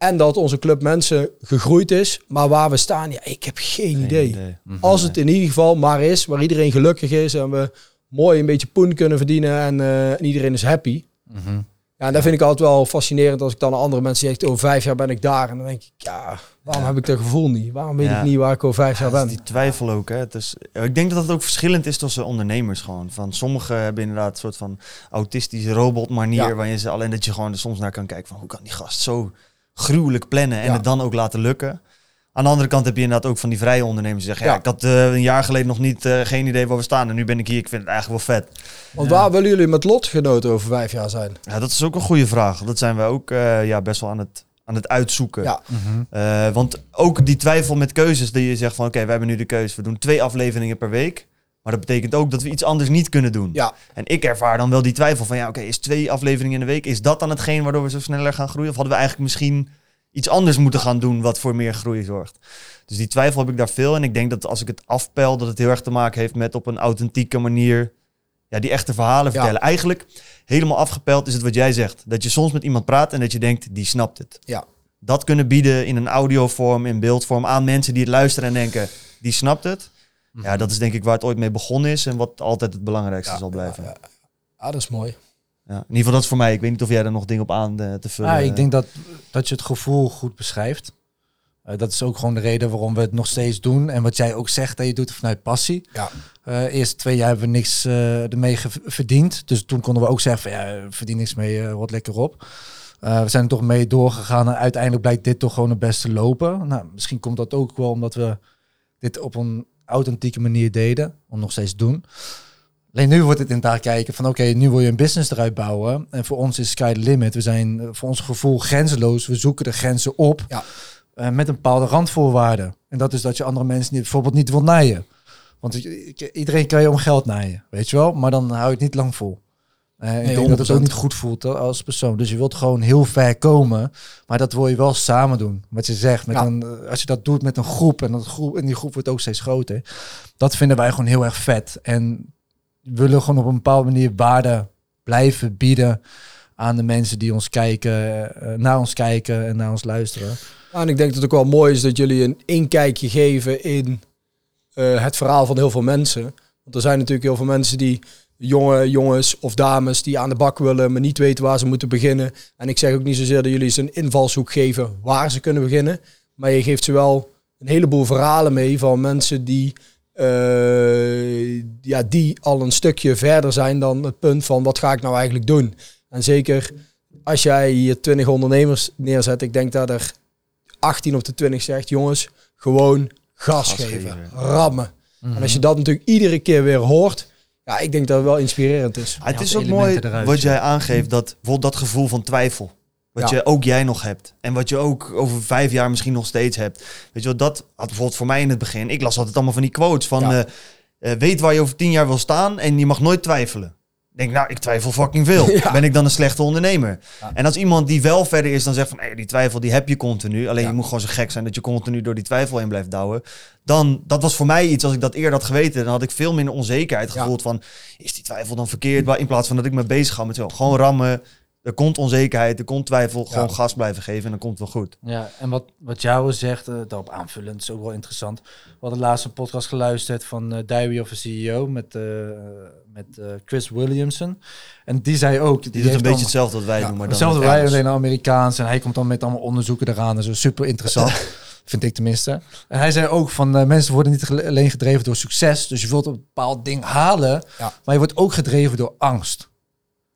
Speaker 1: En dat onze club mensen gegroeid is. Maar waar we staan, ja, ik heb geen,
Speaker 3: Geen
Speaker 1: idee.
Speaker 3: idee.
Speaker 1: Als het in ieder geval maar is, waar iedereen gelukkig is en we mooi een beetje poen kunnen verdienen en, eh, en iedereen is happy.
Speaker 2: Mhm.
Speaker 1: Ja, en dat vind ik altijd wel fascinerend als ik dan aan andere mensen zeg, over vijf jaar ben ik daar. En dan denk ik, ja, waarom
Speaker 3: Ja.
Speaker 1: heb ik dat gevoel niet? Waarom weet
Speaker 3: Ja.
Speaker 1: ik niet waar ik over vijf jaar ben?
Speaker 3: die twijfel ook. Hè. Het is, ik denk dat het ook verschillend is tussen ondernemers gewoon. Van sommigen hebben inderdaad een soort van autistische robotmanier. Waarin ze alleen dat je gewoon er soms naar kan kijken van hoe kan die gast zo gruwelijk plannen en
Speaker 1: Ja.
Speaker 3: het dan ook laten lukken. Aan de andere kant heb je inderdaad ook van die vrije ondernemers die zeggen, ja,
Speaker 1: Ja.
Speaker 3: ik had eh, een jaar geleden nog niet eh, geen idee waar we staan en nu ben ik hier. Ik vind het eigenlijk wel vet.
Speaker 1: Want waar willen jullie met lotgenoten over vijf jaar zijn?
Speaker 3: Ja, dat is ook een goede vraag. Dat zijn we ook eh, ja, best wel aan het, aan het uitzoeken.
Speaker 1: Ja.
Speaker 2: Mhm.
Speaker 3: Eh, want ook die twijfel met keuzes, die je zegt van oké, we hebben nu de keuze. We doen twee afleveringen per week. Maar dat betekent ook dat we iets anders niet kunnen doen.
Speaker 1: Ja,
Speaker 3: En ik ervaar dan wel die twijfel van ja, oké, is twee afleveringen in de week, is dat dan hetgeen waardoor we zo sneller gaan groeien? Of hadden we eigenlijk misschien iets anders moeten gaan doen wat voor meer groei zorgt? Dus die twijfel heb ik daar veel. En ik denk dat als ik het afpel, dat het heel erg te maken heeft met op een authentieke manier ja, die echte verhalen
Speaker 1: Ja.
Speaker 3: vertellen. Eigenlijk helemaal afgepeld is het wat jij zegt. Dat je soms met iemand praat en dat je denkt, die snapt het.
Speaker 1: ja.
Speaker 3: Dat kunnen bieden in een audiovorm, in beeldvorm aan mensen die het luisteren en denken, die snapt het. Ja, dat is denk ik waar het ooit mee begonnen is en wat altijd het belangrijkste
Speaker 1: Ja,
Speaker 3: zal blijven.
Speaker 1: ja, ja. Ja, dat is mooi.
Speaker 3: Ja, in ieder geval dat is voor mij. Ik weet niet of jij daar nog dingen op aan eh, te vullen.
Speaker 2: Ja, ik denk dat, dat je het gevoel goed beschrijft. Eh, dat is ook gewoon de reden waarom we het nog steeds doen. En wat jij ook zegt, dat je doet het vanuit passie.
Speaker 1: Ja.
Speaker 2: Eh eerste twee jaar hebben we niks eh, ermee verdiend. Dus toen konden we ook zeggen van ja, verdien niks mee, eh rot lekker op. Eh, we zijn er toch mee doorgegaan en uiteindelijk blijkt dit toch gewoon het beste lopen. Nou, misschien komt dat ook wel omdat we dit op een authentieke manier deden, om nog steeds te doen. Alleen nu wordt het inderdaad kijken van oké, nu wil je een business eruit bouwen. En voor ons is sky the limit. We zijn eh, voor ons gevoel grenzeloos. We zoeken de grenzen op
Speaker 1: Ja.
Speaker 2: eh, met een bepaalde randvoorwaarden. En dat is dat je andere mensen niet, bijvoorbeeld niet wil naaien. Want iedereen kan je om geld naaien, weet je wel. Maar dan hou je het niet lang vol. Eh, ik
Speaker 1: Nee,
Speaker 2: denk dat het ook
Speaker 1: 100%.
Speaker 2: niet goed voelt als persoon. Dus je wilt gewoon heel ver komen. Maar dat wil je wel samen doen. Wat je zegt. Met
Speaker 1: Ja.
Speaker 2: een, eh, als je dat doet met een groep en, dat groep. en die groep wordt ook steeds groter. Dat vinden wij gewoon heel erg vet. En we willen gewoon op een bepaalde manier waarde blijven bieden aan de mensen die ons kijken, eh, naar ons kijken en naar ons luisteren.
Speaker 1: Ja, en ik denk dat het ook wel mooi is dat jullie een inkijkje geven in het verhaal van heel veel mensen. Want er zijn natuurlijk heel veel mensen die, jonge jongens of dames, die aan de bak willen, maar niet weten waar ze moeten beginnen. En ik zeg ook niet zozeer dat jullie ze een invalshoek geven waar ze kunnen beginnen. Maar je geeft ze wel een heleboel verhalen mee van mensen die, eh, ja, die al een stukje verder zijn dan het punt van wat ga ik nou eigenlijk doen. En zeker als jij hier 20 ondernemers neerzet, ik denk dat er 18 op de 20 zegt, jongens, gewoon gas,
Speaker 3: Gas
Speaker 1: geven,
Speaker 3: geven.
Speaker 1: rammen.
Speaker 2: Mhm.
Speaker 1: En als je dat natuurlijk iedere keer weer hoort, ja, ik denk dat het wel inspirerend is.
Speaker 3: Ah, het is ook mooi
Speaker 2: eruit,
Speaker 3: wat jij aangeeft, dat bijvoorbeeld dat gevoel van twijfel. Wat
Speaker 1: Ja.
Speaker 3: je ook jij nog hebt. En wat je ook over vijf jaar misschien nog steeds hebt. Weet je wat, dat had bijvoorbeeld voor mij in het begin. Ik las altijd allemaal van die quotes van...
Speaker 1: Ja.
Speaker 3: eh, eh, weet waar je over tien jaar wil staan en je mag nooit twijfelen. Denk, nou, ik twijfel fucking veel.
Speaker 1: Ja.
Speaker 3: Ben ik dan een slechte ondernemer?
Speaker 2: Ja.
Speaker 3: En als iemand die wel verder is, dan zegt van... Hey, die twijfel die heb je continu. Alleen
Speaker 1: Ja.
Speaker 3: je moet gewoon zo gek zijn dat je continu door die twijfel heen blijft douwen. Dan, dat was voor mij iets, als ik dat eerder had geweten... dan had ik veel minder onzekerheid gevoeld van... is die twijfel dan verkeerd? In plaats van dat ik me bezig ga met zo, gewoon rammen... Er komt onzekerheid, er komt twijfel. Gewoon gas blijven geven en dan komt het wel goed.
Speaker 2: Ja, en wat, wat jou zegt, eh, daarop aanvullend, is ook wel interessant. We hadden laatst een podcast geluisterd van eh Diary of a CEO met, eh, met eh, Chris Williamson. En die zei ook...
Speaker 3: Die,
Speaker 2: Die,
Speaker 3: doet een beetje
Speaker 2: allemaal-
Speaker 3: hetzelfde wat wij
Speaker 1: Ja,
Speaker 3: doen, maar dan
Speaker 2: Hetzelfde wij, alleen Amerikaans. En hij komt dan met allemaal onderzoeken eraan en zo. Super interessant. vind ik tenminste. En hij zei ook van eh, mensen worden niet alleen gedreven door succes. Dus je wilt een bepaald ding halen.
Speaker 1: Ja.
Speaker 2: Maar je wordt ook gedreven door angst.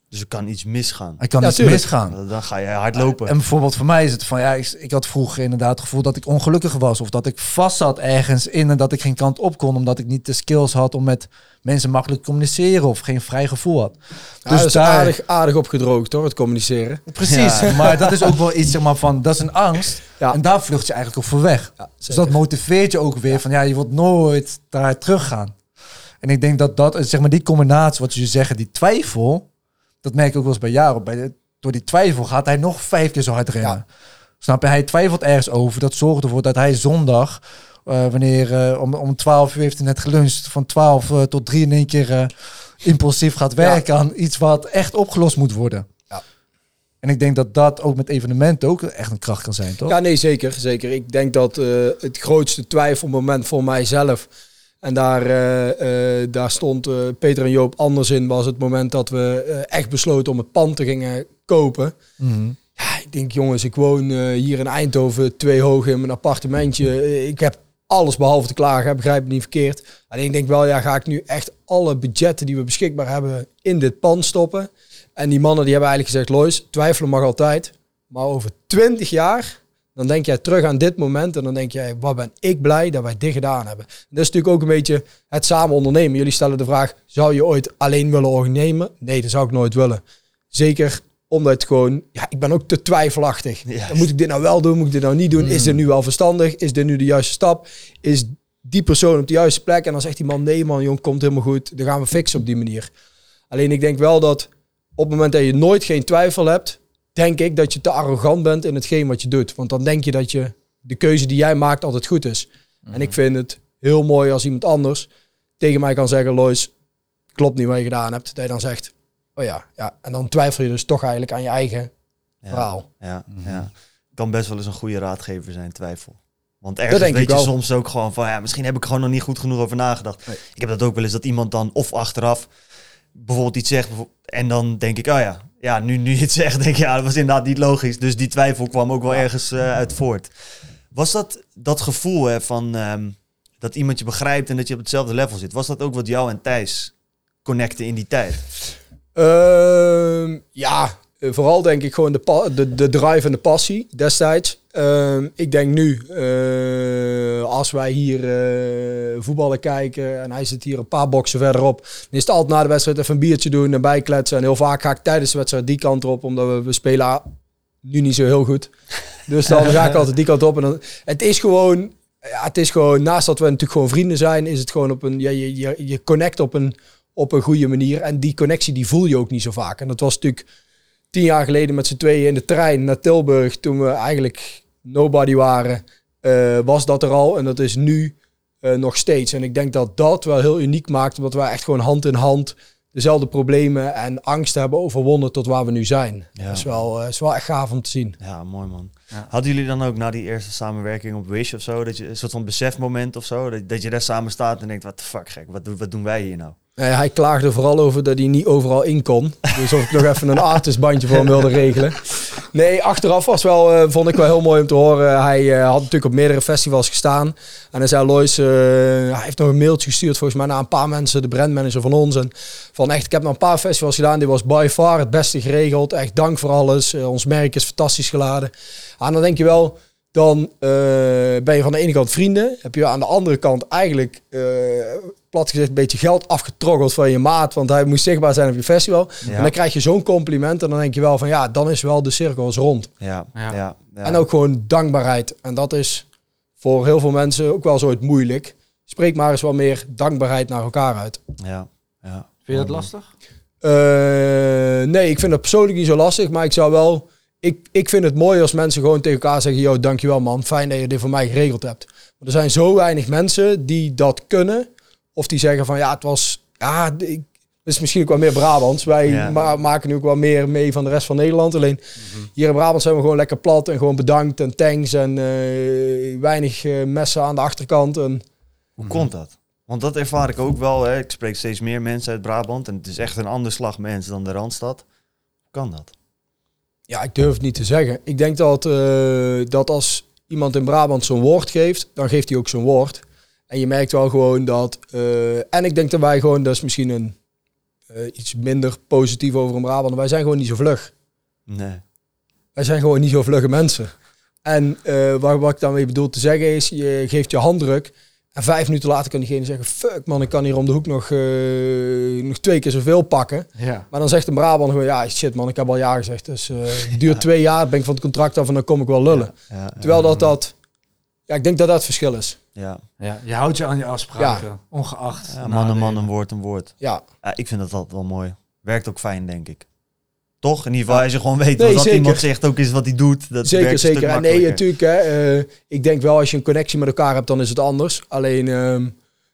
Speaker 3: Dus er kan iets misgaan.
Speaker 2: Er kan
Speaker 1: Ja,
Speaker 2: iets
Speaker 1: tuurlijk.
Speaker 2: misgaan.
Speaker 3: Dan ga je hard lopen.
Speaker 2: En bijvoorbeeld voor mij is het van ja, ik, ik had vroeger inderdaad het gevoel dat ik ongelukkig was. Of dat ik vast zat ergens in en dat ik geen kant op kon. Omdat ik niet de skills had om met mensen makkelijk te communiceren of geen vrij gevoel had.
Speaker 1: Ja,
Speaker 2: Dus
Speaker 1: dat is
Speaker 2: daar-
Speaker 1: aardig, aardig opgedroogd hoor, het communiceren.
Speaker 2: Precies,
Speaker 3: Ja.
Speaker 2: maar dat is ook wel iets zeg maar van, dat is een angst.
Speaker 1: Ja.
Speaker 2: En daar vlucht je eigenlijk ook voor weg.
Speaker 1: Ja,
Speaker 2: Dus dat motiveert je ook weer van ja, je wilt nooit daar teruggaan. En ik denk dat dat, zeg maar die combinatie, wat je zeggen, die twijfel, dat merk ik ook wel eens bij Jaro. Bij de, door die twijfel gaat hij nog vijf keer zo hard rennen. Snap je? Hij twijfelt ergens over. Dat zorgt ervoor dat hij zondag, eh, wanneer eh, om, om 12 uur heeft hij net geluncht, van 12 eh, tot 3 in één keer impulsief gaat werken aan iets wat echt opgelost moet worden.
Speaker 1: Ja.
Speaker 2: En ik denk dat dat ook met evenementen ook echt een kracht kan zijn, toch?
Speaker 1: Ja, nee, zeker. zeker. Ik denk dat het grootste twijfelmoment voor mijzelf... en daar, eh, daar stond eh, Peter en Joop anders in... was het moment dat we echt besloten om het pand te gingen kopen.
Speaker 2: Mhm.
Speaker 1: Ja, ik denk, jongens, ik woon hier in Eindhoven, twee hoog in mijn appartementje. Ik heb alles behalve te klagen, begrijp me niet verkeerd. Alleen ik denk wel, ja, ga ik nu echt alle budgetten die we beschikbaar hebben in dit pand stoppen? En die mannen die hebben eigenlijk gezegd, Lois, twijfelen mag altijd. Maar over twintig jaar, dan denk jij terug aan dit moment en dan denk jij, wat ben ik blij dat wij dit gedaan hebben. Dat is natuurlijk ook een beetje het samen ondernemen. Jullie stellen de vraag, zou je ooit alleen willen ondernemen? Nee, dat zou ik nooit willen. Zeker omdat het gewoon, ja, ik ben ook te twijfelachtig. Moet ik dit nou wel doen? Moet ik dit nou niet doen? Is dit nu wel verstandig? Is dit nu de juiste stap? Is die persoon op de juiste plek? En dan zegt die man, nee man, jong, komt helemaal goed. Dan gaan we fixen op die manier. Alleen ik denk wel dat op het moment dat je nooit geen twijfel hebt, denk ik dat je te arrogant bent in hetgeen wat je doet. Want dan denk je dat je de keuze die jij maakt altijd goed is. En ik vind het heel mooi als iemand anders tegen mij kan zeggen, Lois, klopt niet wat je gedaan hebt. Dat je dan zegt, oh ja, ja. En dan twijfel je dus toch eigenlijk aan je eigen
Speaker 3: Ja.
Speaker 1: verhaal.
Speaker 3: Ja,
Speaker 2: Mhm.
Speaker 3: ja. Kan best wel eens een goede raadgever zijn, twijfel. Want ergens
Speaker 1: denk
Speaker 3: weet
Speaker 1: ik
Speaker 3: je
Speaker 1: wel.
Speaker 3: soms ook gewoon van, ja, misschien heb ik er gewoon nog niet goed genoeg over nagedacht.
Speaker 1: Nee.
Speaker 3: Ik heb dat ook wel eens, dat iemand dan of achteraf bijvoorbeeld iets zegt. En dan denk ik, oh ja, ja nu, nu je het zegt, denk ik, ja, dat was inderdaad niet logisch. Dus die twijfel kwam ook wel ergens eh, uit voort. Was dat dat gevoel hè, van ehm, dat iemand je begrijpt en dat je op hetzelfde level zit? Was dat ook wat jou en Thijs connecten in die tijd?
Speaker 1: Ehm, ja, vooral denk ik gewoon de, de, de drive en de passie destijds. Ehm, ik denk nu, eh, als wij hier eh, voetballen kijken en hij zit hier een paar boksen verderop, dan is het altijd na de wedstrijd even een biertje doen en bijkletsen. En heel vaak ga ik tijdens de wedstrijd die kant op, omdat we, we spelen nu niet zo heel goed. Dus dan ga ik altijd die kant op. En dan, het is gewoon, ja, het is gewoon, naast dat we natuurlijk gewoon vrienden zijn, is het gewoon op een, ja, je, je, je connect op een, op een goede manier. En die connectie die voel je ook niet zo vaak. En dat was natuurlijk tien jaar geleden met z'n tweeën in de trein naar Tilburg, toen we eigenlijk nobody waren, eh, was dat er al. En dat is nu eh, nog steeds. En ik denk dat dat wel heel uniek maakt, omdat wij echt gewoon hand in hand dezelfde problemen en angsten hebben overwonnen tot waar we nu zijn.
Speaker 3: Ja.
Speaker 1: Dat is wel, eh, is wel echt gaaf om te zien.
Speaker 3: Ja, mooi man.
Speaker 2: Ja.
Speaker 3: Hadden jullie dan ook na die eerste samenwerking op Wish of zo, dat je een soort van besefmoment of zo, dat, dat je daar samen staat en denkt, wat de fuck gek, wat, wat doen wij hier nou?
Speaker 1: Nee, hij klaagde vooral over dat hij niet overal in kon. Dus of ik nog even een artistbandje voor hem wilde regelen. Nee, achteraf was wel, eh, vond ik wel heel mooi om te horen. Hij eh, had natuurlijk op meerdere festivals gestaan. En hij zei, Lois, eh, hij heeft nog een mailtje gestuurd volgens mij naar een paar mensen, de brandmanager van ons. En van echt, ik heb nog een paar festivals gedaan. Die was by far het beste geregeld. Echt dank voor alles. Eh, ons merk is fantastisch geladen. En dan denk je wel, dan eh, ben je van de ene kant vrienden. Heb je aan de andere kant eigenlijk, eh, plat gezegd, een beetje geld afgetroggeld van je maat. Want hij moest zichtbaar zijn op je festival.
Speaker 3: Ja.
Speaker 1: En dan krijg je zo'n compliment. En dan denk je wel van ja, dan is wel de cirkel eens rond.
Speaker 3: Ja,
Speaker 2: Ja.
Speaker 3: ja. ja,
Speaker 1: En ook gewoon dankbaarheid. En dat is voor heel veel mensen ook wel zoiets moeilijk. Spreek maar eens wat meer dankbaarheid naar elkaar uit.
Speaker 3: Ja, ja.
Speaker 2: Vind je dat lastig?
Speaker 1: Eh, nee, ik vind het persoonlijk niet zo lastig. Maar ik zou wel... Ik, ik vind het mooi als mensen gewoon tegen elkaar zeggen... Yo, dankjewel man. Fijn dat je dit voor mij geregeld hebt. Maar er zijn zo weinig mensen die dat kunnen. Of die zeggen van ja, het was... Ja, ik, het is misschien ook wel meer Brabants. Wij
Speaker 3: Ja.
Speaker 1: ma- maken nu ook wel meer mee van de rest van Nederland. Alleen hier in Brabant zijn we gewoon lekker plat. En gewoon bedankt en thanks. En eh, weinig eh, messen aan de achterkant. En
Speaker 3: Hoe komt dat? Want dat ervaar ik ook wel. Hè. Ik spreek steeds meer mensen uit Brabant. En het is echt een ander slag mensen dan de Randstad. Hoe kan dat?
Speaker 1: Ja, ik durf het niet te zeggen. Ik denk dat, eh, dat als iemand in Brabant zo'n woord geeft, dan geeft hij ook zo'n woord. En je merkt wel gewoon dat. eh, en ik denk dat wij gewoon, dat is misschien een eh, iets minder positief over een Brabant. Wij zijn gewoon niet zo vlug.
Speaker 3: Nee.
Speaker 1: Wij zijn gewoon niet zo vlugge mensen. En wat, wat ik daarmee bedoel te zeggen is, je geeft je handdruk. En vijf minuten later kan diegene zeggen, fuck man, ik kan hier om de hoek nog, eh, nog twee keer zoveel pakken.
Speaker 2: Ja.
Speaker 1: Maar dan zegt een Brabant gewoon, ja shit man, ik heb al ja gezegd. Dus eh, het duurt twee jaar, ben ik van het contract af en dan kom ik wel lullen.
Speaker 3: Ja, ja,
Speaker 1: Terwijl dat dat, ja ik denk dat dat het verschil is.
Speaker 3: Ja,
Speaker 2: ja. Je houdt je aan je afspraken, ongeacht.
Speaker 3: ja man, een man, een woord, een woord.
Speaker 1: Ja,
Speaker 3: Ja, ik vind dat altijd wel mooi. Werkt ook fijn, denk ik. Toch? In ieder geval, als je gewoon weet
Speaker 1: Nee,
Speaker 3: wat,
Speaker 1: zeker.
Speaker 3: iemand zegt ook is wat hij doet. Dat
Speaker 1: zeker,
Speaker 3: werkt
Speaker 1: zeker. En nee, natuurlijk, hè, eh, ik denk wel als je een connectie met elkaar hebt, dan is het anders. Alleen, ehm,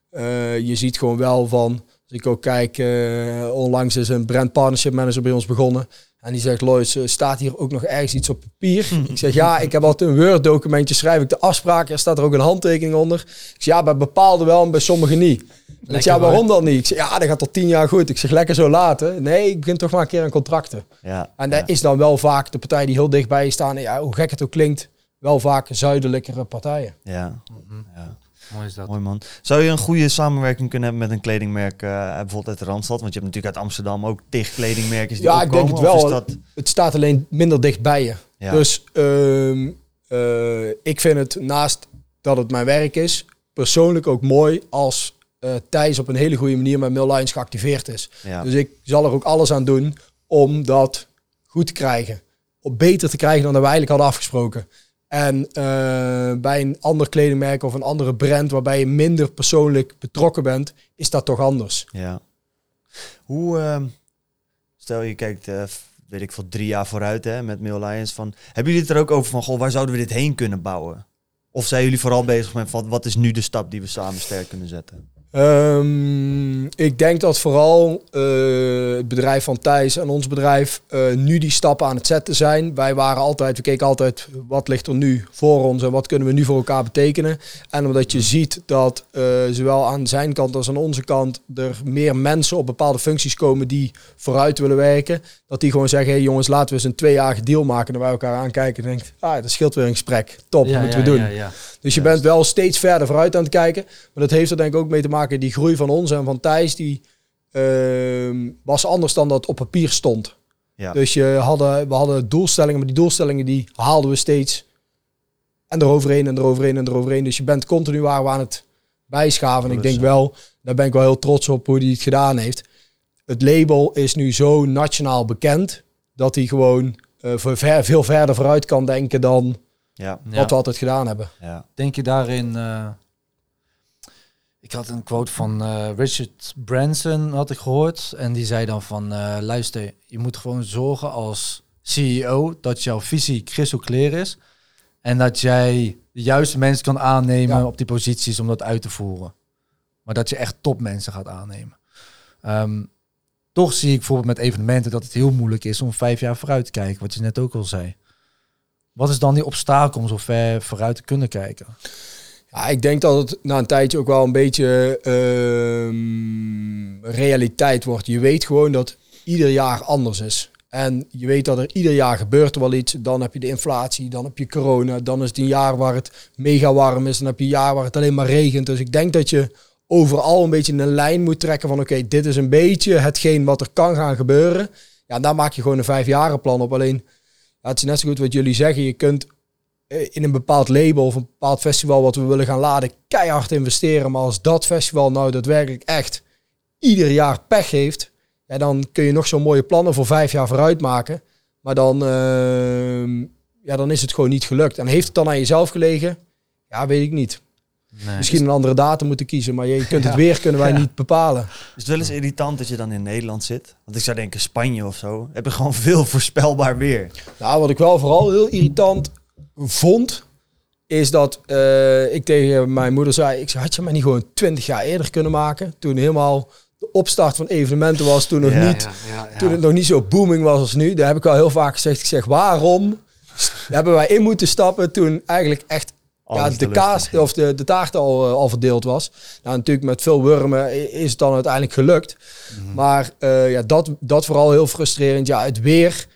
Speaker 1: eh, je ziet gewoon wel van, als ik ook kijk, eh, onlangs is een brand partnership manager bij ons begonnen. En die zegt, Lois, staat hier ook nog ergens iets op papier? ik zeg, ja, ik heb altijd een Word documentje, schrijf ik de afspraken. Er staat er ook een handtekening onder. Ik zeg, ja, bij bepaalde wel en bij sommige niet. Ik zeg, ja, waarom dan niet? Ik zeg, ja, dat gaat tot tien jaar goed. Ik zeg, lekker zo laten. Nee, ik begin toch maar een keer aan contracten.
Speaker 3: Ja,
Speaker 1: En dat
Speaker 3: ja.
Speaker 1: is dan wel vaak de partij die heel dichtbij staan. Ja, hoe gek het ook klinkt, wel vaak zuidelijkere partijen.
Speaker 3: Ja,
Speaker 2: Mhm.
Speaker 3: ja.
Speaker 2: Mooi is dat.
Speaker 3: mooi man. Zou je een goede samenwerking kunnen hebben met een kledingmerk, eh, bijvoorbeeld uit de Randstad? Want je hebt natuurlijk uit Amsterdam ook tig kledingmerken die
Speaker 1: Ja, ik denk
Speaker 3: opkomen.
Speaker 1: het wel.
Speaker 3: Dat,
Speaker 1: Het staat alleen minder dicht bij je.
Speaker 3: ja.
Speaker 1: Dus ehm, eh, ik vind het naast dat het mijn werk is, persoonlijk ook mooi als eh Thijs op een hele goede manier met Mill Lions geactiveerd is.
Speaker 3: ja.
Speaker 1: Dus ik zal er ook alles aan doen om dat goed te krijgen. Om beter te krijgen dan dat we eigenlijk hadden afgesproken. En eh, bij een ander kledingmerk of een andere brand waarbij je minder persoonlijk betrokken bent, is dat toch anders.
Speaker 3: Ja. Hoe, ehm, stel je kijkt, eh, weet ik veel, drie jaar vooruit hè, met Mail Lions. Van, hebben jullie het er ook over van, goh, waar zouden we dit heen kunnen bouwen? Of zijn jullie vooral bezig met, van, wat is nu de stap die we samen sterk kunnen zetten?
Speaker 1: Ehm, ik denk dat vooral eh, het bedrijf van Thijs en ons bedrijf eh, nu die stappen aan het zetten zijn. Wij waren altijd, we keken altijd wat ligt er nu voor ons en wat kunnen we nu voor elkaar betekenen. En omdat je ziet dat eh, zowel aan zijn kant als aan onze kant er meer mensen op bepaalde functies komen die vooruit willen werken. Dat die gewoon zeggen, hey jongens, laten we eens een tweejarige deal maken. En wij elkaar aankijken en denken, ah, dat scheelt weer een gesprek. Top,
Speaker 2: Ja,
Speaker 1: moeten
Speaker 2: ja,
Speaker 1: we doen.
Speaker 2: ja, ja.
Speaker 1: Dus je bent wel steeds verder vooruit aan het kijken. Maar dat heeft er denk ik ook mee te maken, die groei van ons en van Thijs, die ehm, was anders dan dat op papier stond.
Speaker 3: Ja.
Speaker 1: Dus je hadden, we hadden doelstellingen, maar die doelstellingen die haalden we steeds. En eroverheen en eroverheen en eroverheen. Dus je bent continu waar we aan het bijschaven. En ik denk wel, daar ben ik wel heel trots op hoe hij het gedaan heeft. Het label is nu zo nationaal bekend, dat hij gewoon eh, veel verder vooruit kan denken dan
Speaker 3: Ja,
Speaker 2: Ja.
Speaker 1: wat we altijd gedaan hebben.
Speaker 3: ja.
Speaker 2: Denk je daarin... eh, ik had een quote van eh, Richard Branson, had ik gehoord. En die zei dan van, eh, luister, je moet gewoon zorgen als CEO dat jouw visie crystal clear is. En dat jij de juiste mensen kan aannemen
Speaker 1: Ja.
Speaker 2: op die posities om dat uit te voeren. Maar dat je echt topmensen gaat aannemen. Ehm, toch zie ik bijvoorbeeld met evenementen dat het heel moeilijk is om vijf jaar vooruit te kijken, wat je net ook al zei. Wat is dan die obstakel om zo ver vooruit te kunnen kijken?
Speaker 1: Ja, ik denk dat het na een tijdje ook wel een beetje ehm, realiteit wordt. Je weet gewoon dat ieder jaar anders is. En je weet dat er ieder jaar gebeurt wel iets. Dan heb je de inflatie, dan heb je corona. Dan is het een jaar waar het mega warm is. Dan heb je een jaar waar het alleen maar regent. Dus ik denk dat je overal een beetje een lijn moet trekken van... oké, dit is een beetje hetgeen wat er kan gaan gebeuren. Ja, daar maak je gewoon een vijfjarenplan op. Alleen, het is net zo goed wat jullie zeggen. Je kunt eh, in een bepaald label of een bepaald festival wat we willen gaan laden, keihard investeren. Maar als dat festival nou daadwerkelijk echt ieder jaar pech heeft, ja, dan kun je nog zo'n mooie plannen voor vijf jaar vooruit maken. Maar dan, ehm, ja, dan is het gewoon niet gelukt. En heeft het dan aan jezelf gelegen? Ja, weet ik niet.
Speaker 3: Nee.
Speaker 1: Misschien een andere datum moeten kiezen, maar je kunt het weer kunnen wij
Speaker 2: Ja.
Speaker 1: niet bepalen.
Speaker 3: Is het wel eens irritant dat je dan in Nederland zit? Want ik zou denken Spanje of zo. Heb je gewoon veel voorspelbaar weer.
Speaker 1: Nou, wat ik wel vooral heel irritant vond, is dat eh, ik tegen mijn moeder zei, ik zei, had je mij niet gewoon 20 jaar eerder kunnen maken? Toen helemaal de opstart van evenementen was, toen nog
Speaker 3: Ja,
Speaker 1: niet, toen het nog niet zo booming was als nu. Daar heb ik al heel vaak gezegd. Ik zeg, waarom hebben wij in moeten stappen toen eigenlijk echt ja, de kaas of de, de taart al, eh, al verdeeld was. Nou, natuurlijk met veel wurmen i- is het dan uiteindelijk gelukt.
Speaker 3: Mhm.
Speaker 1: Maar eh, ja, dat, dat vooral heel frustrerend. Ja, het weer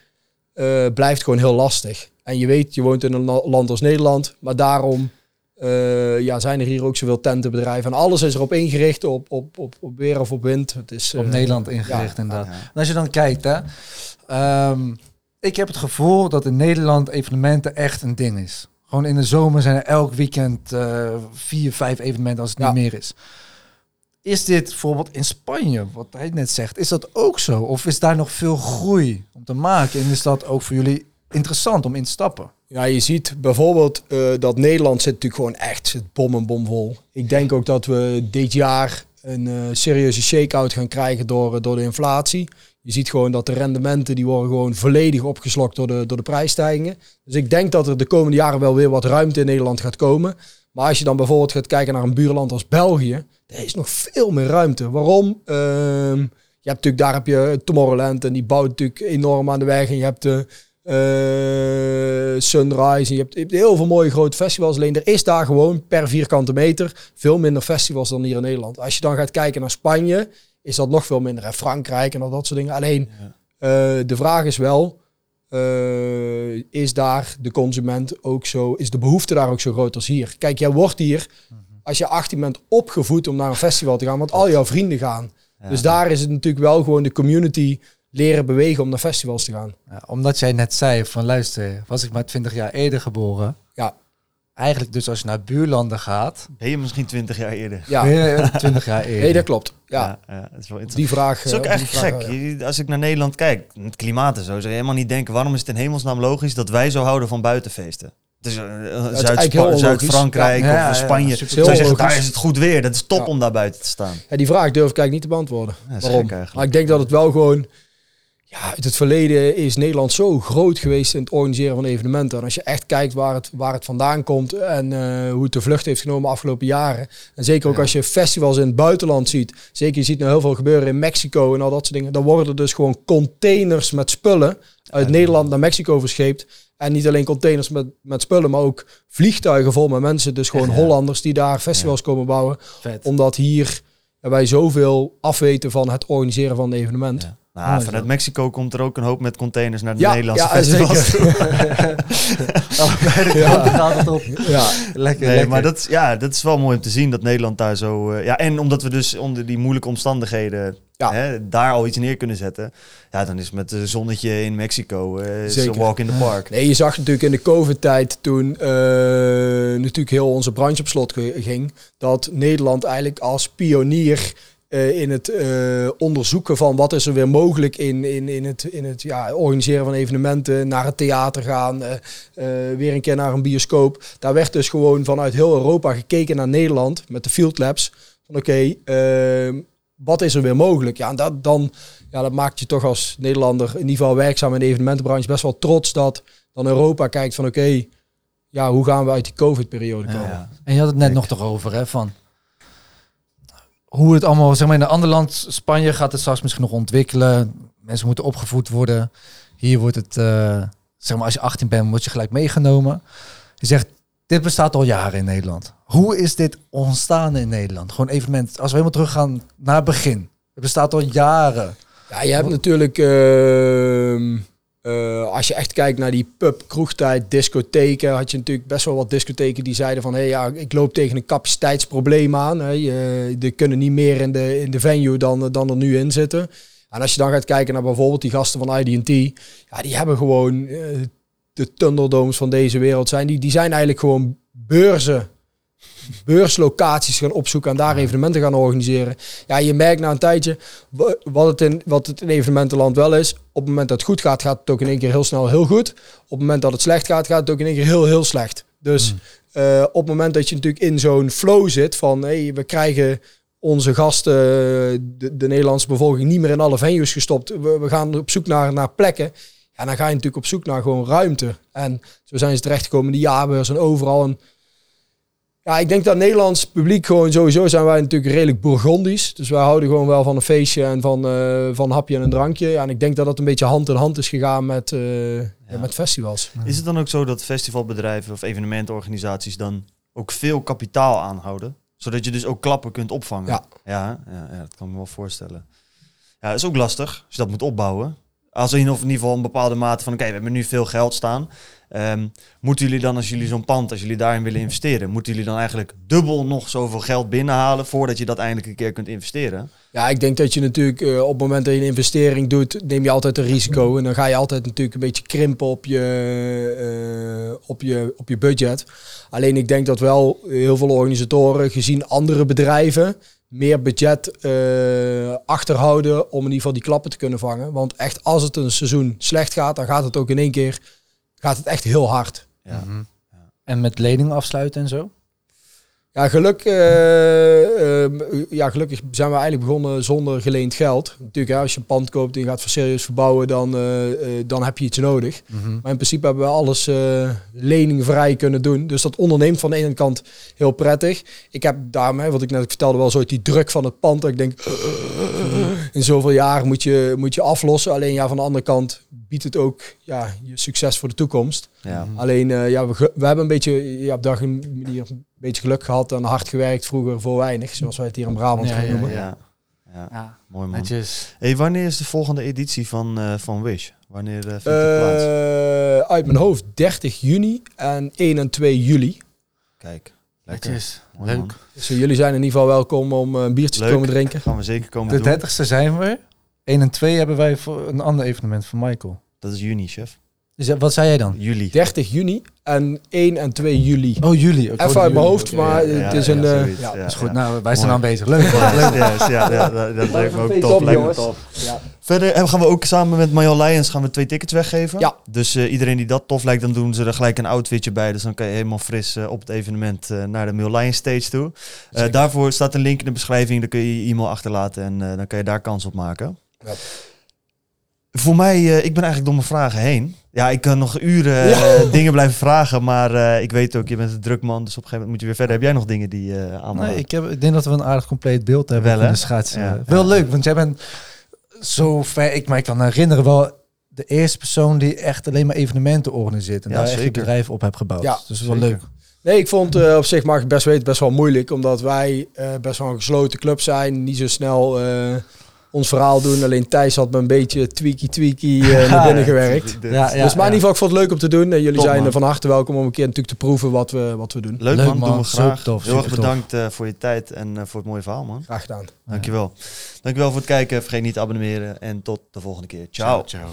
Speaker 1: eh, blijft gewoon heel lastig. En je weet, je woont in een la- land als Nederland, maar daarom eh, ja, zijn er hier ook zoveel tentenbedrijven. En alles is erop ingericht, op, op, op, op weer of op wind. Het is,
Speaker 2: Op Nederland ingericht
Speaker 1: ja,
Speaker 2: inderdaad.
Speaker 3: ja.
Speaker 2: En als je dan kijkt, hè, ehm, ik heb het gevoel dat in Nederland evenementen echt een ding is. Gewoon in de zomer zijn er elk weekend eh, vier, vijf evenementen als het
Speaker 1: Ja.
Speaker 2: niet meer is. Is dit bijvoorbeeld in Spanje, wat hij net zegt, is dat ook zo? Of is daar nog veel groei om te maken? En is dat ook voor jullie interessant om in te stappen?
Speaker 1: Ja, je ziet bijvoorbeeld eh, dat Nederland zit natuurlijk gewoon echt zit bom en bom vol. Ik denk ook dat we dit jaar een eh, serieuze shake-out gaan krijgen door, door de inflatie. Je ziet gewoon dat de rendementen die worden gewoon volledig opgeslokt door de, door de prijsstijgingen. Dus ik denk dat er de komende jaren wel weer wat ruimte in Nederland gaat komen. Maar als je dan bijvoorbeeld gaat kijken naar een buurland als België, daar is nog veel meer ruimte. Waarom? Ehm, je hebt natuurlijk, daar heb je Tomorrowland en die bouwt natuurlijk enorm aan de weg. En je hebt de eh, Sunrise. En je, hebt, je hebt heel veel mooie grote festivals. Alleen er is daar gewoon per vierkante meter veel minder festivals dan hier in Nederland. Als je dan gaat kijken naar Spanje, is dat nog veel minder. En Frankrijk en al dat soort dingen. Alleen
Speaker 3: Ja.
Speaker 1: eh, de vraag is wel, eh, is daar de consument ook zo, is de behoefte daar ook zo groot als hier? Kijk, jij wordt hier, als je 18 bent, opgevoed om naar een festival te gaan, want al jouw vrienden gaan.
Speaker 3: Ja.
Speaker 1: Dus daar is het natuurlijk wel gewoon de community leren bewegen om naar festivals te gaan.
Speaker 2: Ja, omdat jij net zei van luister, was ik maar 20 jaar eerder geboren.
Speaker 1: Ja.
Speaker 2: Eigenlijk dus als je naar buurlanden gaat,
Speaker 3: Ben je misschien 20 jaar eerder?
Speaker 1: Ja,
Speaker 2: 20 jaar eerder.
Speaker 1: nee, dat klopt. Ja,
Speaker 3: ja, ja, dat is wel interessant.
Speaker 1: die vraag.
Speaker 3: Is ook
Speaker 1: eh, vraag,
Speaker 3: gek. Als ik naar Nederland kijk, het klimaat en zo, zou je helemaal niet denken... waarom is het in hemelsnaam logisch dat wij zo houden van buitenfeesten? Dus uh,
Speaker 1: eigenlijk
Speaker 3: Zuid-
Speaker 1: heel onlogisch.
Speaker 3: Zuid-Frankrijk
Speaker 2: Ja.
Speaker 3: Of Spanje. je zeggen, daar is het goed weer. Dat is top
Speaker 1: Ja.
Speaker 3: om daar buiten te staan.
Speaker 1: Ja, die vraag durf ik eigenlijk niet te beantwoorden.
Speaker 3: Ja, dat is
Speaker 1: Waarom?
Speaker 3: gek eigenlijk.
Speaker 1: Maar ik denk dat het wel gewoon... Ja, uit het verleden is Nederland zo groot geweest in het organiseren van evenementen. En als je echt kijkt waar het, waar het vandaan komt en eh, hoe het de vlucht heeft genomen de afgelopen jaren. En zeker ook
Speaker 2: Ja.
Speaker 1: als je festivals in het buitenland ziet. Zeker je ziet nou heel veel gebeuren in Mexico en al dat soort dingen. Dan worden er dus gewoon containers met spullen uit Nederland naar Mexico verscheept. En niet alleen containers met, met spullen, maar ook vliegtuigen vol met mensen. Dus gewoon
Speaker 3: Ja.
Speaker 1: Hollanders die daar festivals komen bouwen
Speaker 2: Vet.
Speaker 1: omdat hier wij zoveel afweten van het organiseren van een evenement.
Speaker 3: Nou,
Speaker 2: Mooi
Speaker 3: vanuit
Speaker 2: zo.
Speaker 3: Mexico komt er ook een hoop met containers naar de
Speaker 1: Ja,
Speaker 3: Nederlandse
Speaker 1: ja,
Speaker 3: festivals.
Speaker 1: zeker.
Speaker 2: Allebei de gaat het op.
Speaker 1: Ja,
Speaker 2: Lekker,
Speaker 3: Nee,
Speaker 2: lekker.
Speaker 3: maar dat, is- ja, dat is wel mooi om te zien dat Nederland daar zo... eh, ja, en omdat we dus onder die moeilijke omstandigheden
Speaker 1: Ja.
Speaker 3: hè, daar al iets neer kunnen zetten. Ja, dan is met het zonnetje in Mexico eh een walk in the park.
Speaker 1: nee, je zag natuurlijk in de COVID-tijd toen eh, natuurlijk heel onze branche op slot ging, dat Nederland eigenlijk als pionier eh, in het eh, onderzoeken van wat is er weer mogelijk in, in, in het, in het ja, organiseren van evenementen, naar het theater gaan, eh, eh, weer een keer naar een bioscoop. Daar werd dus gewoon vanuit heel Europa gekeken naar Nederland met de Field Labs. Van oké, eh, wat is er weer mogelijk? Ja, en dat, dan, ja, dat maakt je toch als Nederlander, in ieder geval werkzaam in de evenementenbranche, best wel trots dat dan Europa kijkt van oké, ja, hoe gaan we uit die COVID-periode
Speaker 2: Ja,
Speaker 1: komen?
Speaker 3: Ja.
Speaker 2: En je had het net
Speaker 3: Kijk.
Speaker 2: nog toch over, hè, van hoe het allemaal, zeg maar, in een ander land, Spanje gaat het straks misschien nog ontwikkelen. Mensen moeten opgevoed worden. Hier wordt het, eh, zeg maar, als je 18 bent, word je gelijk meegenomen. Je zegt, dit bestaat al jaren in Nederland. Hoe is dit ontstaan in Nederland? Gewoon evenement. Als we helemaal teruggaan naar het begin. Het bestaat al jaren.
Speaker 1: Ja, je hebt natuurlijk, ehm, eh, als je echt kijkt naar die pub, kroegtijd, discotheken, had je natuurlijk best wel wat discotheken die zeiden van, hé hey, ja, ik loop tegen een capaciteitsprobleem aan. Hè. Er kunnen niet meer in de, in de venue dan, dan er nu in zitten. En als je dan gaat kijken naar bijvoorbeeld die gasten van IDT, ja, die hebben gewoon eh, de Thunderdomes van deze wereld zijn. Die, die zijn eigenlijk gewoon beurzen beurslocaties gaan opzoeken en daar evenementen gaan organiseren. Ja, je merkt na een tijdje wa- wat het in, wat het in evenementenland wel is. Op het moment dat het goed gaat, gaat het ook in één keer heel snel heel goed. Op het moment dat het slecht gaat, gaat het ook in één keer heel, heel slecht. Dus eh, op het moment dat je natuurlijk in zo'n flow zit van hey, we krijgen onze gasten, de, de Nederlandse bevolking, niet meer in alle venues gestopt. We, we gaan op zoek naar, naar plekken. Ja, dan ga je natuurlijk op zoek naar gewoon ruimte. En zo zijn ze terechtgekomen in de jaarbeurs en overal. En ja, ik denk dat Nederlands publiek gewoon sowieso zijn wij natuurlijk redelijk Bourgondisch. Dus wij houden gewoon wel van een feestje en van, eh, van een hapje en een drankje. Ja, en ik denk dat dat een beetje hand in hand is gegaan met, eh, ja, met festivals.
Speaker 3: Is het dan ook zo dat festivalbedrijven of evenementenorganisaties dan ook veel kapitaal aanhouden? Zodat je dus ook klappen kunt opvangen?
Speaker 1: Ja.
Speaker 3: Ja, ja, ja dat kan ik me wel voorstellen. Ja, dat is ook lastig als je dat moet opbouwen. Als in, of in ieder geval een bepaalde mate van, oké, we hebben nu veel geld staan. Ehm, moeten jullie dan, als jullie zo'n pand, als jullie daarin willen investeren, moeten jullie dan eigenlijk dubbel nog zoveel geld binnenhalen voordat je dat eindelijk een keer kunt investeren?
Speaker 1: Ja, ik denk dat je natuurlijk eh, op het moment dat je een investering doet, neem je altijd een risico. En dan ga je altijd natuurlijk een beetje krimpen op je, eh, op je, op je budget. Alleen ik denk dat wel heel veel organisatoren, gezien andere bedrijven, meer budget eh, achterhouden om in ieder geval die klappen te kunnen vangen. Want echt, als het een seizoen slecht gaat, dan gaat het ook in één keer gaat het echt heel hard.
Speaker 3: Ja.
Speaker 2: En met leningen afsluiten en zo?
Speaker 1: Ja, geluk, eh, ehm, ja, gelukkig zijn we eigenlijk begonnen zonder geleend geld. Natuurlijk, hè, als je een pand koopt en je gaat voor serieus verbouwen, dan, eh, eh, dan heb je iets nodig. Maar in principe hebben we alles eh leningvrij kunnen doen. Dus dat onderneemt van de ene kant heel prettig. Ik heb daarmee, wat ik net vertelde, wel zo die druk van het pand. Dat ik denk, in zoveel jaar moet je, moet je aflossen. Alleen ja, van de andere kant biedt het ook ja, je succes voor de toekomst.
Speaker 3: Ja.
Speaker 1: Alleen, eh, ja, we, we hebben een beetje, ja, op dag en manier beetje geluk gehad en hard gewerkt vroeger voor weinig, zoals wij het hier in Brabant gaan
Speaker 2: ja,
Speaker 1: noemen.
Speaker 3: Ja. Ja.
Speaker 2: Ja,
Speaker 3: mooi man.
Speaker 2: netjes.
Speaker 3: Hey, wanneer is de volgende editie van, eh, van Wish? Wanneer eh, vindt die plaats?
Speaker 1: Eh, uit mijn hoofd 30 juni en 1 en 2 juli.
Speaker 3: Kijk, lekker.
Speaker 2: Netjes.
Speaker 3: Mooi,
Speaker 2: Leuk.
Speaker 3: man.
Speaker 1: Dus jullie zijn in ieder geval welkom om een biertje
Speaker 3: Leuk.
Speaker 1: te komen drinken.
Speaker 3: Gaan we zeker komen
Speaker 2: De
Speaker 3: doen.
Speaker 2: 30ste zijn we. 1 en 2 hebben wij voor een ander evenement van Michael.
Speaker 3: Dat is juni, chef.
Speaker 2: Dus ja, wat zei jij dan?
Speaker 3: Juli.
Speaker 1: 30 juni en 1 en 2 juli.
Speaker 2: Oh, juli. Ik
Speaker 1: Even uit mijn hoofd, maar
Speaker 2: ja.
Speaker 1: het is een...
Speaker 3: ja,
Speaker 1: eh, ja.
Speaker 2: is goed. Nou, wij zijn aan bezig. Leuk.
Speaker 3: Ja,
Speaker 2: Leuk.
Speaker 3: yes, ja, ja, dat, dat lijkt me ook
Speaker 1: Top,
Speaker 3: top. Lijkt me
Speaker 1: jongens.
Speaker 3: top.
Speaker 1: Ja.
Speaker 3: Verder eh, gaan we ook samen met Mayon Lions gaan we twee tickets weggeven.
Speaker 1: Ja.
Speaker 3: Dus eh, iedereen die dat tof lijkt, dan doen ze er gelijk een outfitje bij. Dus dan kan je helemaal fris eh, op het evenement eh, naar de Lions stage toe. Eh, daarvoor staat een link in de beschrijving. Dan kun je je e-mail achterlaten en eh, dan kan je daar kans op maken.
Speaker 1: Ja.
Speaker 3: Voor mij, eh, ik ben eigenlijk door mijn vragen heen. Ja, ik kan nog uren eh, dingen blijven vragen, maar eh, ik weet ook, je bent een druk man, dus op een gegeven moment moet je weer verder. Heb jij nog dingen die eh aan
Speaker 2: Nee, ik, heb, ik denk dat we een aardig compleet beeld hebben
Speaker 3: Wel,
Speaker 2: van de schaatsen.
Speaker 3: Ja.
Speaker 2: Wel
Speaker 3: Ja.
Speaker 2: leuk, want jij bent zo ver. Ik mij kan herinneren wel de eerste persoon die echt alleen maar evenementen organiseert en
Speaker 3: Ja,
Speaker 2: daar echt een
Speaker 3: zeker.
Speaker 2: bedrijf op hebt gebouwd.
Speaker 1: Ja,
Speaker 2: dus dat is wel
Speaker 3: zeker.
Speaker 2: leuk.
Speaker 1: Nee, ik vond eh, op zich, mag ik best weten, best wel moeilijk. Omdat wij eh, best wel een gesloten club zijn. Niet zo snel eh, ons verhaal doen. Alleen Thijs had me een beetje tweaky tweaky eh, naar binnen gewerkt.
Speaker 3: Ja,
Speaker 2: Ja, ja,
Speaker 1: dus maar in ieder geval, ik vond het leuk om te doen. En jullie
Speaker 3: Top,
Speaker 1: zijn
Speaker 3: man.
Speaker 1: eh, van harte welkom om een keer natuurlijk te proeven wat we, wat we doen.
Speaker 3: Leuk,
Speaker 2: Leuk,
Speaker 3: man,
Speaker 2: man.
Speaker 3: doen we graag.
Speaker 2: tof,
Speaker 3: Heel erg
Speaker 2: super
Speaker 3: bedankt eh, voor je tijd en eh, voor het mooie verhaal, man.
Speaker 1: Graag gedaan.
Speaker 3: Dankjewel. Dankjewel voor het kijken. Vergeet niet te abonneren en tot de volgende keer. Ciao.
Speaker 2: ciao.